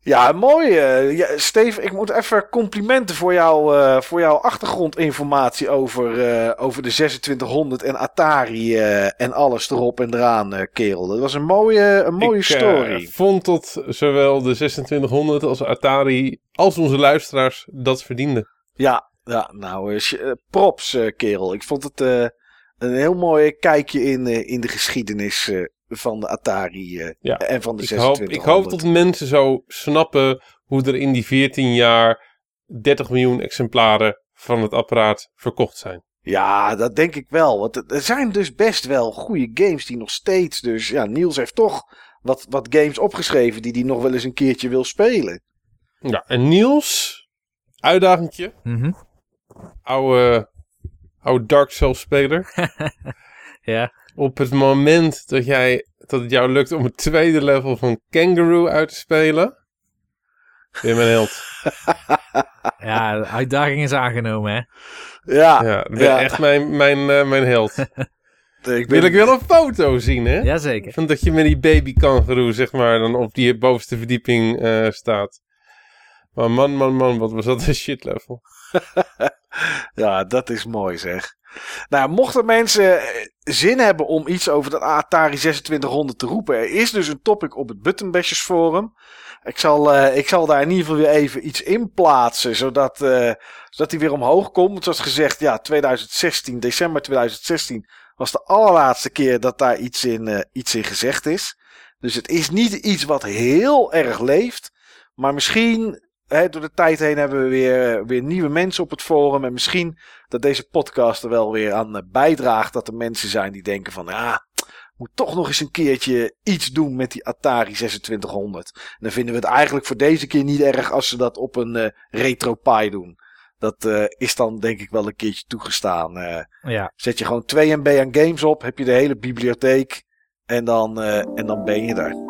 Ja, mooi. eh, ja, Steve, ik moet even complimenten voor, jou, eh, voor jouw achtergrondinformatie over, eh, over de 2600 en Atari en alles erop en eraan, kerel. Dat was een mooie, een mooie ik, story. vond dat zowel de 2600 als Atari als onze luisteraars dat verdienden. Ja, ja nou, eh, eh, props, eh, kerel. Ik vond het eh, een heel mooi kijkje in, eh, in de geschiedenis eh, van de Atari eh, Ja, en van de Ik hoop, 2600. ik hoop dat mensen zo snappen hoe er in die 14 jaar 30 miljoen exemplaren van het apparaat verkocht zijn. Ja, dat denk ik wel. Want er- zijn dus best wel goede games die nog steeds. Dus ja, Niels heeft toch wat, wat games opgeschreven die hij nog wel eens een keertje wil spelen. Ja, en Niels, uitdagingje, Mhm. Oude, oude Dark Souls speler. Ja. Op het moment dat, jij, dat het jou lukt om het tweede level van Kangaroo uit te spelen, ben je mijn held. ja, de uitdaging is aangenomen, hè? Ja, Ja, dat ben je ja. echt mijn, mijn, eh, mijn held. ik ben, Wil ik wel een foto zien, hè? Jazeker. Van dat je met die baby kangaroo, zeg maar, dan op die bovenste verdieping eh, staat. Maar man, man, man, wat was dat een shit level. Ja, dat is mooi zeg. Nou, mochten mensen eh, zin hebben om iets over de Atari 2600 te roepen. Er is dus een topic op het Buttonbashers forum. Ik zal, eh, ik zal daar in ieder geval weer even iets in plaatsen. Zodat, eh zodat hij weer omhoog komt. Zoals gezegd, ja, 2016, december 2016 was de allerlaatste keer dat daar iets in, iets in gezegd is. Dus het is niet iets wat heel erg leeft. Maar misschien, door de tijd heen hebben we weer, weer nieuwe mensen op het forum. En misschien dat deze podcast er wel weer aan eh, bijdraagt. Dat er mensen zijn die denken van, ja, moet toch nog eens een keertje iets doen met die Atari 2600. En dan vinden we het eigenlijk voor deze keer niet erg als ze dat op een eh retro Pi doen. Dat eh, is dan denk ik wel een keertje toegestaan. eh. Ja. Zet je gewoon 2 MB aan games op, heb je de hele bibliotheek en dan, eh, en dan ben je daar.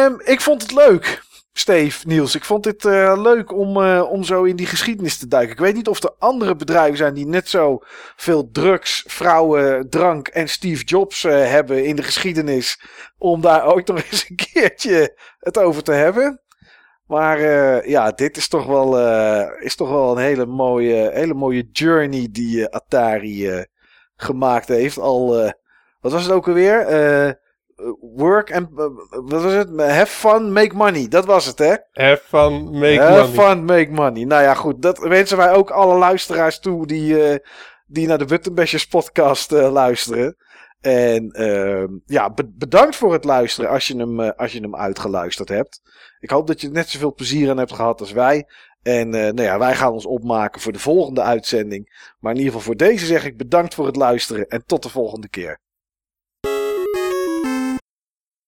Ehm, ik vond het leuk. Steve, Niels, ik vond dit eh, leuk om, eh, om zo in die geschiedenis te duiken. Ik weet niet of er andere bedrijven zijn die net zo veel drugs, vrouwen, drank en Steve Jobs eh, hebben in de geschiedenis. Om daar ook nog eens een keertje het over te hebben. Maar ja, dit is toch wel, is toch wel een hele mooie, hele mooie journey die Atari gemaakt heeft. Al, wat was het ook alweer? Work and, eh, wat was het? Have fun, make money. Dat was het, hè? Have fun, make Have money. fun, make money. Nou ja, goed. Dat wensen wij ook alle luisteraars toe die, eh, die naar de Buttonbashers podcast eh, luisteren. En ehm, ja, be- bedankt voor het luisteren als je, hem, eh, als je hem uitgeluisterd hebt. Ik hoop dat je net zoveel plezier aan hebt gehad als wij. En nou ja, wij gaan ons opmaken voor de volgende uitzending. Maar in ieder geval voor deze zeg ik bedankt voor het luisteren en tot de volgende keer.